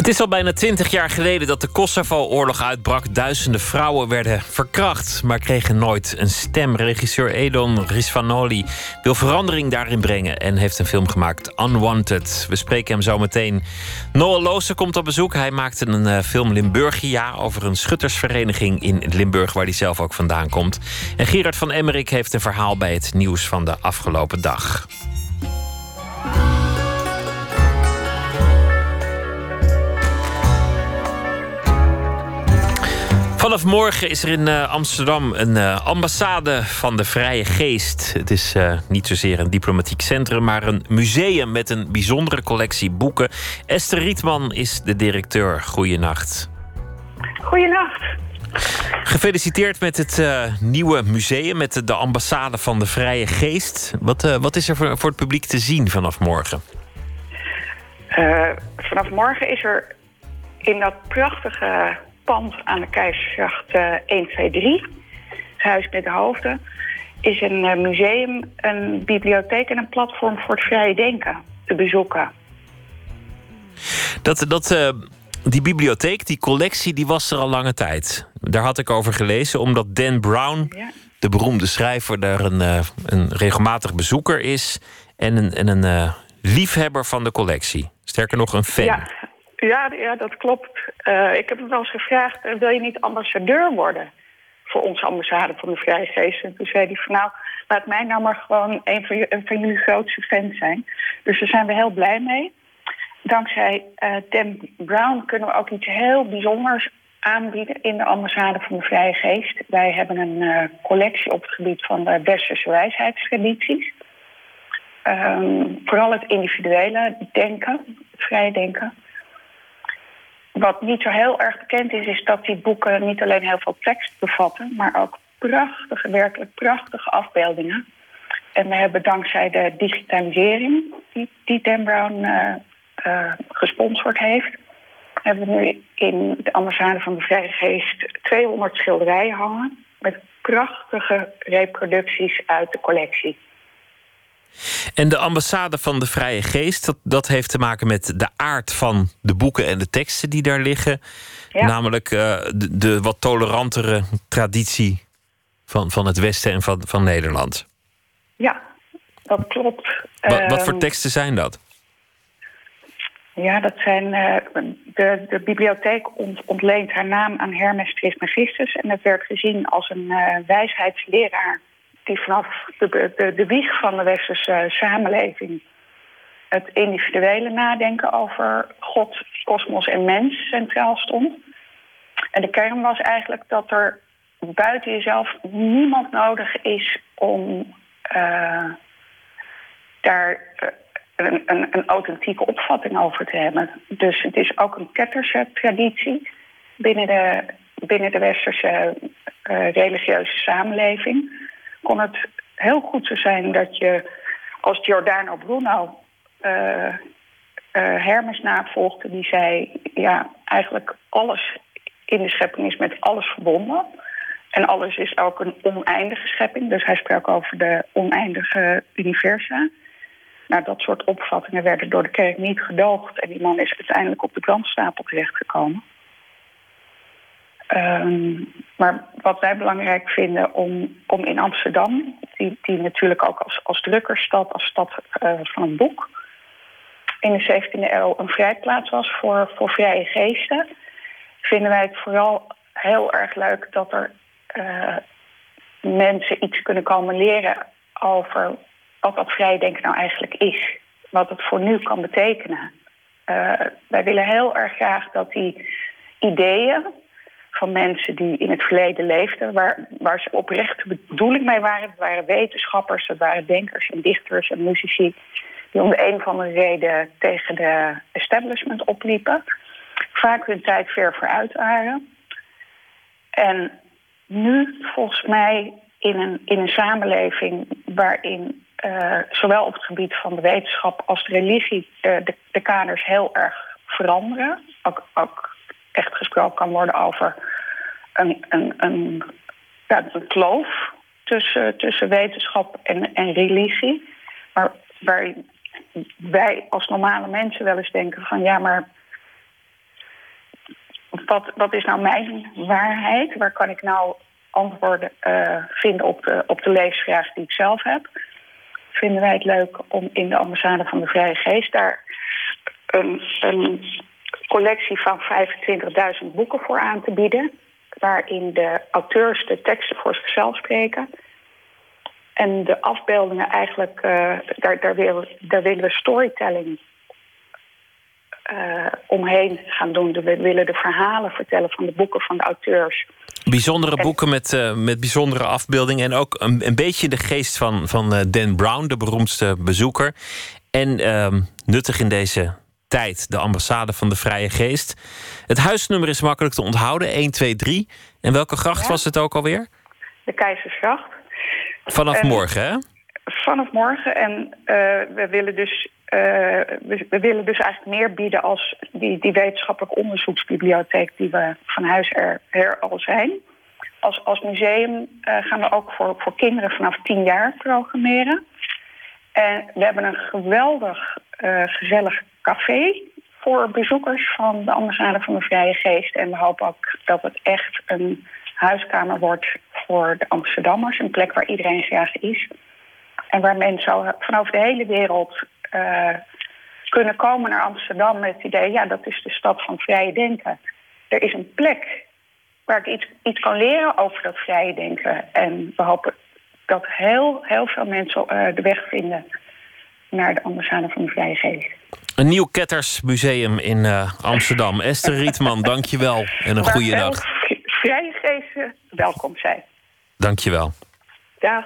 Het is al bijna twintig jaar geleden dat de Kosovo-oorlog uitbrak. Duizenden vrouwen werden verkracht, maar kregen nooit een stem. Regisseur Edon Risvanoli wil verandering daarin brengen en heeft een film gemaakt, Unwanted. We spreken hem zo meteen. Noah Loose komt op bezoek. Hij maakte een uh, film Limburgia over een schuttersvereniging in Limburg, waar hij zelf ook vandaan komt. En Gerard van Emmerik heeft een verhaal bij het nieuws van de afgelopen dag. Vanaf morgen is er in uh, Amsterdam een uh, ambassade van de Vrije Geest. Het is uh, niet zozeer een diplomatiek centrum, maar een museum met een bijzondere collectie boeken. Esther Rietman is de directeur. Goeienacht. Goeienacht. Gefeliciteerd met het nieuwe museum, met de ambassade van de Vrije Geest. Wat, wat is er voor, voor, het publiek te zien vanaf morgen? vanaf morgen is er in dat prachtige pand aan de Keizersgracht uh, 1, 2, 3, het Huis met de Hoofden, is een uh, museum, een bibliotheek en een platform voor het vrije denken te bezoeken. Dat, dat, uh, die bibliotheek, die collectie, die was er al lange tijd. Daar had ik over gelezen, omdat Dan Brown, ja. de beroemde schrijver, daar een, uh, een regelmatig bezoeker is en een, en een liefhebber van de collectie. Sterker nog, een fan. Ja, ja, ja dat klopt. Uh, ik heb hem wel eens gevraagd, uh, wil je niet ambassadeur worden voor onze ambassade van de Vrije Geest? En toen zei hij van nou, laat mij nou maar gewoon een van, een van jullie grootste fans zijn. Dus daar zijn we heel blij mee. Dankzij uh, Dan Brown kunnen we ook iets heel bijzonders aanbieden in de ambassade van de Vrije Geest. Wij hebben een collectie op het gebied van de westerse wijsheidstradities. Um, vooral het individuele denken, het vrije denken. Wat niet zo heel erg bekend is, is dat die boeken niet alleen heel veel tekst bevatten, maar ook prachtige, werkelijk prachtige afbeeldingen. En we hebben dankzij de digitalisering die, die Dan Brown uh, uh, gesponsord heeft, hebben we nu in de ambassade van de Vrije Geest 200 schilderijen hangen met prachtige reproducties uit de collectie. En de ambassade van de Vrije Geest, dat, dat heeft te maken met de aard van de boeken en de teksten die daar liggen. Ja. Namelijk uh, de, de, wat tolerantere traditie van, van het Westen en van, van Nederland. Ja, dat klopt. Wat, wat voor teksten zijn dat? Ja, dat zijn. Uh, de, de bibliotheek ont, ontleent haar naam aan Hermes Trismegistus. En het werd gezien als een uh, wijsheidsleraar die vanaf de, de, de wieg van de westerse samenleving het individuele nadenken over God, kosmos en mens centraal stond. En de kern was eigenlijk dat er buiten jezelf niemand nodig is om uh, daar een, een, een, authentieke opvatting over te hebben. Dus het is ook een ketterse traditie binnen de, binnen de westerse uh, religieuze samenleving kon het heel goed zo zijn dat je als Giordano Bruno uh, uh, Hermes navolgde, die zei: ja, eigenlijk alles in de schepping is met alles verbonden. En alles is ook een oneindige schepping. Dus hij sprak over de oneindige universa. Nou, dat soort opvattingen werden door de kerk niet gedoogd. En die man is uiteindelijk op de brandstapel terechtgekomen. Um, maar wat wij belangrijk vinden om, om in Amsterdam, die, die natuurlijk ook als, als drukkerstad, als stad uh, van een boek, in de 17e eeuw een vrijplaats was voor, voor vrije geesten, vinden wij het vooral heel erg leuk dat er uh, mensen iets kunnen komen leren over wat dat vrije denken nou eigenlijk is. Wat het voor nu kan betekenen. Uh, wij willen heel erg graag dat die ideeën van mensen die in het verleden leefden, waar, waar ze oprechte bedoeling mee waren. Het waren wetenschappers, het waren denkers en dichters en muzici die om de een of andere reden tegen de establishment opliepen. Vaak hun tijd ver vooruit waren. En nu volgens mij in een, in een samenleving waarin uh, zowel op het gebied van de wetenschap als de religie uh, de, de, kaders heel erg veranderen. Ook, ook echt gesproken kan worden over een, een, een, kloof tussen, tussen wetenschap en, en religie. Maar waar wij als normale mensen wel eens denken van ja, maar wat, wat is nou mijn waarheid? Waar kan ik nou antwoorden uh, vinden op de, op de levensvraag die ik zelf heb? Vinden wij het leuk om in de ambassade van de Vrije Geest daar een, een collectie van 25.000 boeken voor aan te bieden. Waarin de auteurs de teksten voor zichzelf spreken. En de afbeeldingen eigenlijk, uh, daar, daar, willen, daar willen we storytelling uh, omheen gaan doen. We willen de verhalen vertellen van de boeken van de auteurs. Bijzondere boeken met, uh, met bijzondere afbeeldingen. En ook een, een beetje de geest van, van Dan Brown, de beroemdste bezoeker. En uh, nuttig in deze tijd, de ambassade van de Vrije Geest. Het huisnummer is makkelijk te onthouden, 123. En welke gracht ja. was het ook alweer? De Keizersgracht. Vanaf en, morgen, hè? Vanaf morgen. En uh, we willen dus uh, we, we, willen dus eigenlijk meer bieden als die, die wetenschappelijke onderzoeksbibliotheek die we van huis er, er al zijn. Als, als museum uh, gaan we ook voor, voor kinderen vanaf 10 jaar programmeren. We hebben een geweldig uh, gezellig café voor bezoekers van de ambassade van de Vrije Geest. En we hopen ook dat het echt een huiskamer wordt voor de Amsterdammers. Een plek waar iedereen graag is. En waar mensen vanaf de hele wereld uh, kunnen komen naar Amsterdam met het idee... ja, dat is de stad van vrije denken. Er is een plek waar ik iets, iets kan leren over dat vrije denken. En we hopen dat heel, heel veel mensen uh, de weg vinden naar de ambassade van de Vrije Geest. Een nieuw Kettersmuseum in uh, Amsterdam. Esther Rietman, dank je wel en een goede dag. Vrije geesten welkom zijn. Dank je wel. Dag.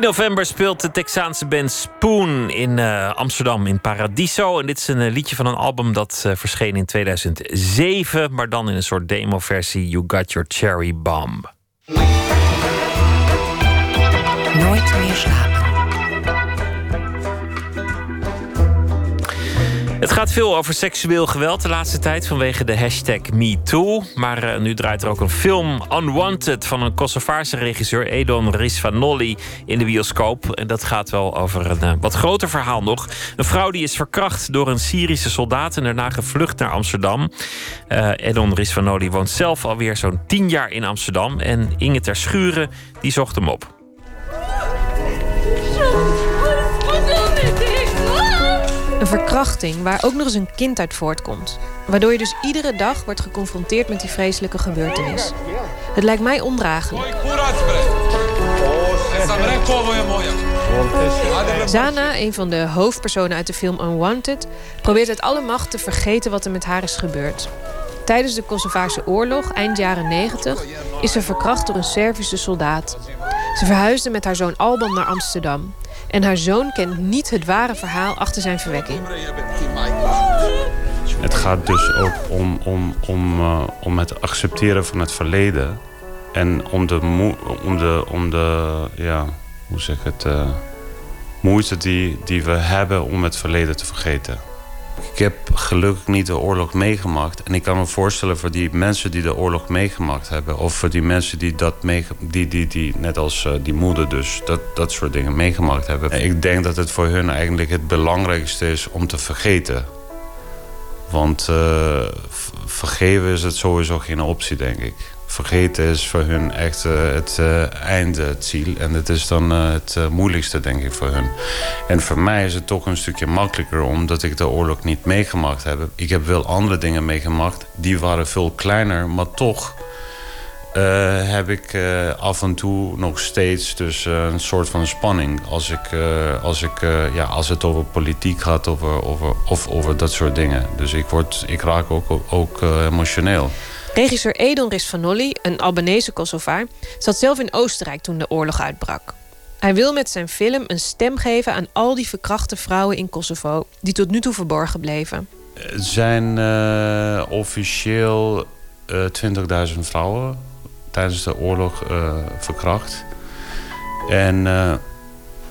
November speelt de Texaanse band Spoon in uh, Amsterdam in Paradiso. En dit is een uh, liedje van een album dat uh, verscheen in 2007, maar dan in een soort demo-versie You Got Your Cherry Bomb. Nooit meer slapen. Het gaat veel over seksueel geweld de laatste tijd vanwege de hashtag MeToo. Maar uh, nu draait er ook een film Unwanted van een Kosovaarse regisseur Edon Risvanolli in de bioscoop. En dat gaat wel over een uh, wat groter verhaal nog. Een vrouw die is verkracht door een Syrische soldaat en daarna gevlucht naar Amsterdam. Uh, Edon Risvanolli woont zelf alweer zo'n tien jaar in Amsterdam. En Inge ter Schuren die zocht hem op. verkrachting waar ook nog eens een kind uit voortkomt. Waardoor je dus iedere dag wordt geconfronteerd met die vreselijke gebeurtenis. Het lijkt mij ondraaglijk. Zana, een van de hoofdpersonen uit de film Unwanted, probeert uit alle macht te vergeten wat er met haar is gebeurd. Tijdens de Kosovaarse oorlog, eind jaren 90, is ze verkracht door een Servische soldaat. Ze verhuisde met haar zoon Alban naar Amsterdam. En haar zoon kent niet het ware verhaal achter zijn verwekking. Het gaat dus ook om, om, om, uh, om het accepteren van het verleden. En om de, om de, om de ja, hoe zeg ik het, uh, moeite die, die we hebben om het verleden te vergeten. Ik heb gelukkig niet de oorlog meegemaakt. En ik kan me voorstellen voor die mensen die de oorlog meegemaakt hebben. Of voor die mensen die dat die, die, die, net als uh, die moeder dus, dat, dat soort dingen meegemaakt hebben. Ik denk dat het voor hun eigenlijk het belangrijkste is om te vergeten. Want uh, vergeven is het sowieso geen optie, denk ik vergeten is voor hun echt uh, het uh, eindziel. En dat is dan uh, het moeilijkste, denk ik, voor hun. En voor mij is het toch een stukje makkelijker... omdat ik de oorlog niet meegemaakt heb. Ik heb wel andere dingen meegemaakt. Die waren veel kleiner, maar toch... heb ik af en toe nog steeds dus, een soort van spanning. Als, ik, als, ik, ja, als het over politiek gaat over, over, of over dat soort dingen. Dus ik, word, ik raak ook, ook emotioneel. Regisseur Edon Risvanolli, een Albanese Kosovaar, zat zelf in Oostenrijk toen de oorlog uitbrak. Hij wil met zijn film een stem geven aan al die verkrachte vrouwen in Kosovo die tot nu toe verborgen bleven. Er zijn uh, officieel uh, 20.000 vrouwen tijdens de oorlog uh, verkracht. En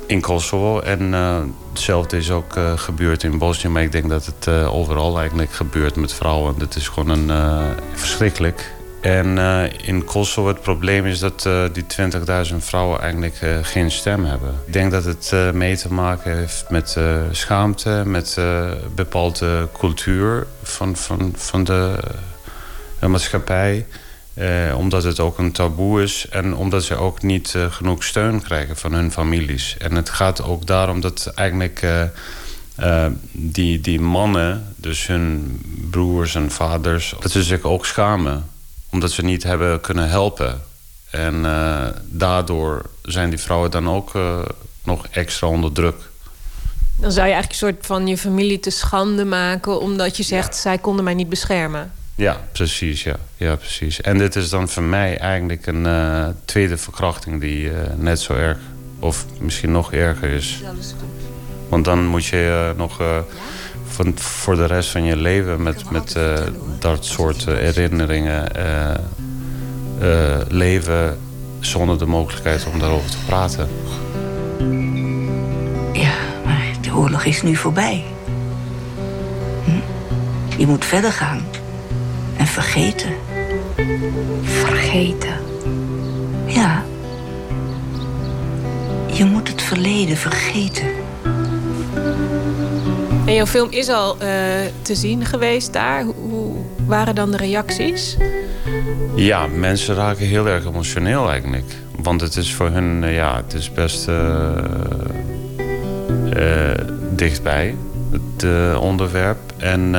in Kosovo. En uh, hetzelfde is ook uh, gebeurd in Bosnië. Maar ik denk dat het uh, overal eigenlijk gebeurt met vrouwen. Dat is gewoon een, verschrikkelijk. En in Kosovo het probleem is dat die 20.000 vrouwen eigenlijk geen stem hebben. Ik denk dat het mee te maken heeft met schaamte, met bepaalde cultuur van, van, van de maatschappij. Eh, omdat het ook een taboe is en omdat ze ook niet uh, genoeg steun krijgen van hun families. En het gaat ook daarom dat eigenlijk uh, die, die mannen, dus hun broers en vaders, dat ze zich ook schamen. Omdat ze niet hebben kunnen helpen. En daardoor zijn die vrouwen dan ook nog extra onder druk. Dan zou je eigenlijk een soort van je familie te schande maken... omdat je zegt, zij konden mij niet beschermen. Ja, precies. Ja. ja, precies. En dit is dan voor mij eigenlijk een uh, tweede verkrachting die uh, net zo erg, of misschien nog erger is. Want dan moet je uh, nog van, voor de rest van je leven met, met dat soort herinneringen leven zonder de mogelijkheid om daarover te praten. Ja, maar de oorlog is nu voorbij. Hm? Je moet verder gaan en vergeten. Vergeten? Ja. Je moet het verleden vergeten. En jouw film is al uh, te zien geweest daar. Hoe waren dan de reacties? Ja, mensen raken heel erg emotioneel eigenlijk. Want het is voor hun, uh, ja, het is best uh, dichtbij, het onderwerp. En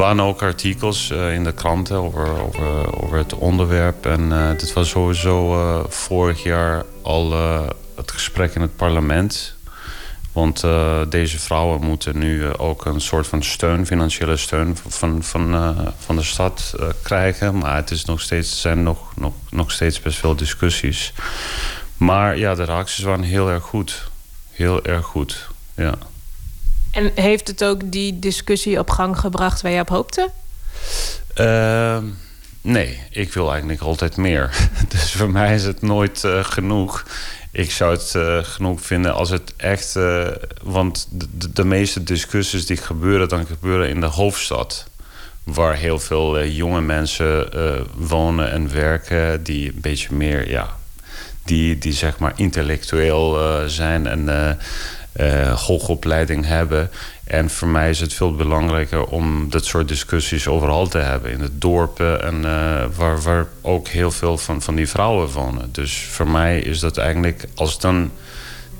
waren ook artikels uh, in de kranten over, over, over het onderwerp. En uh, dit was sowieso uh, vorig jaar al het gesprek in het parlement. Want deze vrouwen moeten nu ook een soort van steun, financiële steun van, van, van de stad krijgen. Maar het is nog steeds, er zijn nog, nog, nog steeds best veel discussies. Maar ja, de reacties waren heel erg goed. Heel erg goed, ja. En heeft het ook die discussie op gang gebracht waar je op hoopte? Ehm, nee, ik wil eigenlijk altijd meer. dus voor mij is het nooit uh, genoeg. Ik zou het uh, genoeg vinden als het echt... Uh, want de, de, meeste discussies die gebeuren... dan gebeuren in de hoofdstad. Waar heel veel jonge mensen wonen en werken... die een beetje meer, ja... die, die zeg maar intellectueel zijn en uh, hoogopleiding hebben. En voor mij is het veel belangrijker om dat soort discussies overal te hebben. In het dorpen en uh, waar, waar ook heel veel van, van die vrouwen wonen. Dus voor mij is dat eigenlijk als dan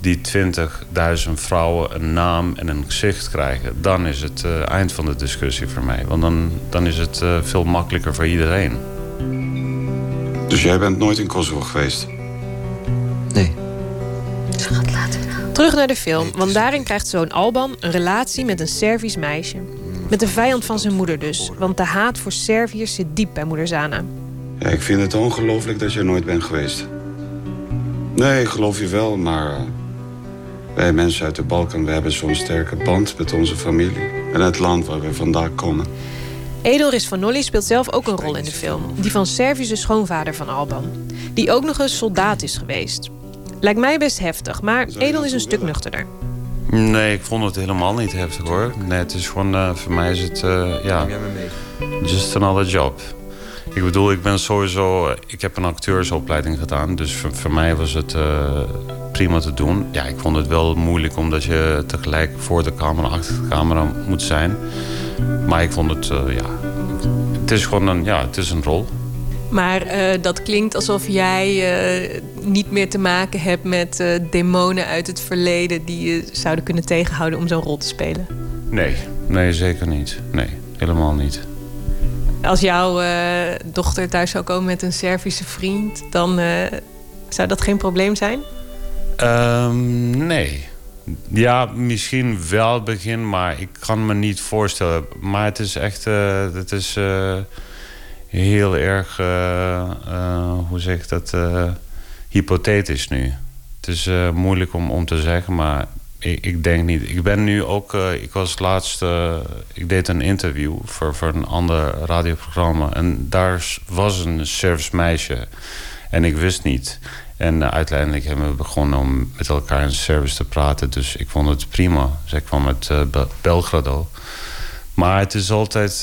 die 20.000 vrouwen een naam en een gezicht krijgen... dan is het uh, eind van de discussie voor mij. Want dan, dan is het uh, veel makkelijker voor iedereen. Dus jij bent nooit in Kosovo geweest? Nee. Schat. Terug naar de film, want daarin krijgt zoon Alban een relatie met een Servisch meisje. Met de vijand van zijn moeder dus, want de haat voor Serviërs zit diep bij moeder Zana. Ja, ik vind het ongelooflijk dat je nooit bent geweest. Nee, ik geloof je wel, maar... Uh, wij mensen uit de Balkan, we hebben zo'n sterke band met onze familie... en het land waar we vandaan komen. Edelris van Nolly speelt zelf ook een rol in de film. Die van Servische schoonvader van Alban. Die ook nog eens soldaat is geweest. Lijkt mij best heftig, maar Edel is een stuk nuchterder. Nee, ik vond het helemaal niet heftig hoor. Nee, het is gewoon, uh, voor mij is het, uh, ja, just another job. Ik bedoel, ik ben sowieso, ik heb een acteursopleiding gedaan, dus voor, voor mij was het uh, prima te doen. Ja, ik vond het wel moeilijk omdat je tegelijk voor de camera, achter de camera moet zijn. Maar ik vond het, ja, het is gewoon een, ja, het is een rol. Maar uh, dat klinkt alsof jij uh, niet meer te maken hebt met uh, demonen uit het verleden die je zouden kunnen tegenhouden om zo'n rol te spelen. Nee, nee, zeker niet. Nee, helemaal niet. Als jouw dochter thuis zou komen met een Servische vriend, dan zou dat geen probleem zijn? Um, nee. Ja, misschien wel het begin, maar ik kan me niet voorstellen. Maar het is echt. het is heel erg, uh, uh, hoe zeg ik dat, uh, hypothetisch nu. Het is moeilijk om, om te zeggen, maar ik, ik, denk niet. Ik ben nu ook, ik was laatst, ik deed een interview voor, voor een ander radioprogramma. En daar was een service meisje. En ik wist niet. En uiteindelijk hebben we begonnen om met elkaar in service te praten. Dus ik vond het prima. Zij kwam uit Belgrado. Maar het is altijd,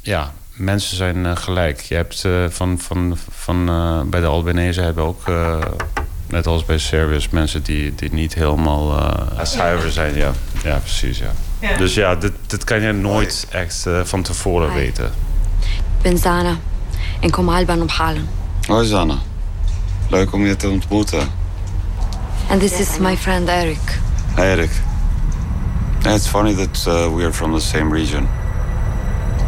ja, mensen zijn uh, gelijk. Je hebt uh, van, van, van uh, bij de Albanese hebben ook, net als bij Serviërs, mensen die, die niet helemaal zuiver zijn. Ja, ja precies. Ja. ja. Dus ja, dit, dit kan je nooit echt van tevoren Hi. weten. ben Zana en kom Alban op halen. Hoi Zana. Leuk om je te ontmoeten. And this is my friend Eric. Hi Eric. It's funny that uh, we are from the same region.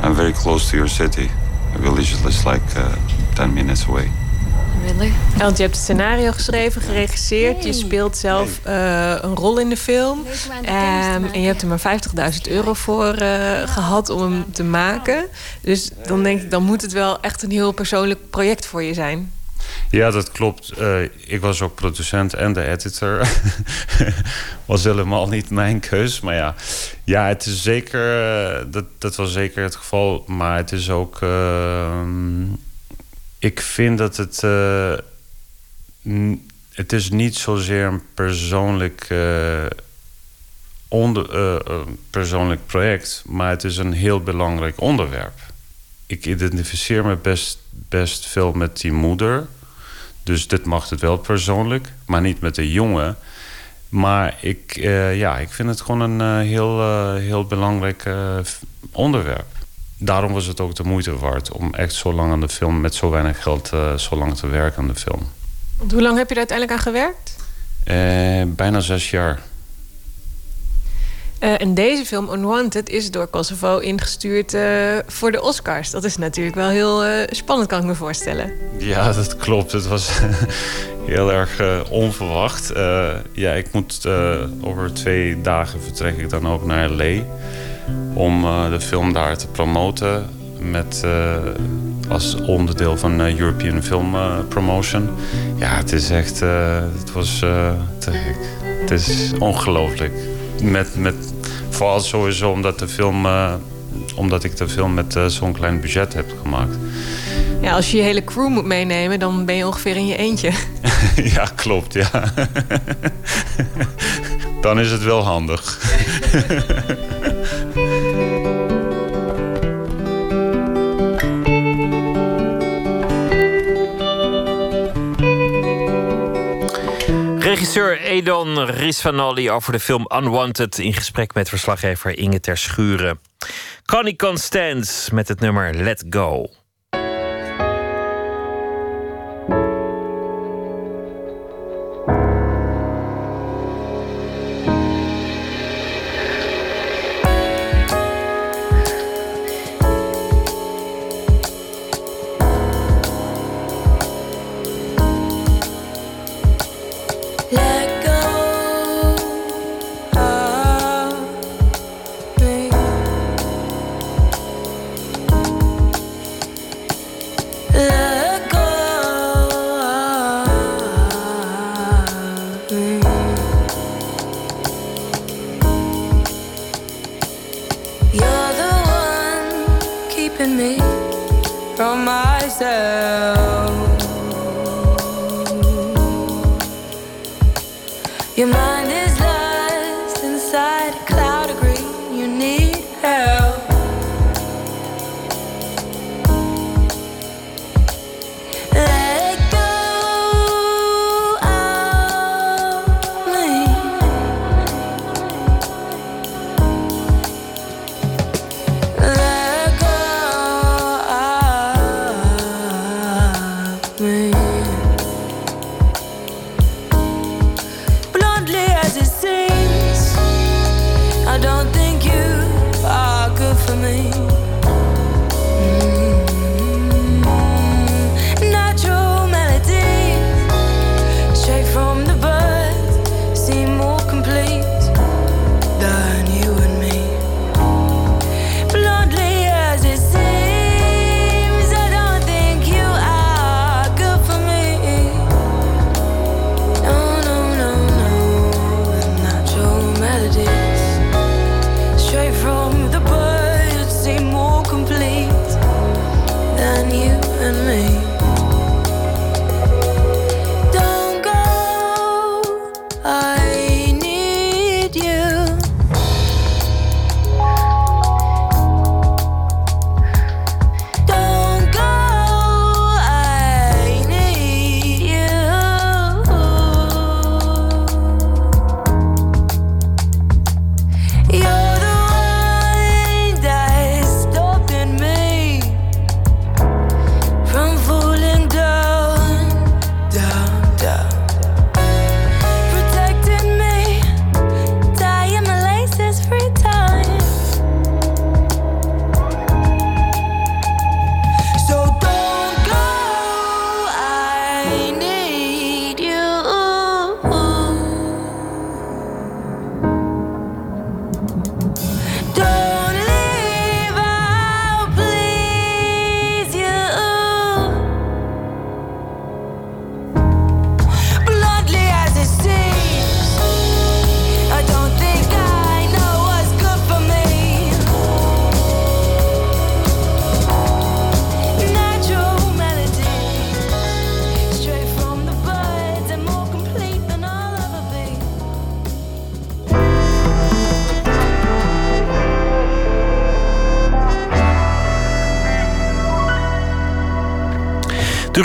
I'm very close to your city. The village is like uh, 10 minutes away. Really? Want je hebt het scenario geschreven, geregisseerd. Je speelt zelf uh, een rol in de film. Um, en je hebt er maar 50.000 euro voor uh, gehad om hem te maken. Dus dan denk ik, dan moet het wel echt een heel persoonlijk project voor je zijn. Ja, dat klopt. Uh, ik was ook producent en de editor. was helemaal niet mijn keus. Maar ja, ja het is zeker, uh, dat, dat was zeker het geval. Maar het is ook. Uh, ik vind dat het. het is niet zozeer een persoonlijk. Onder, persoonlijk project, maar het is een heel belangrijk onderwerp. Ik identificeer me best, best veel met die moeder. Dus dit mag het wel persoonlijk, maar niet met de jongen. Maar ik, uh, ja, ik vind het gewoon een uh, heel, uh, heel belangrijk onderwerp. Daarom was het ook de moeite waard om echt zo lang aan de film... met zo weinig geld zo lang te werken aan de film. Want hoe lang heb je er uiteindelijk aan gewerkt? bijna zes jaar. Uh, en deze film, Unwanted, is door Kosovo ingestuurd uh, voor de Oscars. Dat is natuurlijk wel heel uh, spannend, kan ik me voorstellen. Ja, dat klopt. Het was heel erg onverwacht. ja, ik moet over twee dagen vertrek ik dan ook naar L.A. om de film daar te promoten. met, eh, als onderdeel van European Film Promotion. Ja, het is echt, het was te gek. Het is ongelooflijk. Met, met, vooral sowieso omdat de film, omdat ik de film met zo'n klein budget heb gemaakt. Ja, als je je hele crew moet meenemen, dan ben je ongeveer in je eentje. ja, klopt, ja. dan is het wel handig. Regisseur Edon Risvanoli over de film Unwanted in gesprek met verslaggever Inge Ter Schuren. Connie Constance met het nummer Let Go.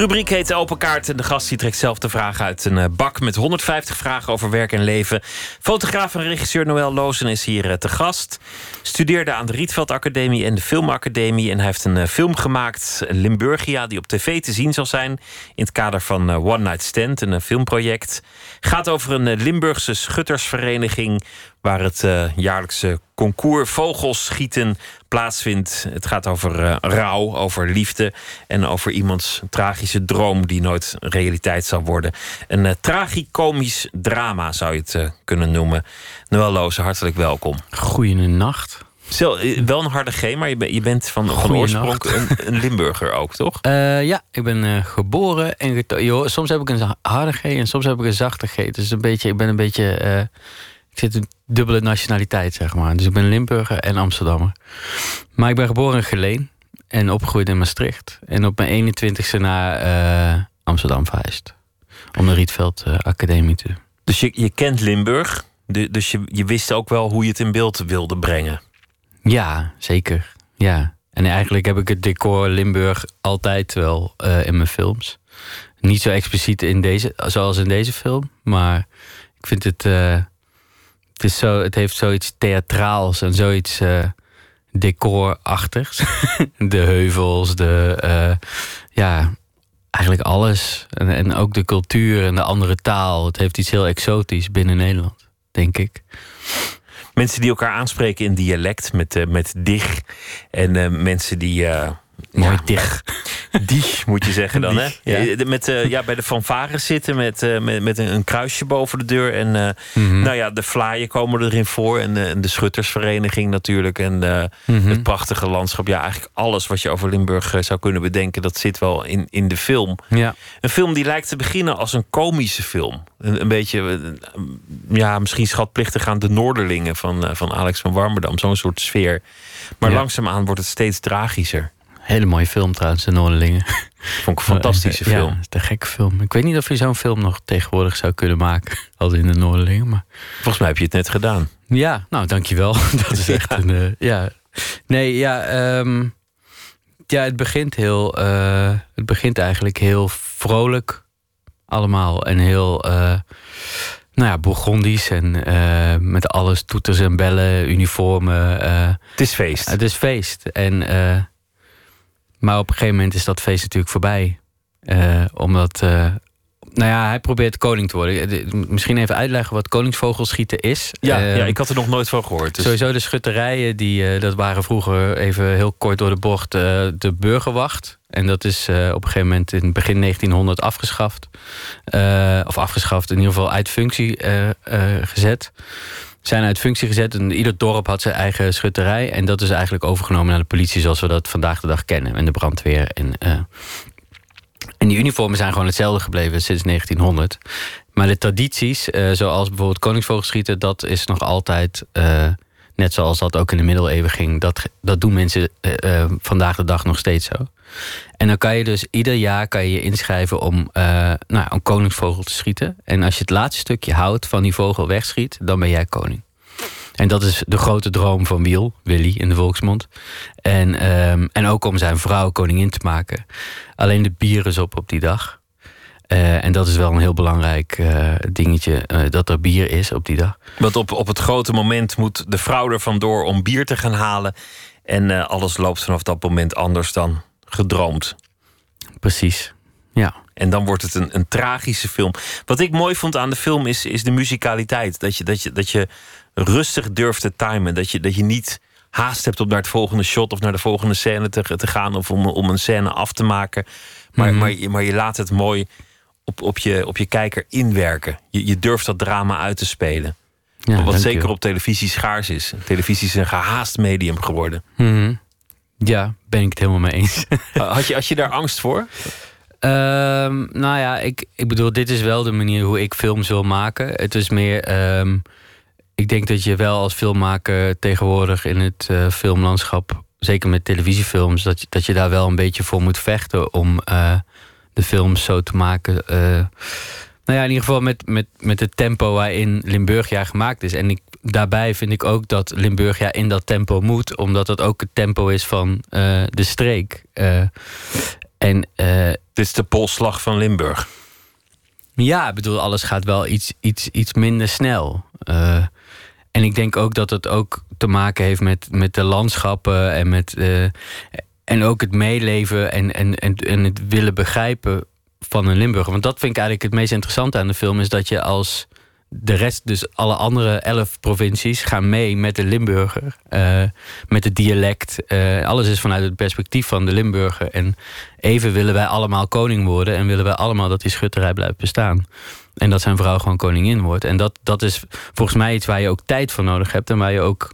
Rubriek heet Open Kaart en de gast die trekt zelf de vragen uit een eh, bak met 150 vragen over werk en leven. Fotograaf en regisseur Noël Lozen is hier eh, te gast. Studeerde aan de Rietveld Academie en de Filmacademie en hij heeft een eh, film gemaakt, Limburgia, die op tv te zien zal zijn in het kader van One Night Stand, een filmproject. Gaat over een Limburgse schuttersvereniging waar het jaarlijkse concours Vogels schieten plaatsvindt. Het gaat over uh, rouw, over liefde en over iemands tragische droom die nooit realiteit zal worden. Een uh, tragicomisch drama zou je het kunnen noemen. Noël Loze, hartelijk welkom. Goeienacht. Zo, eh, wel een harde G, maar je, bent je bent van, van oorsprong een, een Limburger ook, toch? Eh, ja, ik ben eh, geboren en joh, soms heb ik een harde G en soms heb ik een zachte G. Dus een beetje, ik ben een beetje. ik zit een dubbele nationaliteit, zeg maar. Dus ik ben Limburger en Amsterdammer. Maar ik ben geboren in Geleen en opgegroeid in Maastricht. En op mijn 21ste naar Amsterdam verhuisd. Om de Rietveld Academie te. Dus je, je kent Limburg, dus je, je wist ook wel hoe je het in beeld wilde brengen. Ja, zeker. Ja. En eigenlijk heb ik het decor Limburg altijd wel eh, in mijn films. Niet zo expliciet in deze, zoals in deze film, maar ik vind het. eh, het, is zo, het heeft zoiets theatraals en zoiets eh decorachtigs. de heuvels, de. ja, eigenlijk alles. En, en ook de cultuur en de andere taal. Het heeft iets heel exotisch binnen Nederland, denk ik. Mensen die elkaar aanspreken in dialect met, eh, met dig. En eh, mensen die. eh, Mooi dig. Die moet je zeggen dan, hè? Ja. Eh, Met, eh, ja, bij de fanfares zitten met, eh, met, met een, kruisje boven de deur. En Mhm. nou ja, de vlaaien komen erin voor. En, en de schuttersvereniging natuurlijk. En Mhm. het prachtige landschap. Ja, eigenlijk alles wat je over Limburg zou kunnen bedenken... dat zit wel in, in de film. Ja. Een film die lijkt te beginnen als een komische film. Een, een beetje, ja, misschien schatplichtig aan de Noorderlingen... van, van Alex van Warmerdam. Zo'n soort sfeer. Maar Ja. langzaamaan wordt het steeds tragischer. Hele mooie film trouwens, De Noorderlingen. Vond ik een fantastische film. Ja, het is een gekke film. Ik weet niet of je zo'n film nog tegenwoordig zou kunnen maken. Als in De Noorderlingen, maar... Volgens mij heb je het net gedaan. Ja, nou, dankjewel. Dat is echt een... eh, ja. Nee, ja... ehm, ja, het begint heel... eh, het begint eigenlijk heel vrolijk allemaal. En heel... eh, nou ja, Bourgondisch en met alles toeters en bellen, uniformen. Het is feest. het is feest. En, eh, maar op een gegeven moment is dat feest natuurlijk voorbij. Eh, omdat, eh, nou ja, hij probeert koning te worden. Eh, Misschien even uitleggen wat koningsvogelschieten is. Ja, ja, ik had er nog nooit van gehoord. Dus Sowieso de schutterijen, die, dat waren vroeger even heel kort door de bocht de burgerwacht. En dat is op een gegeven moment in begin 1900 afgeschaft. Of afgeschaft, in ieder geval uit functie gezet. Zijn uit functie gezet en ieder dorp had zijn eigen schutterij. En dat is eigenlijk overgenomen naar de politie zoals we dat vandaag de dag kennen. En de brandweer. En, eh, en die uniformen zijn gewoon hetzelfde gebleven sinds 1900. Maar de tradities, eh, zoals bijvoorbeeld koningsvogelschieten, dat is nog altijd, eh, net zoals dat ook in de middeleeuwen ging, dat, dat doen mensen eh, eh, vandaag de dag nog steeds zo. En dan kan je dus ieder jaar kan je, je inschrijven om eh, nou, een koningsvogel te schieten. En als je het laatste stukje hout van die vogel wegschiet, dan ben jij koning. En dat is de grote droom van Wiel, Willy in de volksmond. En, ehm, en ook om zijn vrouw koningin te maken. Alleen de bier is op op die dag. Eh, en dat is wel een heel belangrijk eh, dingetje, eh, dat er bier is op die dag. Want op, op het grote moment moet de vrouw er vandoor om bier te gaan halen. En alles loopt vanaf dat moment anders dan gedroomd. Precies, ja. En dan wordt het een, een tragische film. Wat ik mooi vond aan de film is, is de musicaliteit. Dat je, dat, je, dat je rustig durft te timen. Dat je, dat je niet haast hebt om naar het volgende shot of naar de volgende scène te, te gaan. Of om, om een scène af te maken. Maar, Mhm. maar, maar je laat het mooi op, op, je, op je kijker inwerken. Je, je durft dat drama uit te spelen. Ja, Wat zeker op televisie schaars is. Televisie is een gehaast medium geworden. Mhm. Ja, ben ik het helemaal mee eens. Had je, had je daar angst voor? Ehm, nou ja, ik, ik bedoel, dit is wel de manier hoe ik films wil maken. Het is meer. ehm, ik denk dat je wel als filmmaker tegenwoordig in het eh, filmlandschap, zeker met televisiefilms, dat je, dat je daar wel een beetje voor moet vechten om eh, de films zo te maken. eh, nou ja, in ieder geval met, met, met het tempo waarin Limburgia gemaakt is. En ik, daarbij vind ik ook dat Limburgia in dat tempo moet, omdat dat ook het tempo is van eh, de streek. Eh, en, Dit is de polsslag van Limburg. ja, ik bedoel, alles gaat wel iets, iets, iets minder snel. En ik denk ook dat het ook te maken heeft met, met de landschappen en met. En ook het meeleven en, en, en, en het willen begrijpen van een Limburger. Want dat vind ik eigenlijk het meest interessante aan de film, is dat je als de rest, dus alle andere elf provincies, gaan mee met de Limburger. eh, met het dialect. Eh, alles is vanuit het perspectief van de Limburger. En even willen wij allemaal koning worden. En willen wij allemaal dat die schutterij blijft bestaan. En dat zijn vrouw gewoon koningin wordt. En dat, dat is volgens mij iets waar je ook tijd voor nodig hebt. En waar je ook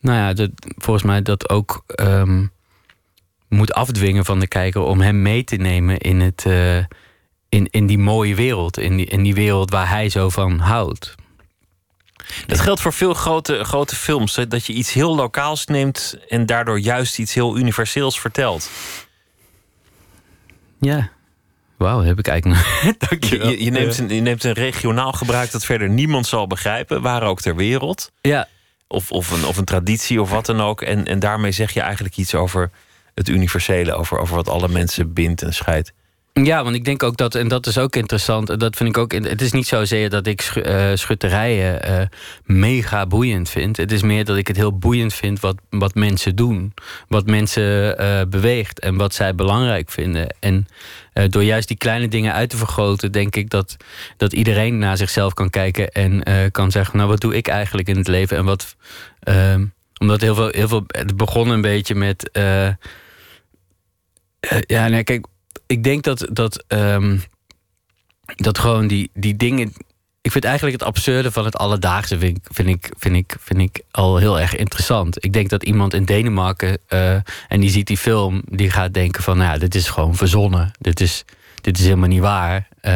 nou ja, volgens mij dat ook ehm, moet afdwingen van de kijker om hem mee te nemen in, het, eh, in, in die mooie wereld. In die, in die wereld waar hij zo van houdt. Dat geldt voor veel grote, grote films. hè, Dat je iets heel lokaals neemt en daardoor juist iets heel universeels vertelt. Ja. Wauw, heb ik eigenlijk nog. Je, je, je neemt een, je neemt een regionaal gebruik dat verder niemand zal begrijpen, waar ook ter wereld. Ja. Of, of, een, of een traditie of wat dan ook. En, en daarmee zeg je eigenlijk iets over het universele, over, over wat alle mensen bindt en scheidt. Ja, want ik denk ook dat, en dat is ook interessant, dat vind ik ook. Het is niet zozeer dat ik schu- eh, schutterijen eh, mega boeiend vind. Het is meer dat ik het heel boeiend vind wat, wat mensen doen, wat mensen eh, beweegt en wat zij belangrijk vinden. En door juist die kleine dingen uit te vergroten, denk ik dat, dat iedereen naar zichzelf kan kijken en kan zeggen: Nou, wat doe ik eigenlijk in het leven? En wat. ehm, omdat heel veel, heel veel. Het begon een beetje met. Eh, ja, nee, kijk, ik denk dat, dat, ehm, dat gewoon die, die dingen. Ik vind eigenlijk het absurde van het alledaagse vind ik, vind ik, vind ik, vind ik al heel erg interessant. Ik denk dat iemand in Denemarken eh, en die ziet die film, die gaat denken van, nou ja, dit is gewoon verzonnen. Dit is, dit is helemaal niet waar. Eh,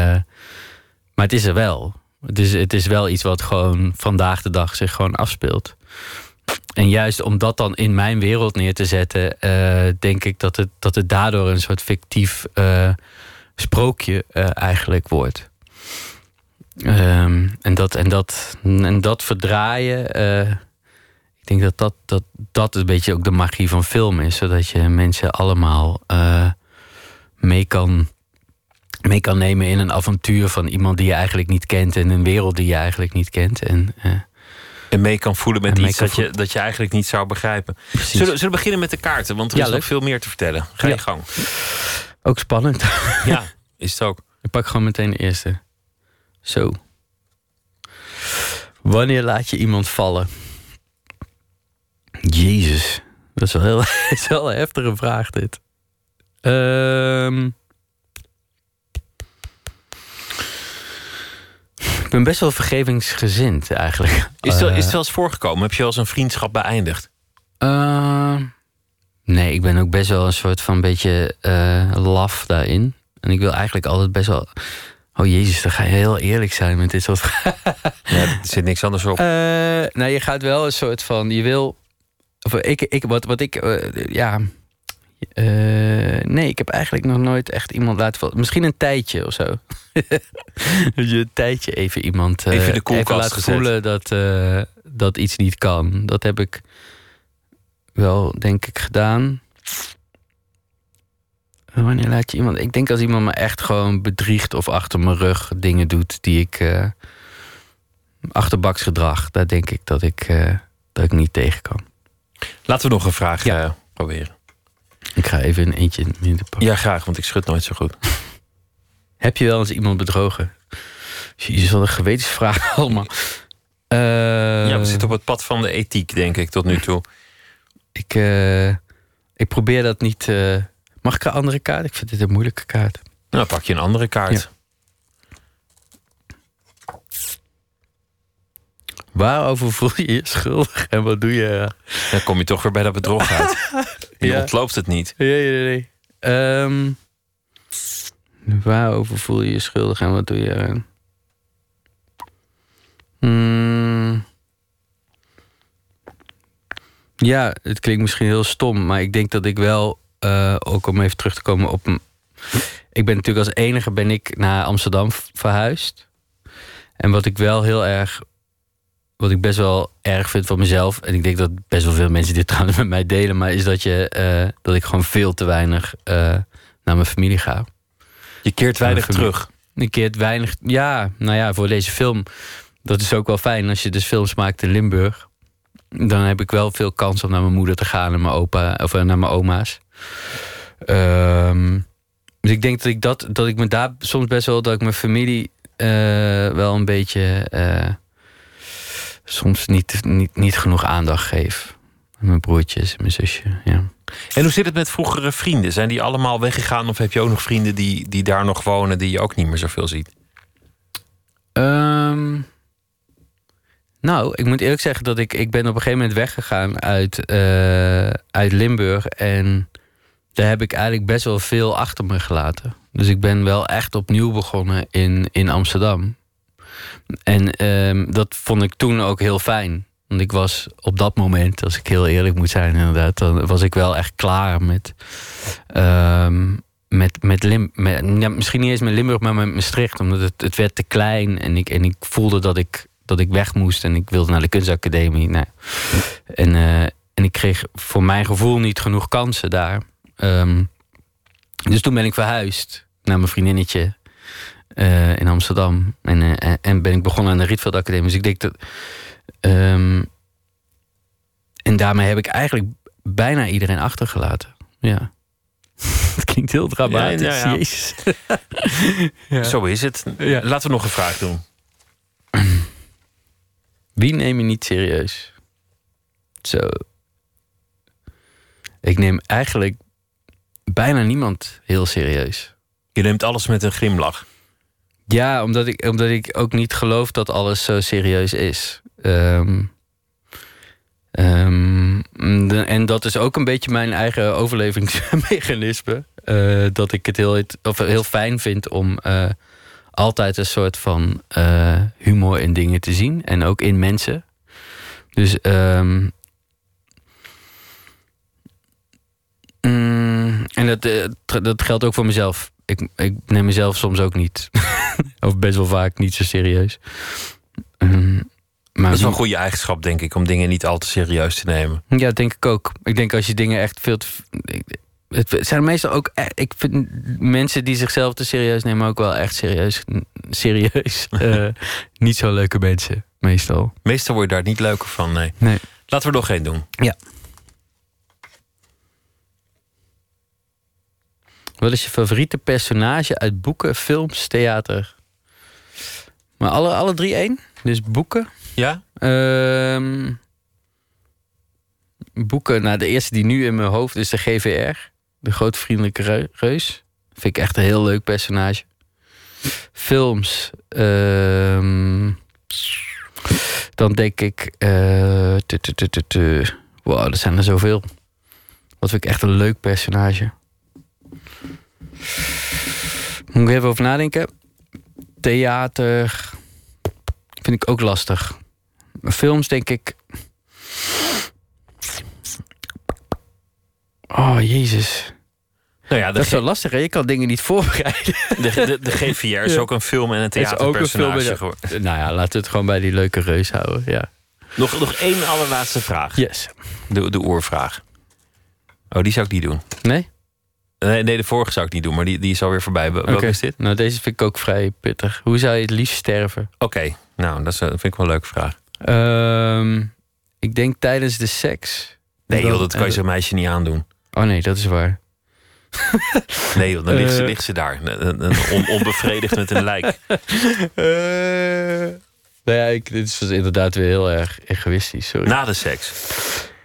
maar het is er wel. Het is, het is wel iets wat gewoon vandaag de dag zich gewoon afspeelt. En juist om dat dan in mijn wereld neer te zetten, eh, denk ik dat het, dat het daardoor een soort fictief eh, sprookje eh, eigenlijk wordt. Ehm, en, dat, en, dat, en dat verdraaien, ik denk dat dat, dat dat een beetje ook de magie van film is, zodat je mensen allemaal mee kan mee kan nemen in een avontuur van iemand die je eigenlijk niet kent en een wereld die je eigenlijk niet kent. En, En mee kan voelen met iets dat je, dat je eigenlijk niet zou begrijpen. Precies. Zullen, zullen we beginnen met de kaarten? Want er Ja, is nog leuk. veel meer te vertellen. Ga je Ja. gang. ook spannend. Ja, is het ook. Ik pak gewoon meteen de eerste. Zo. Wanneer laat je iemand vallen? Jezus. Dat is wel, heel, dat is wel een heftige vraag, dit. Ehm. Ik ben best wel vergevingsgezind, eigenlijk. Is Eh, is het wel eens voorgekomen? Heb je wel eens een vriendschap beëindigd? Ehm, nee, ik ben ook best wel een soort van beetje eh, laf daarin. En ik wil eigenlijk altijd best wel. Oh jezus, dan ga je heel eerlijk zijn met dit soort. Ja, er zit niks anders op. Eh, nou, je gaat wel een soort van. Je wil. Of ik, ik, wat, wat ik. eh, ja. Eh, nee, ik heb eigenlijk nog nooit echt iemand laten vallen. Misschien een tijdje of zo. Dat je een tijdje even iemand. eh, Even de koelkast laat gezet. voelen dat, eh, dat iets niet kan. Dat heb ik wel, denk ik, gedaan. Wanneer laat je iemand. Ik denk als iemand me echt gewoon bedriegt of achter mijn rug dingen doet die ik. eh achterbaksgedrag, daar denk ik dat ik, eh, dat ik niet tegen kan. Laten we nog een vraag eh, proberen. Ik ga even een eentje in de pak. Ja, graag, want ik schud nooit zo goed. Heb je wel eens iemand bedrogen? Jezus, wat een gewetensvraag allemaal. Eh, ja, we zitten op het pad van de ethiek, denk ik, tot nu toe. Ik, eh, ik probeer dat niet. eh, mag ik een andere kaart? Ik vind dit een moeilijke kaart. Nou, pak je een andere kaart. Waarover voel je je schuldig en wat doe je? Dan kom je toch weer bij dat bedrog uit. Je Ja. ontloopt het niet. Nee, nee, nee. Ehm, waarover voel je je schuldig en wat doe je? Hmm. Ja, het klinkt misschien heel stom, maar ik denk dat ik wel, eh, ook om even terug te komen op. Ik ben natuurlijk als enige ben ik naar Amsterdam verhuisd. En wat ik wel heel erg, wat ik best wel erg vind van mezelf, en ik denk dat best wel veel mensen dit trouwens met mij delen, maar is dat, je, eh, dat ik gewoon veel te weinig eh, naar mijn familie ga. Je keert weinig terug. Ik keert weinig. Ja, nou ja, voor deze film. Dat is ook wel fijn als je dus films maakt in Limburg. Dan heb ik wel veel kans om naar mijn moeder te gaan en mijn opa of eh, naar mijn oma's. Ehm, dus ik denk dat ik dat, dat ik me daar soms best wel dat ik mijn familie wel een beetje soms niet, niet, niet genoeg aandacht geef. Mijn broertjes en mijn zusje, ja. En hoe zit het met vroegere vrienden? Zijn die allemaal weggegaan of heb je ook nog vrienden die, die daar nog wonen die je ook niet meer zoveel ziet? Ehm, Nou, ik moet eerlijk zeggen dat ik, ik ben op een gegeven moment weggegaan uit, eh, uit Limburg. En daar heb ik eigenlijk best wel veel achter me gelaten. Dus ik ben wel echt opnieuw begonnen in, in Amsterdam. En ehm, dat vond ik toen ook heel fijn. Want ik was op dat moment, als ik heel eerlijk moet zijn, inderdaad, dan was ik wel echt klaar met. ehm, met, met, Lim, misschien niet eens met Limburg, maar met Maastricht. Omdat het, het werd te klein en ik, en ik voelde dat ik, dat ik weg moest en ik wilde naar de kunstacademie. Nou, en, eh, en ik kreeg voor mijn gevoel niet genoeg kansen daar. Ehm, dus toen ben ik verhuisd naar mijn vriendinnetje eh, in Amsterdam. En, eh, en- en ben ik begonnen aan de Rietveld Academie. Dus ik denk dat. ehm, en daarmee heb ik eigenlijk bijna iedereen achtergelaten. Ja. Het klinkt heel dramatisch. Ja, ja, ja. Jezus. Ja. Zo is het. Ja. Laten we nog een vraag doen. Wie neem je niet serieus? Zo. Ik neem eigenlijk bijna niemand heel serieus. Je neemt alles met een glimlach. Ja, omdat ik, omdat ik ook niet geloof dat alles zo serieus is. Ehm, ehm, en dat is ook een beetje mijn eigen overlevingsmechanisme. Eh, dat ik het heel, of heel fijn vind om eh, altijd een soort van eh, humor in dingen te zien. En ook in mensen. Dus ehm, mm, en dat, dat geldt ook voor mezelf. Ik, ik neem mezelf soms ook niet. of best wel vaak niet zo serieus. Ehm, maar Dat is wel een goede eigenschap, denk ik, om dingen niet al te serieus te nemen. ja, denk ik ook. Ik denk als je dingen echt veel te. Het zijn meestal ook. e- Ik vind mensen die zichzelf te serieus nemen ook wel echt serieus. Serieus. eh, niet zo leuke mensen, meestal. Meestal word je daar niet leuker van, nee. Nee. Laten we er nog één doen. Ja. Wat is je favoriete personage uit boeken, films, theater? Maar alle, alle drie één? Dus boeken? Ja? Ehm, boeken, nou de eerste die nu in mijn hoofd is de GVR. De Grote Vriendelijke Reu- Reus. Vind ik echt een heel leuk personage. Films. ehm, dan denk ik... eh, tu- tu- tu- tu- tu. Wow, er zijn er zoveel. Wat vind ik echt een leuk personage. Moet ik even over nadenken. Theater vind ik ook lastig. Films denk ik. Oh, jezus. Nou ja, dat is zo lastig, hè? Je kan dingen niet voorbereiden. De, de, de GVR is Ja. ook een film en een Is ook een film theaterpersonage geworden. Nou ja, laten we het gewoon bij die leuke reus houden. Ja. Nog, nog één allerlaatste vraag. Yes. De, de oervraag. Oh, die zou ik niet doen. Nee? Nee, nee, de vorige zou ik niet doen, maar die, die is alweer voorbij. Wel- Welke is dit? Nou, deze vind ik ook vrij pittig. Hoe zou je het liefst sterven? Oké, nou, dat, is, eh, vind ik wel een leuke vraag. Ehm, ik denk tijdens de seks. Nee, joh, dat kan je eh, zo'n meisje niet aandoen. Oh nee, dat is waar. Nee, joh, dan ligt ze, Eh. ligt ze daar. Een, on- onbevredigd met een lijk. Nou ja, ik, dit is inderdaad weer heel erg egoïstisch. Sorry. Na de seks.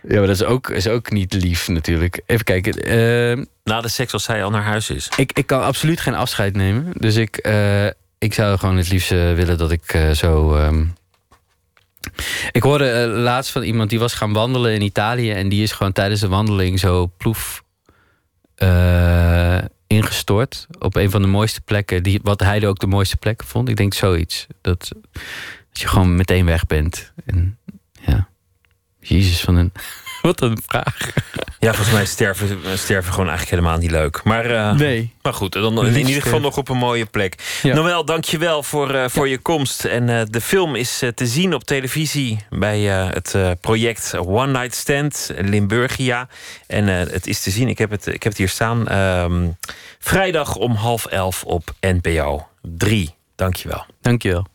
Ja, maar dat is ook, is ook niet lief natuurlijk. Even kijken. ehm, Na de seks als zij al naar huis is. ik, ik kan absoluut geen afscheid nemen. Dus ik, eh, ik zou gewoon het liefst eh, willen dat ik eh, zo... ehm, Ik hoorde laatst van iemand die was gaan wandelen in Italië... en die is gewoon tijdens de wandeling zo ploef ingestort... op een van de mooiste plekken, die, wat hij ook de mooiste plekken vond. Ik denk zoiets. Dat, dat je gewoon meteen weg bent. En ja, Jezus van een... Wat een vraag. Ja, volgens mij sterven, sterven gewoon eigenlijk helemaal niet leuk. Maar, eh, Nee. maar goed, dan in ieder geval nog op een mooie plek. Ja. Noël, dankjewel voor, eh, voor je komst. En eh, de film is te zien op televisie bij eh, het eh, project One Night Stand Limburgia. En eh, het is te zien, ik heb het, ik heb het hier staan, ehm, vrijdag om half elf op NPO 3. Dankjewel. Dankjewel.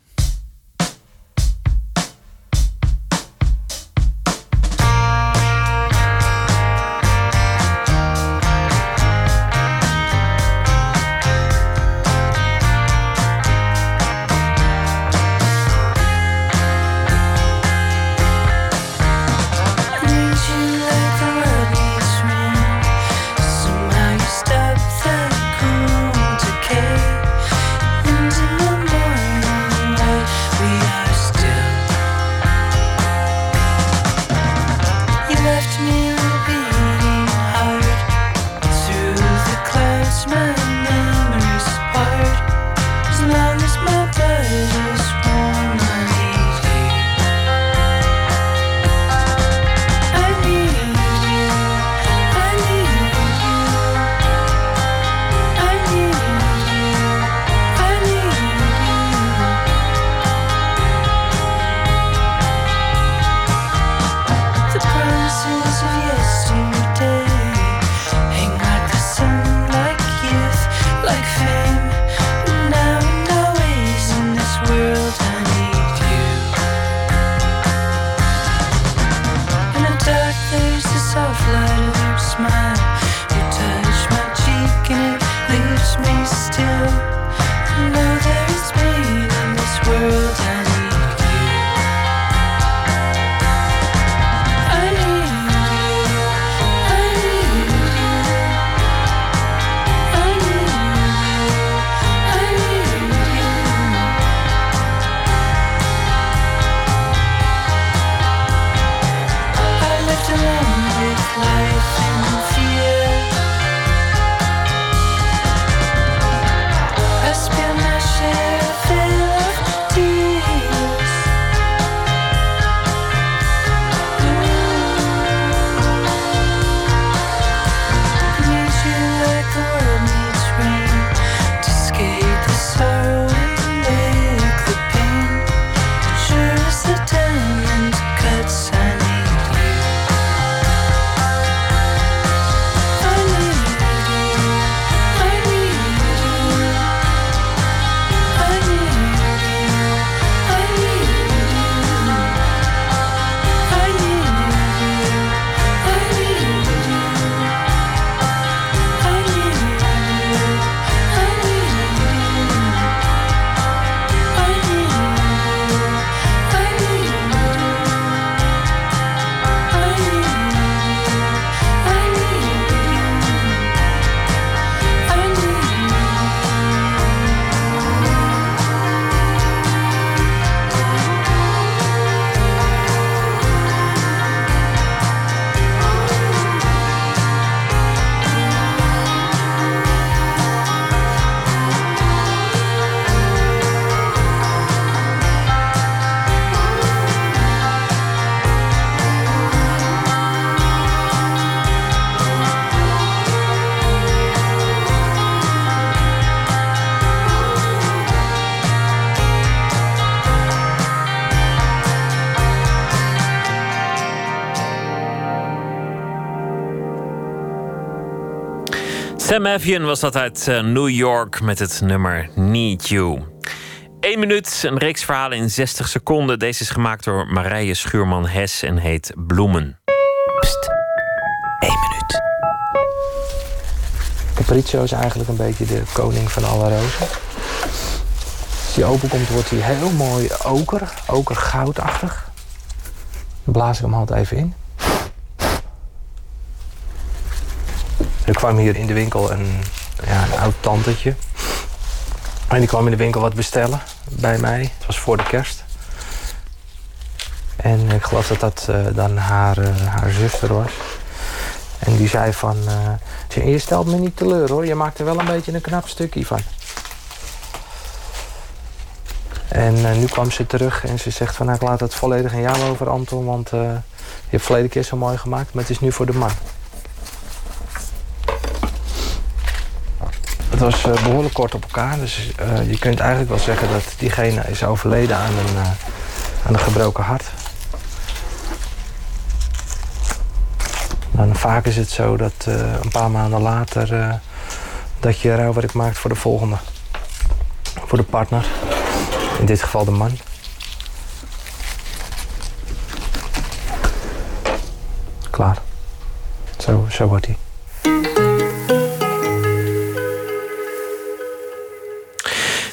Sam was dat uit eh, New York met het nummer Need You. Eén minuut, een reeks verhalen in 60 seconden. Deze is gemaakt door Marije Schuurman-Hes en heet Bloemen. Pst, één minuut. Capriccio is eigenlijk een beetje de koning van alle rozen. Als die openkomt wordt hij heel mooi oker, okergoudachtig. Dan blaas ik hem altijd even in. Er kwam hier in de winkel een, ja, een oud tantetje. En die kwam in de winkel wat bestellen bij mij. Het was voor de kerst. En ik geloof dat dat eh, dan haar, eh, haar zuster was. En die zei van... eh, je stelt me niet teleur hoor, je maakt er wel een beetje een knap stukje van. En nu kwam ze terug en ze zegt van... Nou, ik laat het volledig aan jou over, Anton. Want je hebt verleden keer zo mooi gemaakt, maar het is nu voor de man. Het was eh, behoorlijk kort op elkaar. Dus eh, je kunt eigenlijk wel zeggen dat diegene is overleden aan een, eh, aan een gebroken hart. Dan vaak is het zo dat een paar maanden later... dat je rouwwerk maakt voor de volgende. Voor de partner. In dit geval de man. Klaar. Zo, zo wordt hij.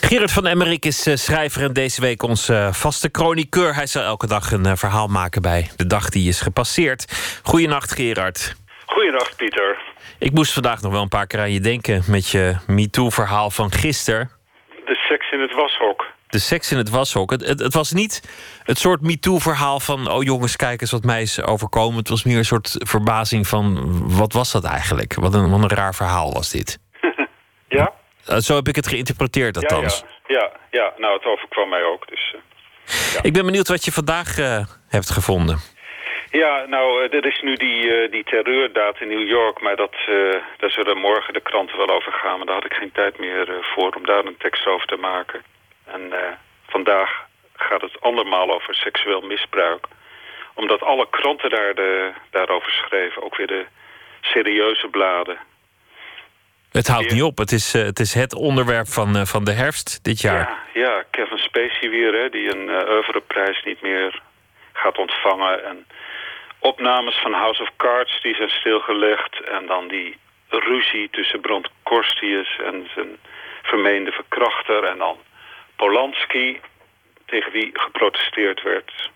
Gerard van Emmerik is eh, schrijver en deze week ons eh, vaste chroniqueur. Hij zal elke dag een eh, verhaal maken bij de dag die is gepasseerd. Goedenacht, Gerard. Goeiedag, Pieter. Ik moest vandaag nog wel een paar keer aan je denken met je MeToo-verhaal van gisteren. De seks in het washok. De seks in het washok. Het, het, het was niet het soort MeToo-verhaal van... oh jongens, kijk eens wat mij is overkomen. Het was meer een soort verbazing van... wat was dat eigenlijk? Wat een, wat een raar verhaal was dit. Ja? Eh, zo heb ik het geïnterpreteerd althans. Ja, ja, ja, ja. Nou, het overkwam mij ook. Dus, eh. Ik ben benieuwd wat je vandaag eh, hebt gevonden. Ja, nou, er is nu die, die terreurdaad in New York, maar dat, eh, daar zullen morgen de kranten wel over gaan. Maar daar had ik geen tijd meer voor om daar een tekst over te maken. En vandaag gaat het andermaal over seksueel misbruik. Omdat alle kranten daar de, daarover schreven, ook weer de serieuze bladen. Het houdt niet op. Het is, eh, het is het onderwerp van, eh, van de herfst dit jaar. Ja, Kevin Spacey weer, hè, die een uh, oeuvreprijs niet meer gaat ontvangen. En opnames van House of Cards die zijn stilgelegd. En dan die ruzie tussen Brand Korstius en zijn vermeende verkrachter. En dan Polanski, tegen wie geprotesteerd werd.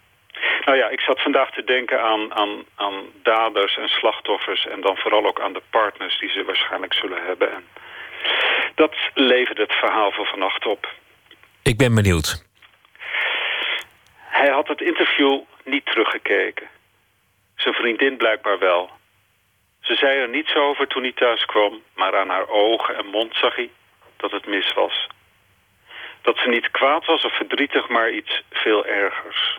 Nou ja, ik zat vandaag te denken aan, aan, aan daders en slachtoffers... en dan vooral ook aan de partners die ze waarschijnlijk zullen hebben. En dat levert het verhaal van vannacht op. Ik ben benieuwd. Hij had het interview niet teruggekeken. Zijn vriendin blijkbaar wel. Ze zei er niets over toen hij thuis kwam... maar aan haar ogen en mond zag hij dat het mis was. Dat ze niet kwaad was of verdrietig, maar iets veel ergers.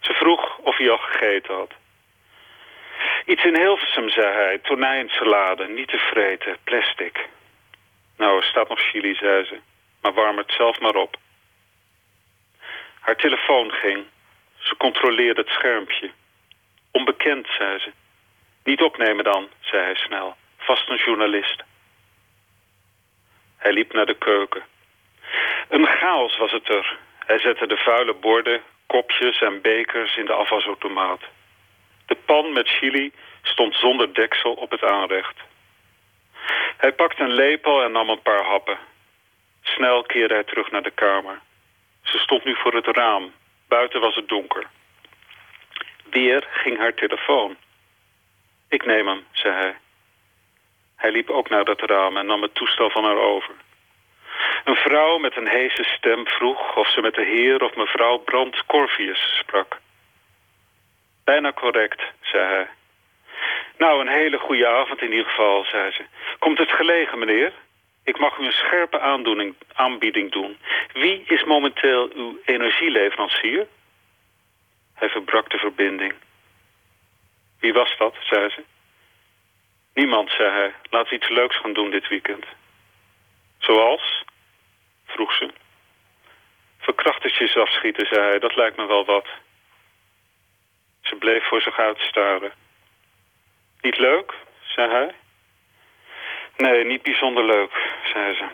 Ze vroeg of hij al gegeten had. Iets in Hilversum, zei hij. Tonijnsalade, niet te vreten, plastic. Nou, er staat nog chili, zei ze. Maar warm het zelf maar op. Haar telefoon ging. Ze controleerde het schermpje. Onbekend, zei ze. Niet opnemen dan, zei hij snel. Vast een journalist. Hij liep naar de keuken. Een chaos was het er. Hij zette de vuile borden, kopjes en bekers in de afwasautomaat. De pan met chili stond zonder deksel op het aanrecht. Hij pakte een lepel en nam een paar happen. Snel keerde hij terug naar de kamer. Ze stond nu voor het raam. Buiten was het donker. Weer ging haar telefoon. Ik neem hem, zei hij. Hij liep ook naar dat raam en nam het toestel van haar over. Een vrouw met een heese stem vroeg of ze met de heer of mevrouw Brandt Corvius sprak. Bijna correct, zei hij. Nou, een hele goede avond in ieder geval, zei ze. Komt het gelegen, meneer? Ik mag u een scherpe aandoening, aanbieding doen. Wie is momenteel uw energieleverancier? Hij verbrak de verbinding. Wie was dat, zei ze. Niemand, zei hij. We iets leuks gaan doen dit weekend. Zoals? Vroeg ze. Verkrachtertjes afschieten, zei hij. Dat lijkt me wel wat. Ze bleef voor zich uitstaren. Niet leuk, zei hij. Nee, niet bijzonder leuk, zei ze.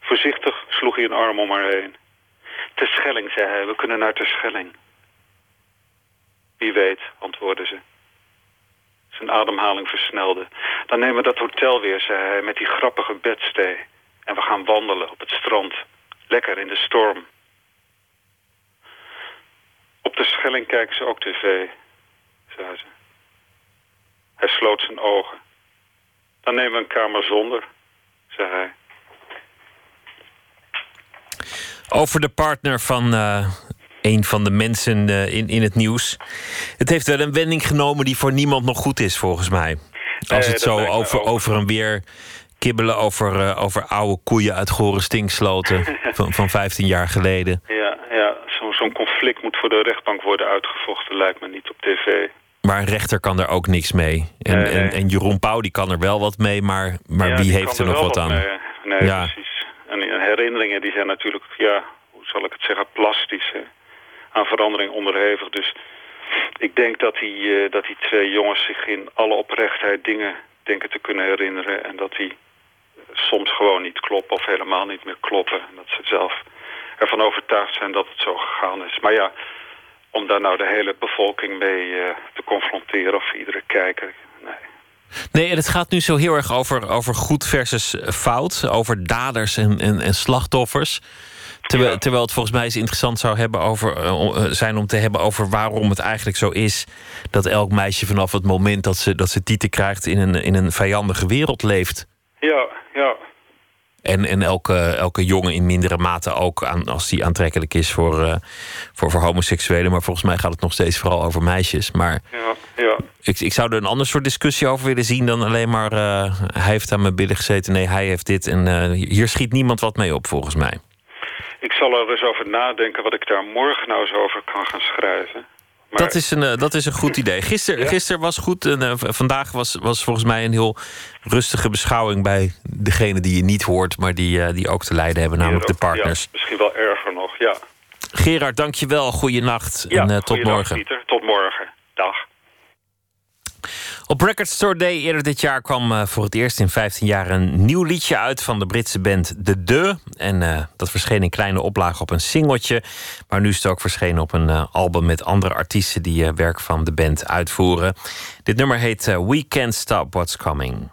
Voorzichtig sloeg hij een arm om haar heen. Terschelling, zei hij. We kunnen naar Terschelling. Wie weet, antwoordde ze. Zijn ademhaling versnelde. Dan nemen we dat hotel weer, zei hij, met die grappige bedstee. En we gaan wandelen op het strand. Lekker in de storm. Op de Schelling kijken ze ook tv, zei ze. Hij sloot zijn ogen. Dan nemen we een kamer zonder, zei hij. Over de partner van eh, een van de mensen eh, in, in het nieuws. Het heeft wel een wending genomen die voor niemand nog goed is, volgens mij. Als Nee, het zo over, over en weer kibbelen over, eh, over oude koeien uit Goren Stinksloten van, van 15 jaar geleden. Ja, ja zo- zo'n conflict moet voor de rechtbank worden uitgevochten, lijkt me niet op tv. Maar een rechter kan er ook niks mee. En, Nee, nee. en, en Jeroen Pauw die kan er wel wat mee, maar, maar Ja, wie heeft er nog wat aan? mee. Nee, Ja. precies. En, en herinneringen die zijn natuurlijk, ja, hoe zal ik het zeggen, plastisch. Hè? Aan verandering onderhevig. Dus ik denk dat die, eh, dat die twee jongens zich in alle oprechtheid dingen denken te kunnen herinneren. En dat die soms gewoon niet kloppen of helemaal niet meer kloppen. En dat ze zelf ervan overtuigd zijn dat het zo gegaan is. Maar ja, om daar nou de hele bevolking mee eh, te confronteren of iedere kijker... Nee. Nee, en het gaat nu zo heel erg over, over goed versus fout. Over daders en, en, en slachtoffers. Terwijl, terwijl het volgens mij eens interessant zou hebben over, eh, eh, zijn om te hebben over waarom het eigenlijk zo is dat elk meisje vanaf het moment dat ze, dat ze tieten krijgt in een, in een vijandige wereld leeft. Ja, ja. En, en elke, elke jongen in mindere mate ook, aan, als die aantrekkelijk is voor, eh, voor, voor homoseksuelen. Maar volgens mij gaat het nog steeds vooral over meisjes. Maar Ja, ja. ik, ik zou er een ander soort discussie over willen zien dan alleen maar eh, hij heeft aan mijn billen gezeten. Nee, hij heeft dit. En eh, hier schiet niemand wat mee op, volgens mij. Ik zal er eens over nadenken wat ik daar morgen nou eens over kan gaan schrijven. Maar Dat, is een, eh, dat is een goed idee. Gisteren gisteren was goed. En, eh, vandaag was, was volgens mij een heel rustige beschouwing bij degene die je niet hoort, maar die, eh, die ook te lijden hebben, namelijk de partners. Ja, misschien wel erger nog, ja. Gerard, dankjewel. Goeienacht. ja en tot morgen. Pieter. Tot morgen. Dag. Op Record Store Day eerder dit jaar kwam eh, voor het eerst in 15 jaar een nieuw liedje uit van de Britse band The De. En eh, dat verscheen in kleine oplagen op een singeltje. Maar nu is het ook verschenen op een eh, album met andere artiesten die eh, werk van de band uitvoeren. Dit nummer heet We Can't Stop What's Coming.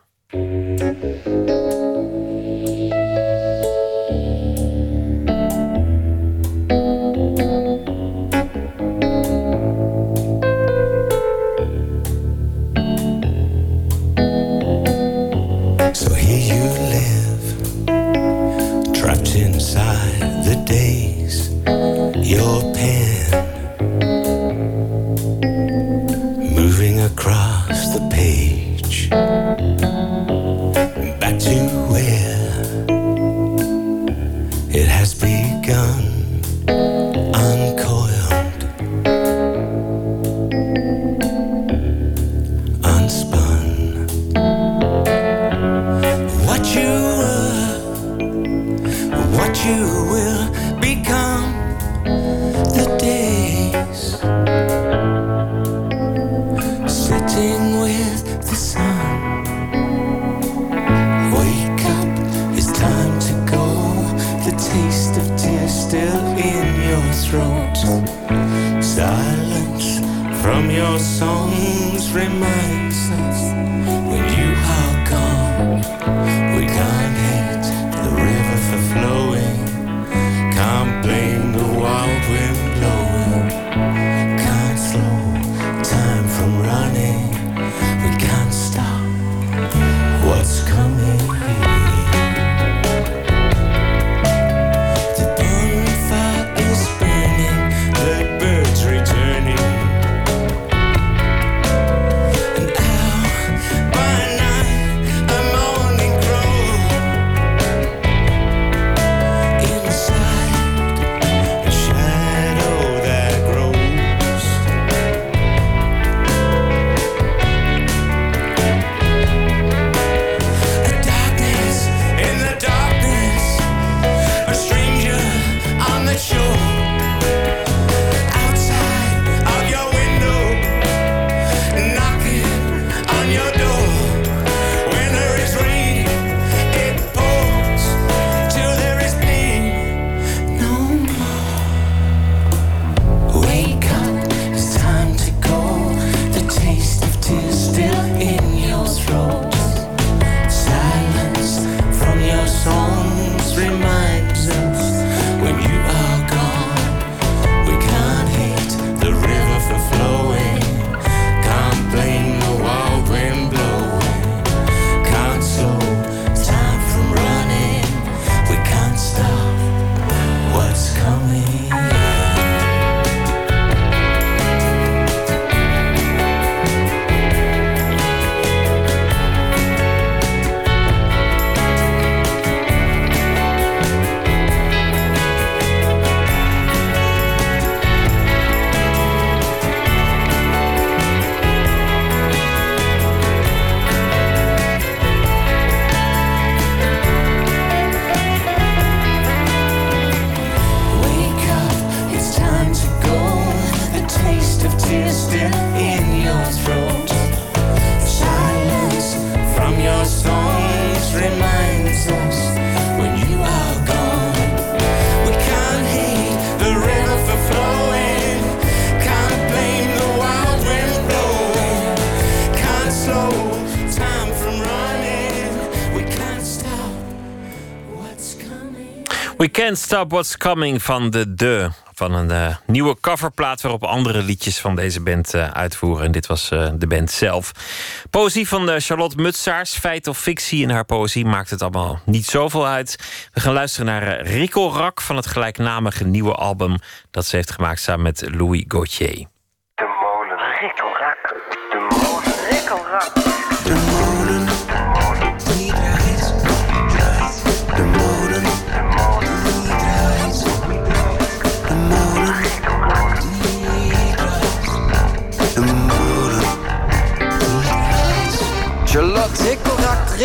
We Can't Stop What's Coming van de De. Van een eh, nieuwe coverplaat waarop andere liedjes van deze band eh, uitvoeren. En dit was eh, de band zelf. Poëzie van Charlotte Mutsaars. Feit of fictie in haar poëzie maakt het allemaal niet zoveel uit. We gaan luisteren naar eh, Rikkelrak van het gelijknamige nieuwe album... dat ze heeft gemaakt samen met Louis Gauthier.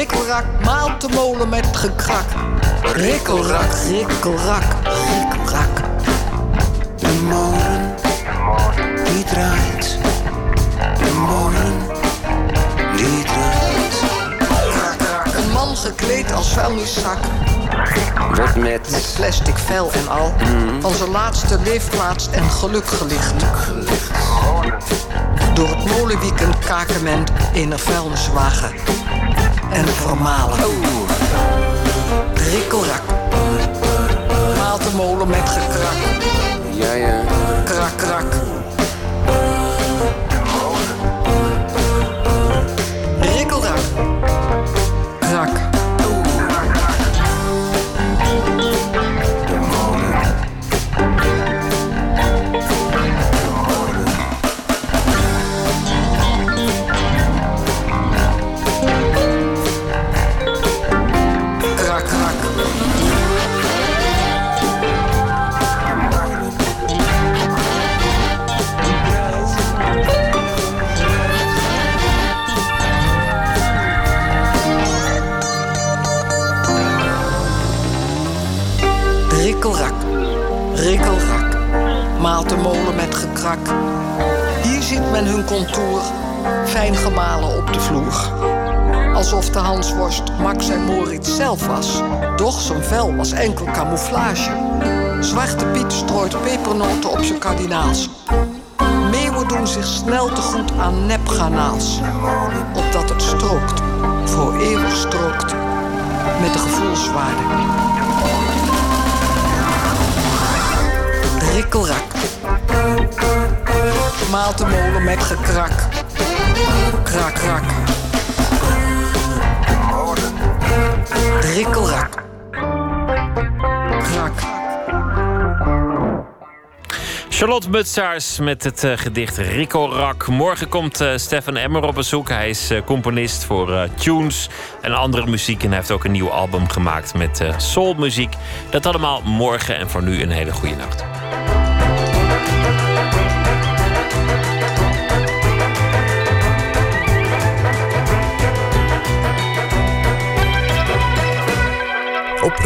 Rikkelrak maalt de molen met gekrak. Rikkelrak, rikkelrak, rikkelrak. De molen, die draait. De molen, die draait. Een man gekleed als vuilniszak. Wordt met... Met plastic vel en al. Mm. Van laatste leefplaats en geluk gelicht. Door het molenwiek een kakement in een vuilniswagen. En vermalen. Rikkelrak. Maalt de molen met gekrak. Ja, ja. Krak, krak. Hier ziet men hun contour, fijn gemalen op de vloer. Alsof de Hansworst Max en Moritz zelf was. Doch zijn vel was enkel camouflage. Zwarte Piet strooit pepernoten op zijn kardinaals. Meeuwen doen zich snel te goed aan nepgarnaals. Opdat het strookt, voor eeuwig strookt, met de gevoelswaarde. Rikkelrak. Maalt de molen met gekrak. Krak, krak. Rikkelrak. Krak. Charlotte Mutsaars met het eh, gedicht Rikkelrak. Morgen komt eh, Stefan Emmer op bezoek. Hij is eh, componist voor tunes en andere muziek. En hij heeft ook een nieuw album gemaakt met soulmuziek. Dat allemaal morgen en voor nu een hele goede nacht.